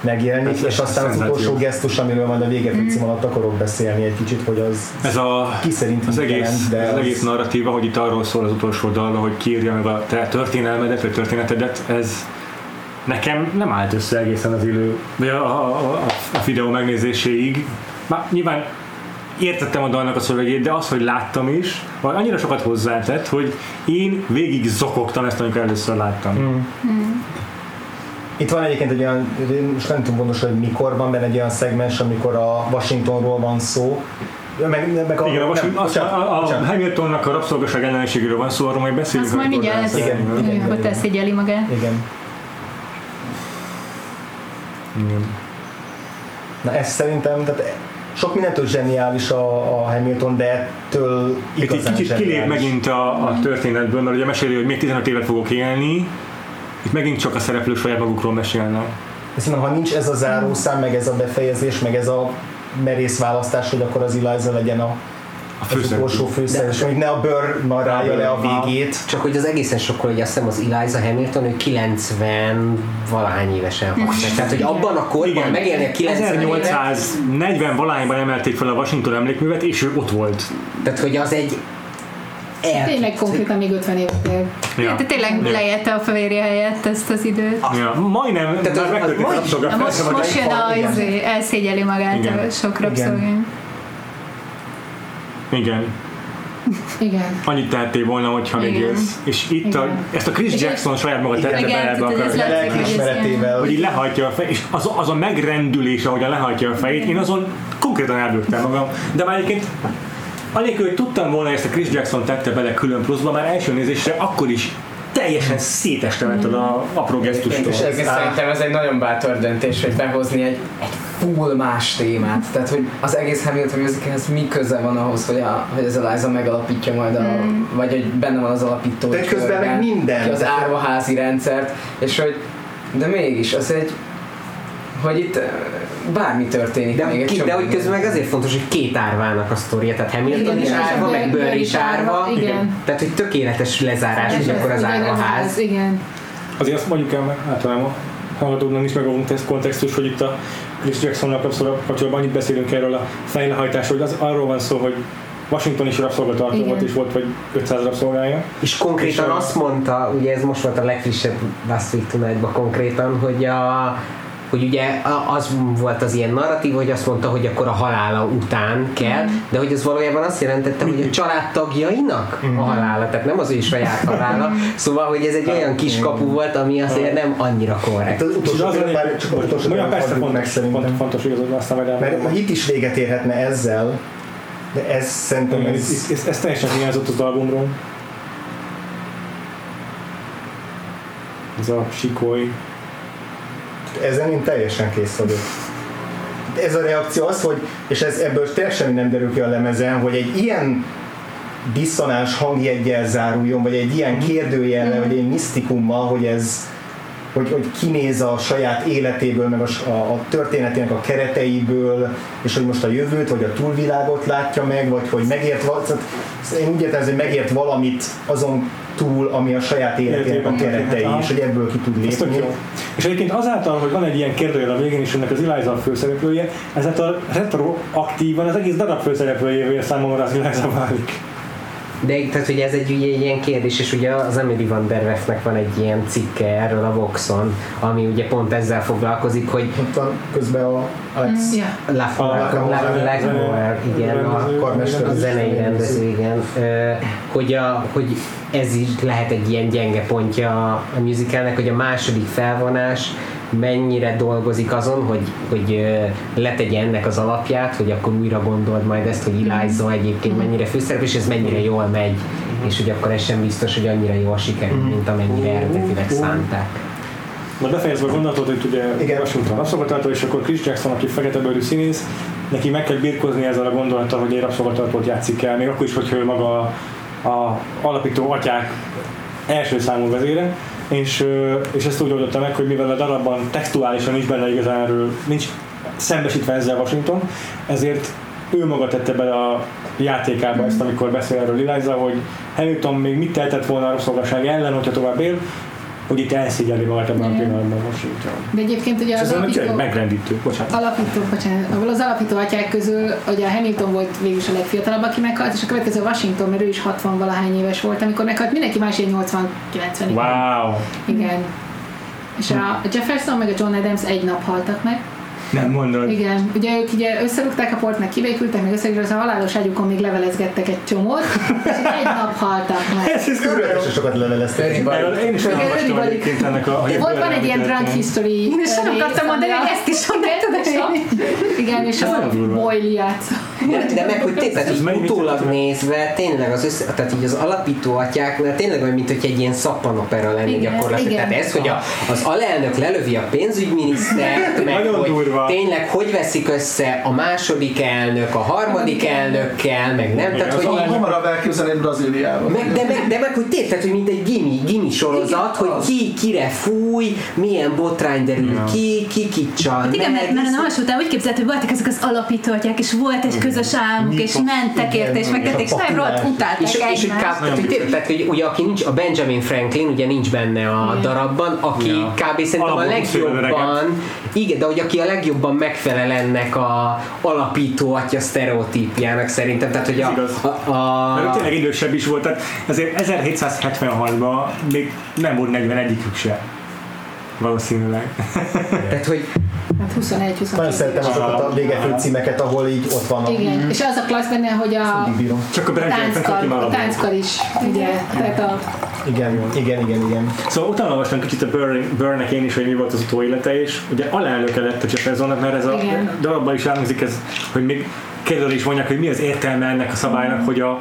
megjelenik, Ez- és aztán az utolsó gesztus, amiről majd a véget mm. alatt akarok beszélni egy kicsit, hogy az Ez a, ki szerint az egész, jelent, de az, az- egész narratíva, hogy itt arról szól az utolsó dal, hogy kiírja meg a te történelmedet, vagy történetedet, ez nekem nem állt össze egészen az élő, vagy a, a, a, a videó megnézéséig. Már nyilván értettem a dalnak a szövegét, de az, hogy láttam is, vagy annyira sokat hozzátett, hogy én végig zokogtam ezt, amikor először láttam. Mm. Itt van egyébként egy olyan, most nem tudom pontosan, hogy mikor van benne egy olyan szegmens, amikor a Washingtonról van szó, meg, meg Igen, a, Washington, nem, a, bocsánat, a, a bocsánat. Hamiltonnak a rabszolgaság ellenségéről van szó, arról majd beszélünk. Azt majd mindjárt rá- Igen, igen, igen. Ott elszégyeli magát. Igen. Igen. Na ez szerintem, tehát sok mindentől zseniális a, a Hamilton, de ettől Itt egy igazán kicsit kilép megint a, a történetből, mert ugye meséli, hogy még 15 évet fogok élni, itt megint csak a szereplők saját magukról mesélnek. Szerintem, ha nincs ez a zárószám, meg ez a befejezés, meg ez a merész választás, hogy akkor az Eliza legyen a, A az főszereplő. utolsó főszereplő, hogy ne a bőr narrálja le a végét. Csak hogy az egészen sokkal, hogy azt hiszem az Eliza Hamilton, ő 90 valahány évesen meg. Tehát, hogy abban a korban Igen. megélni a 90 évet, 1840 valahányban emelték fel a Washington emlékművet, és ő ott volt. tehát hogy az egy el, Tényleg konkrétan még 50 év él. Ja. De tényleg Ja. lejette a fehérje helyett ezt az időt. Ja, majdnem, Tehát az- már megtörtént az a most- rabszolga most, most jön a, Igen. izé, elszégyeli magát Igen. a sok rabszolgány. Igen, Igen. annyit tehettél volna, hogyha még Igen. élsz. És itt a, Igen. ezt a Chris És Jackson saját maga tette Igen, bele ebbe a Lelkiismeretével. hogy így lehajtja a fejét, és az, az a megrendülés, ahogyan lehajtja a fejét, én azon konkrétan eldögtem magam. De már egyébként anélkül, hogy tudtam volna, hogy ezt a Chris Jackson tette bele külön pluszba, már első nézésre akkor is teljesen szétestemetted a apró gesztustól. És ez szerintem ez egy nagyon bátor döntés, hogy behozni egy, egy full más témát. Tehát, hogy az egész Hamilton musicalhez mi köze van ahhoz, hogy, a, hogy az Eliza megalapítja majd a, vagy hogy benne van az alapító. De közben meg minden. az árvaházi rendszert, és hogy de mégis, az egy hogy itt bármi történik. de, még egy ki, de hogy közben meg azért fontos, hogy két árvának a sztoria, tehát Hamilton is és árva, meg Burr is árva, Igen. tehát hogy tökéletes lezárás, hogy akkor az Igen, árvaház. Igen. Azért azt mondjuk el, mert általában a hallgatóknak is megadunk tesz kontextus, hogy itt a Chris Jacksonnak kapcsolatban annyit beszélünk erről a fejlehajtásról, hogy az arról van szó, hogy Washington is rabszolgatartó Igen. volt, és volt vagy 500 rabszolgája. És konkrétan És azt mondta, ugye ez most volt a legfrissebb Last Week tonight konkrétan, hogy a hogy ugye a- az volt az ilyen narratív, hogy azt mondta, hogy akkor a halála után kell, de hogy ez valójában azt jelentette, hogy a családtagjainak a halála, tehát nem az ő saját halála. Szóval, hogy ez egy olyan kis kapu volt, ami azért nem annyira korrekt. Hát az utolsó az a lényeg, csak az utolsó olyan persze fordult meg fontos, szerintem. fontos, fontos igazad, aztán majd. Mert itt is véget érhetne ezzel, de ez szerintem Ez, ez, ez, ez, ez teljesen hiányzott az albumról. Ez a sikoly. Ezen én teljesen kész vagyok. Ez a reakció az, hogy, és ez ebből semmi nem derül ki a lemezen, hogy egy ilyen diszonáns hangjeggyel záruljon, vagy egy ilyen kérdőjellel, vagy egy misztikummal, hogy ez hogy, hogy kinéz a saját életéből, meg a, a, a történetének a kereteiből, és hogy most a jövőt, vagy a túlvilágot látja meg, vagy hogy megért valamit. Én úgy értem, hogy megért valamit azon túl, ami a saját életének a keretei, és hogy ebből ki tud lépni. És egyébként azáltal, hogy van egy ilyen kérdőjel a végén, és ennek az Eliza főszereplője, ezáltal retroaktívan az egész darab főszereplőjével számomra az Eliza válik. De tehát ugye ez egy, ugye, egy ilyen kérdés, és ugye az Emily van der Werfnek van egy ilyen cikke erről a Voxon, ami ugye pont ezzel foglalkozik, hogy Ott van közben a Alex Ja. Lagmore, igen, a, zenei rendező, igen, hogy, a, hogy ez is lehet egy ilyen gyenge pontja a, a musicalnek, hogy a második felvonás mennyire dolgozik azon, hogy, hogy letegye ennek az alapját, hogy akkor újra gondold majd ezt, hogy Eliza egyébként mennyire főszerep, és ez mennyire jól megy, és hogy akkor ez sem biztos, hogy annyira jól sikerül, mint amennyire eredetileg szánták. Na befejezve a gondolatot, hogy ugye Igen. Washington rabszolgatartó, és akkor Chris Jackson, aki fekete bőrű színész, neki meg kell birkozni ezzel a gondolattal, hogy egy rabszolgatartót játszik el, még akkor is, hogyha ő maga a, a alapító atyák első számú vezére, és, és ezt úgy oldotta meg, hogy mivel a darabban textuálisan nincs benne igazán erről, nincs szembesítve ezzel Washington, ezért ő maga tette bele a játékába ezt, amikor beszél erről Eliza, hogy Hamilton még mit tehetett volna a rabszolgaság ellen, hogyha tovább él, hogy itt elszégyeli magát ebben a pillanatban Washington. De egyébként ugye az tényleg alapító, megrendítő, bocsánat. alapító, bocsánat, az alapító atyák közül ugye a Hamilton volt végül is a legfiatalabb, aki meghalt, és a következő Washington, mert ő is 60 valahány éves volt, amikor meghalt, mindenki más ilyen 80-90 Wow! Igen. És a Jefferson meg a John Adams egy nap haltak meg, Nem mondod. Igen, ugye ők ugye összerúgták a port, meg kivékültek, meg összerúgták, az a halálos ágyukon még levelezgettek egy csomót, és egy nap haltak meg. Ez is Körülbelül sokat leveleztek. Én is Igen, olvastam Everybody- egyébként ennek a... Volt van egy ilyen drunk history. Én is rész, akartam mondani, hogy a- ezt is tudod Igen, és a. Boyle játsz. De, meg, hogy tényleg utólag nézve, tényleg az össze, tehát így az alapító atyáknál tényleg olyan, mint hogy egy ilyen szappanopera lenne gyakorlatilag. Tehát ez, hogy az alelnök lelövi a pénzügyminisztert, meg hogy durva. tényleg hogy veszik össze a második elnök, a harmadik elnökkel, meg nem, tehát az hogy így, Hamarabb elképzelném Brazíliában. meg, de, meg, de meg, hogy tényleg, tehát, hogy mint egy gimi, gimi sorozat, hogy ki kire fúj, milyen botrány derül ki, ki kit csal Hát igen, mert, mert a Navas után úgy képzelt, hogy voltak ezek az alapítótyák, és volt egy közös álmuk, és mentek érte, és megtették, és nagyon rohadt utálták és, és kb, tehát, hogy, tehát, ugye aki nincs, a Benjamin Franklin ugye nincs benne a darabban, aki kb. szerintem a legjobban, igen, de hogy aki a legjobban megfelel ennek a alapító atya sztereotípjának szerintem, tehát hogy a, igaz. a, a, Mert tényleg idősebb is volt, tehát ezért 1776-ban még nem volt 41-ük se. Valószínűleg. Hát tehát hogy 21 22 Nagyon szeretem azokat a végefő címeket, ahol így ott van a Igen, és az a klassz benne, hogy a. Csak a Franklin a tánckar is, ugye, tehát a Igen, igen, igen, igen. Szóval utána olvastam kicsit a Burn- Burn-nek én is, hogy mi volt az utóélete, és ugye alelnöke lett a Jeffersonnak, mert ez a Igen. darabban is elhangzik ez, hogy még kérdőre is mondják, hogy mi az értelme ennek a szabálynak, hogy a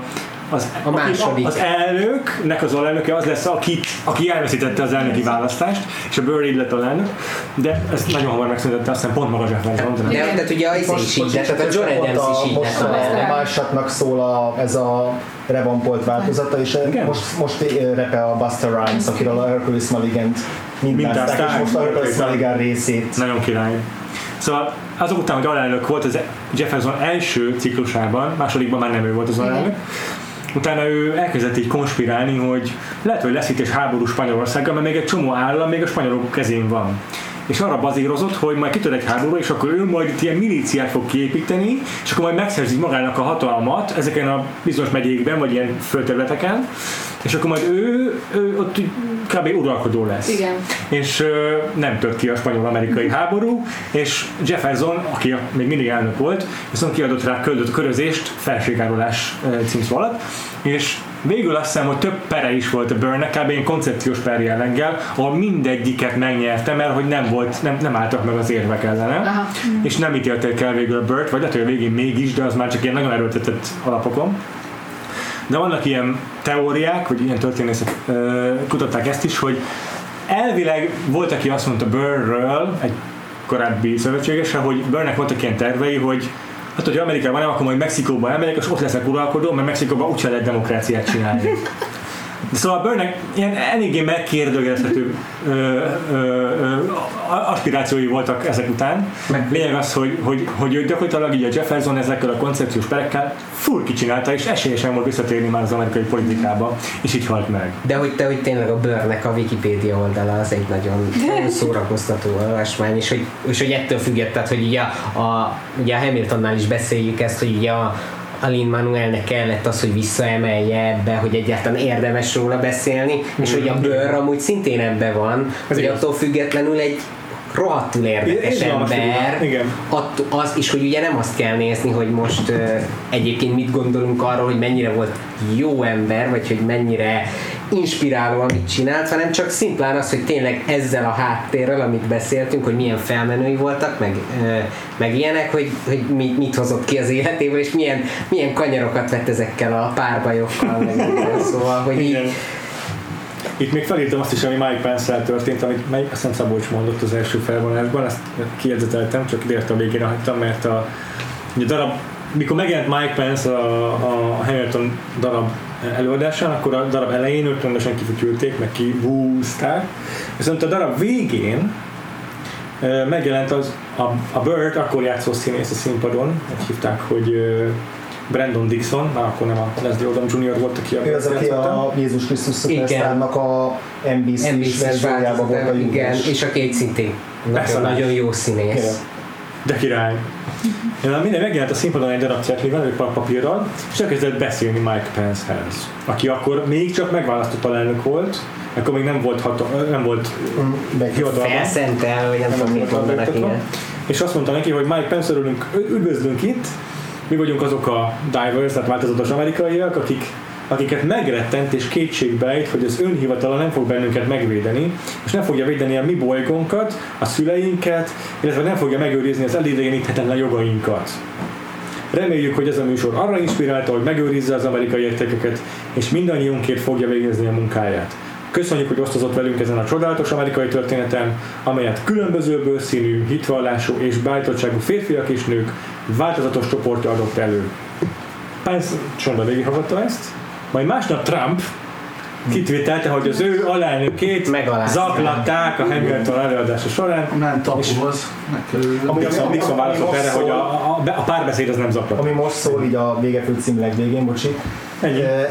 az, A második. Az elnöknek az alelnöke az lesz, aki, aki elveszítette az elnöki választást, és a Burry lett alelnök, de ez nagyon hamar megszűntette, azt hiszem pont maga Jefferson. de, tehát ugye az is így lett, tehát a John Adams is így most lett a a, lelnök. a másoknak szól a, ez a revampolt változata, és Igen? most, most eh, repe a Buster Rhymes, akiről a Hercules Mulligan-t mintázták, Mintázták. és most a Hercules Mulligan részét Nagyon király. Szóval azok után, hogy alelnök volt az Jefferson első ciklusában, másodikban már nem ő volt az alelnök, utána ő elkezdett így konspirálni, hogy lehet, hogy lesz itt egy háború Spanyolországgal, mert még egy csomó állam még a spanyolok kezén van. És arra bazírozott, hogy majd kitör egy háború, és akkor ő majd itt ilyen milíciát fog kiépíteni, és akkor majd megszerzi magának a hatalmat ezeken a bizonyos megyékben, vagy ilyen földterületeken, és akkor majd ő, ő ott kb. uralkodó lesz. Igen. És ö, nem tört ki a spanyol-amerikai háború, és Jefferson, aki még mindig elnök volt, viszont kiadott rá köldött körözést felségárolás címszó alatt, és végül azt hiszem, hogy több pere is volt a Burn-nek, kb. ilyen koncepciós per jelleggel, ahol mindegyiket megnyerte, mert hogy nem volt, nem, nem álltak meg az érvek ellene, Aha. és nem ítélték el végül a Burt, vagy lehet, hogy a végén mégis, de az már csak ilyen nagyon erőltetett alapokon. De vannak ilyen teóriák, vagy ilyen történészek kutatták ezt is, hogy elvileg volt, aki azt mondta Burrről, egy korábbi szövetségese, hogy Burrnek voltak ilyen tervei, hogy hát, hogy Amerikában nem, akkor majd Mexikóba elmegyek, és ott leszek uralkodó, mert Mexikóban úgyse lehet demokráciát csinálni. Szóval Burnnek ilyen eléggé megkérdőjelezhető aspirációi voltak ezek után. Lényeg az, hogy, hogy, hogy ő gyakorlatilag így a Jefferson ezekkel a koncepciós perekkel full kicsinálta, és esélyesen volt visszatérni már az amerikai politikába, és így halt meg. De hogy, de hogy tényleg a Börnek a Wikipédia oldala az egy nagyon, szórakoztató olvasmány, és hogy, és hogy ettől függet, tehát hogy ugye a, a, ugye a Hamiltonnál is beszéljük ezt, hogy ugye a, a Lin Manuelnek kellett az, hogy visszaemelje ebbe, hogy egyáltalán érdemes róla beszélni, és hogy a bőr amúgy szintén ebbe van, Ez hogy attól függetlenül egy rohadtul érdekes Izgalmas ember, igen. Att, az is, hogy ugye nem azt kell nézni, hogy most ö, egyébként mit gondolunk arról, hogy mennyire volt jó ember, vagy hogy mennyire inspiráló, amit csinált, hanem csak szimplán az, hogy tényleg ezzel a háttérrel, amit beszéltünk, hogy milyen felmenői voltak, meg, meg ilyenek, hogy, hogy mit, mit hozott ki az életéből, és milyen, milyen kanyarokat vett ezekkel a párbajokkal, meg minden. szóval, hogy így. Itt még felírtam azt is, ami Mike Pence-el történt, amit melyik, azt hiszem Szabolcs mondott az első felvonásban, ezt kijegyzeteltem, csak direkt a végére hagytam, mert a, a darab, mikor megjelent Mike Pence a, a Hamilton darab előadásán, akkor a darab elején őt rendesen kifütyülték, meg kihúzták, viszont a darab végén megjelent az, a, a Bird, akkor játszó színész a színpadon, hívták, hogy Brandon Dixon, már akkor nem a Leslie Odom Jr. volt, aki Ő az, aki a Jézus Krisztus Superstarnak a NBC-s NBC-s verziójában volt a igen, és aki egy szintén nagyon, nagyon jó Igen. színész. De király. Én már minden megjelent a színpadon egy darab cetlivel, egy pap- papírral, és elkezdett beszélni Mike Pencehez, aki akkor még csak megválasztott alelnök volt, akkor még nem volt, hatal- nem volt Mm, hivatalban. Felszentel, vagy nem Nem tudom, mit mondanak, igen. és azt mondta neki, hogy Mike Pence örülünk, üdvözlünk itt, mi vagyunk azok a divers, tehát változatos amerikaiak, akik akiket megrettent és kétségbejt, hogy az önhivatala nem fog bennünket megvédeni, és nem fogja védeni a mi bolygónkat, a szüleinket, illetve nem fogja megőrizni az elidegeníthetetlen jogainkat. Reméljük, hogy ez a műsor arra inspirálta, hogy megőrizze az amerikai értékeket, és mindannyiunkért fogja végezni a munkáját. Köszönjük, hogy osztozott velünk ezen a csodálatos amerikai történeten, amelyet különböző bőrszínű, hitvallású és beállítottságú férfiak és nők változatos csoportja adott elő. Pence csonda végighallgatta ezt, majd másnap Trump kitvételte, hogy az ő alelnökét zaklatták a Hamilton előadása során. Ment apuhoz. megkerülő. Ami- Nixon, Nixon válaszolt erre, hogy a, a, a párbeszéd az nem zaklat. Ami most szól így a végefő cím legvégén, bocsi.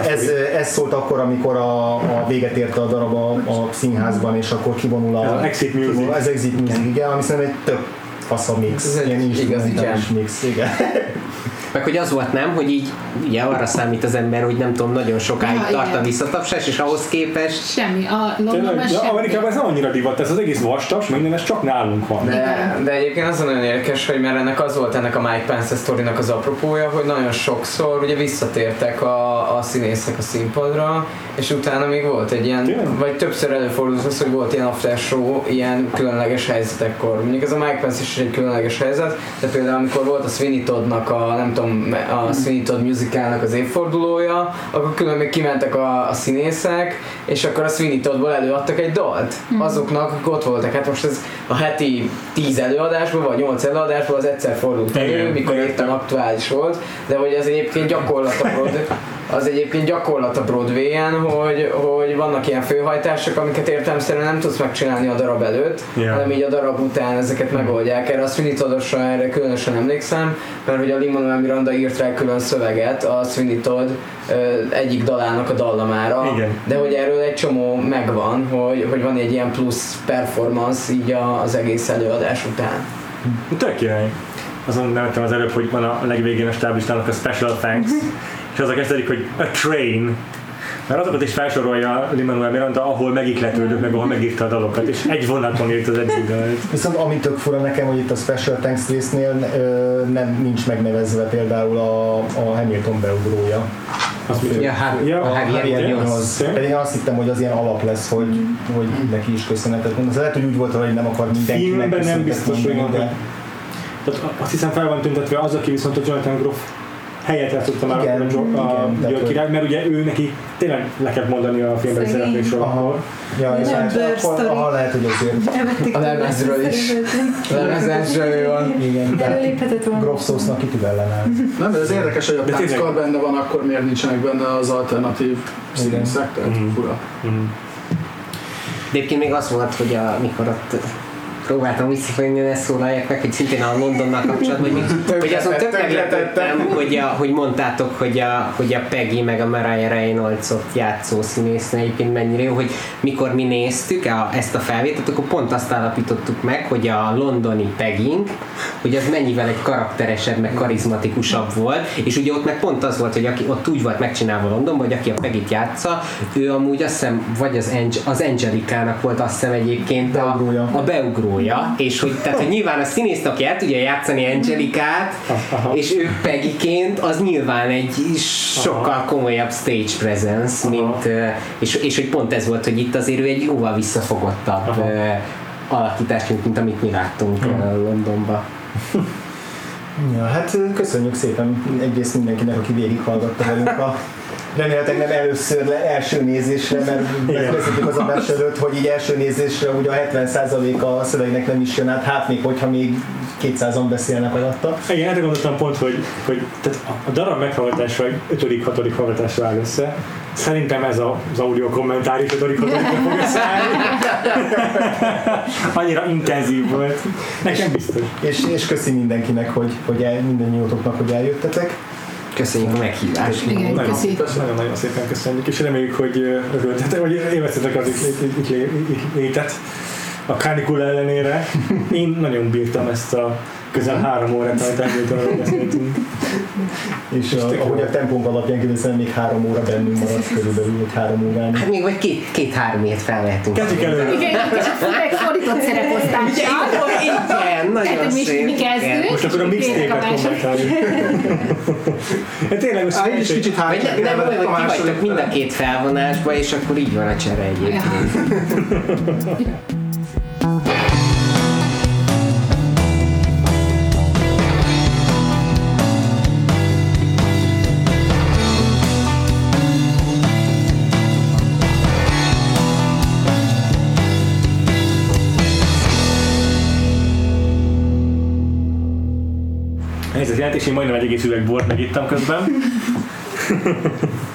Ez, ez szólt akkor, amikor a, a véget érte a darab a, a színházban, és akkor kivonul a... Ez az Exit Music. Ez Exit Music, igen, ami szerintem egy tök fasza mix. Ez egy ilyen igazi mix, igen. Meg hogy az volt nem, hogy így ugye arra számít az ember, hogy nem tudom, nagyon sokáig Ja, tart a visszatapsás, és ahhoz képest Semmi. A Londonban semmi. Amerikában ez nem annyira divat, ez az egész vastas, minden, ez csak nálunk van. De, de egyébként az nagyon érdekes, hogy mert ennek az volt ennek a Mike Pence sztorinak az apropója, hogy nagyon sokszor ugye visszatértek a, a színészek a színpadra, és utána még volt egy ilyen, Tényleg? vagy többször előfordult az, hogy volt ilyen after show, ilyen különleges helyzetekkor. Mondjuk ez a Mike Pence is egy különleges helyzet, de például amikor volt a Sweeney Toddnak a, nem tudom, a Sweeney Todd musicalnak az évfordulója, akkor külön még kimentek a, a színészek, és akkor a Sweeney Toddból előadtak egy dalt azoknak, akik ott voltak. Hát most ez a heti 10 előadásból, vagy 8 előadásból az egyszer fordult elő, mikor éppen aktuális volt, de hogy ez egyébként gyakorlat a Broadway, az egyébként gyakorlat a Broadway-en, hogy, hogy vannak ilyen főhajtások, amiket értelmszerűen nem tudsz megcsinálni a darab előtt, Ja. hanem így a darab után ezeket megoldják. Erre a Sweeney Toddosra erre különösen emlékszem, mert hogy a Lin-Manuel Miranda írt rá külön szöveget a Sweeney Todd ö, egyik dalának a dallamára, Igen. de hogy erről egy csomó megvan, hogy, hogy van egy ilyen plusz performance így a, az egész előadás után. Tök király. Azon nevettem az előbb, hogy van a legvégén a stáblistának a Special Thanks, és az a kezdődik, hogy a train, mert azokat is felsorolja Lin-Manuel Miranda, ahol megikletődött, meg ahol megírta a dalokat, és egy vonaton írt az egyik dalt. Viszont ami tök fura nekem, hogy itt a Special Thanks résznél nem, nincs megnevezve például a, a Hamilton beugrója. Azt Fő- Ja, hát, Ja, a Munoz. Munoz. Pedig én azt hittem, hogy az ilyen alap lesz, hogy, hogy neki is köszönetet mond. Az lehet, hogy úgy volt, hogy nem akar mindenkinek Filmben nem biztos, hogy de Tehát azt hiszem fel van tüntetve az, aki viszont a Jonathan Groff helyet játszotta már Igen, a, a, a, igen, a tehát, király, mert ugye ő neki tényleg le kell mondani a filmben Szegény. szereplésről Aha. akkor. Ja, és hát, akkor, lehet, hogy azért. A lemezről a is. szervezet. Lemezensről van. Igen, tehát Előléphetett volna. Groff szósznak ki tud ellenállni. Nem, de ez érdekes, hogy a De táncskar benne van, akkor miért nincsenek benne az alternatív színészek, tehát Mhm. fura. De egyébként még az volt, hogy a, mikor ott próbáltam visszafogni, ne szólalják meg, hogy szintén a Londonnal kapcsolatban, hogy, hogy azon tök meglepődtem, hogy, a, hogy mondtátok, hogy a, hogy a Peggy meg a Mariah Reynolds-ot játszó színésznő egyébként mennyire jó, hogy mikor mi néztük a, ezt a felvételt, akkor pont azt állapítottuk meg, hogy a londoni Pegging, hogy az mennyivel egy karakteresebb, meg karizmatikusabb volt, és ugye ott meg pont az volt, hogy aki ott úgy volt megcsinálva Londonban, hogy aki a Peggy-t játsza, ő amúgy azt hiszem, vagy az, Ange- az Angelikának volt azt hiszem egyébként a, a beugrója, és hogy, tehát, hogy nyilván a színész, aki el tudja játszani Angelikát, Aha. és ő Peggyként, az nyilván egy sokkal komolyabb stage presence, mint, és, és hogy pont ez volt, hogy itt azért ő egy jóval visszafogottabb Aha. ö, alakítás, mint, amit mi láttunk hmm. Londonban. Ja, hát köszönjük szépen egyrészt mindenkinek, aki végighallgatta velünk a Remélhetőleg nem először, le, első nézésre, mert beszéltük az adás előtt, hogy így első nézésre ugye a 70% a szövegnek nem is jön át, hát még hogyha még 200-an beszélnek alatta. Igen, erre gondoltam pont, hogy, hogy tehát a darab meghallgatása egy 5.-6. hallgatásra áll össze. Szerintem ez a- az audio kommentár is 5.-6. fog összeállni. Annyira intenzív volt. Nekem biztos. És, és köszi mindenkinek, hogy, hogy el, mindannyiótoknak, hogy eljöttetek. Köszönjük a meghívást. Igen, Nagyon, köszi. nagyon-nagyon szépen köszönjük, és reméljük, hogy örültetek, vagy élveztetek az itt létet a kánikula ellenére. Én nagyon bírtam ezt a közel három órát tart Hamiltonról beszéltünk. És a, ahogy a tempónk alapján kérdezem, még három óra bennünk maradt körülbelül, egy három órán. Hát még vagy két, két-három ilyet felvehetünk. Kezdjük előre. Igen, és egy fordított szereposztással. Igen, nagyon szép. mi kezdünk. Most akkor a második. kommentáljuk. Hát tényleg most én is kicsit Vagy ne, nem hogy ti vagytok mind a két felvonásba, és akkor így van a csere egyébként. Az jelent, és én majdnem egy egész üveg bort megittam közben.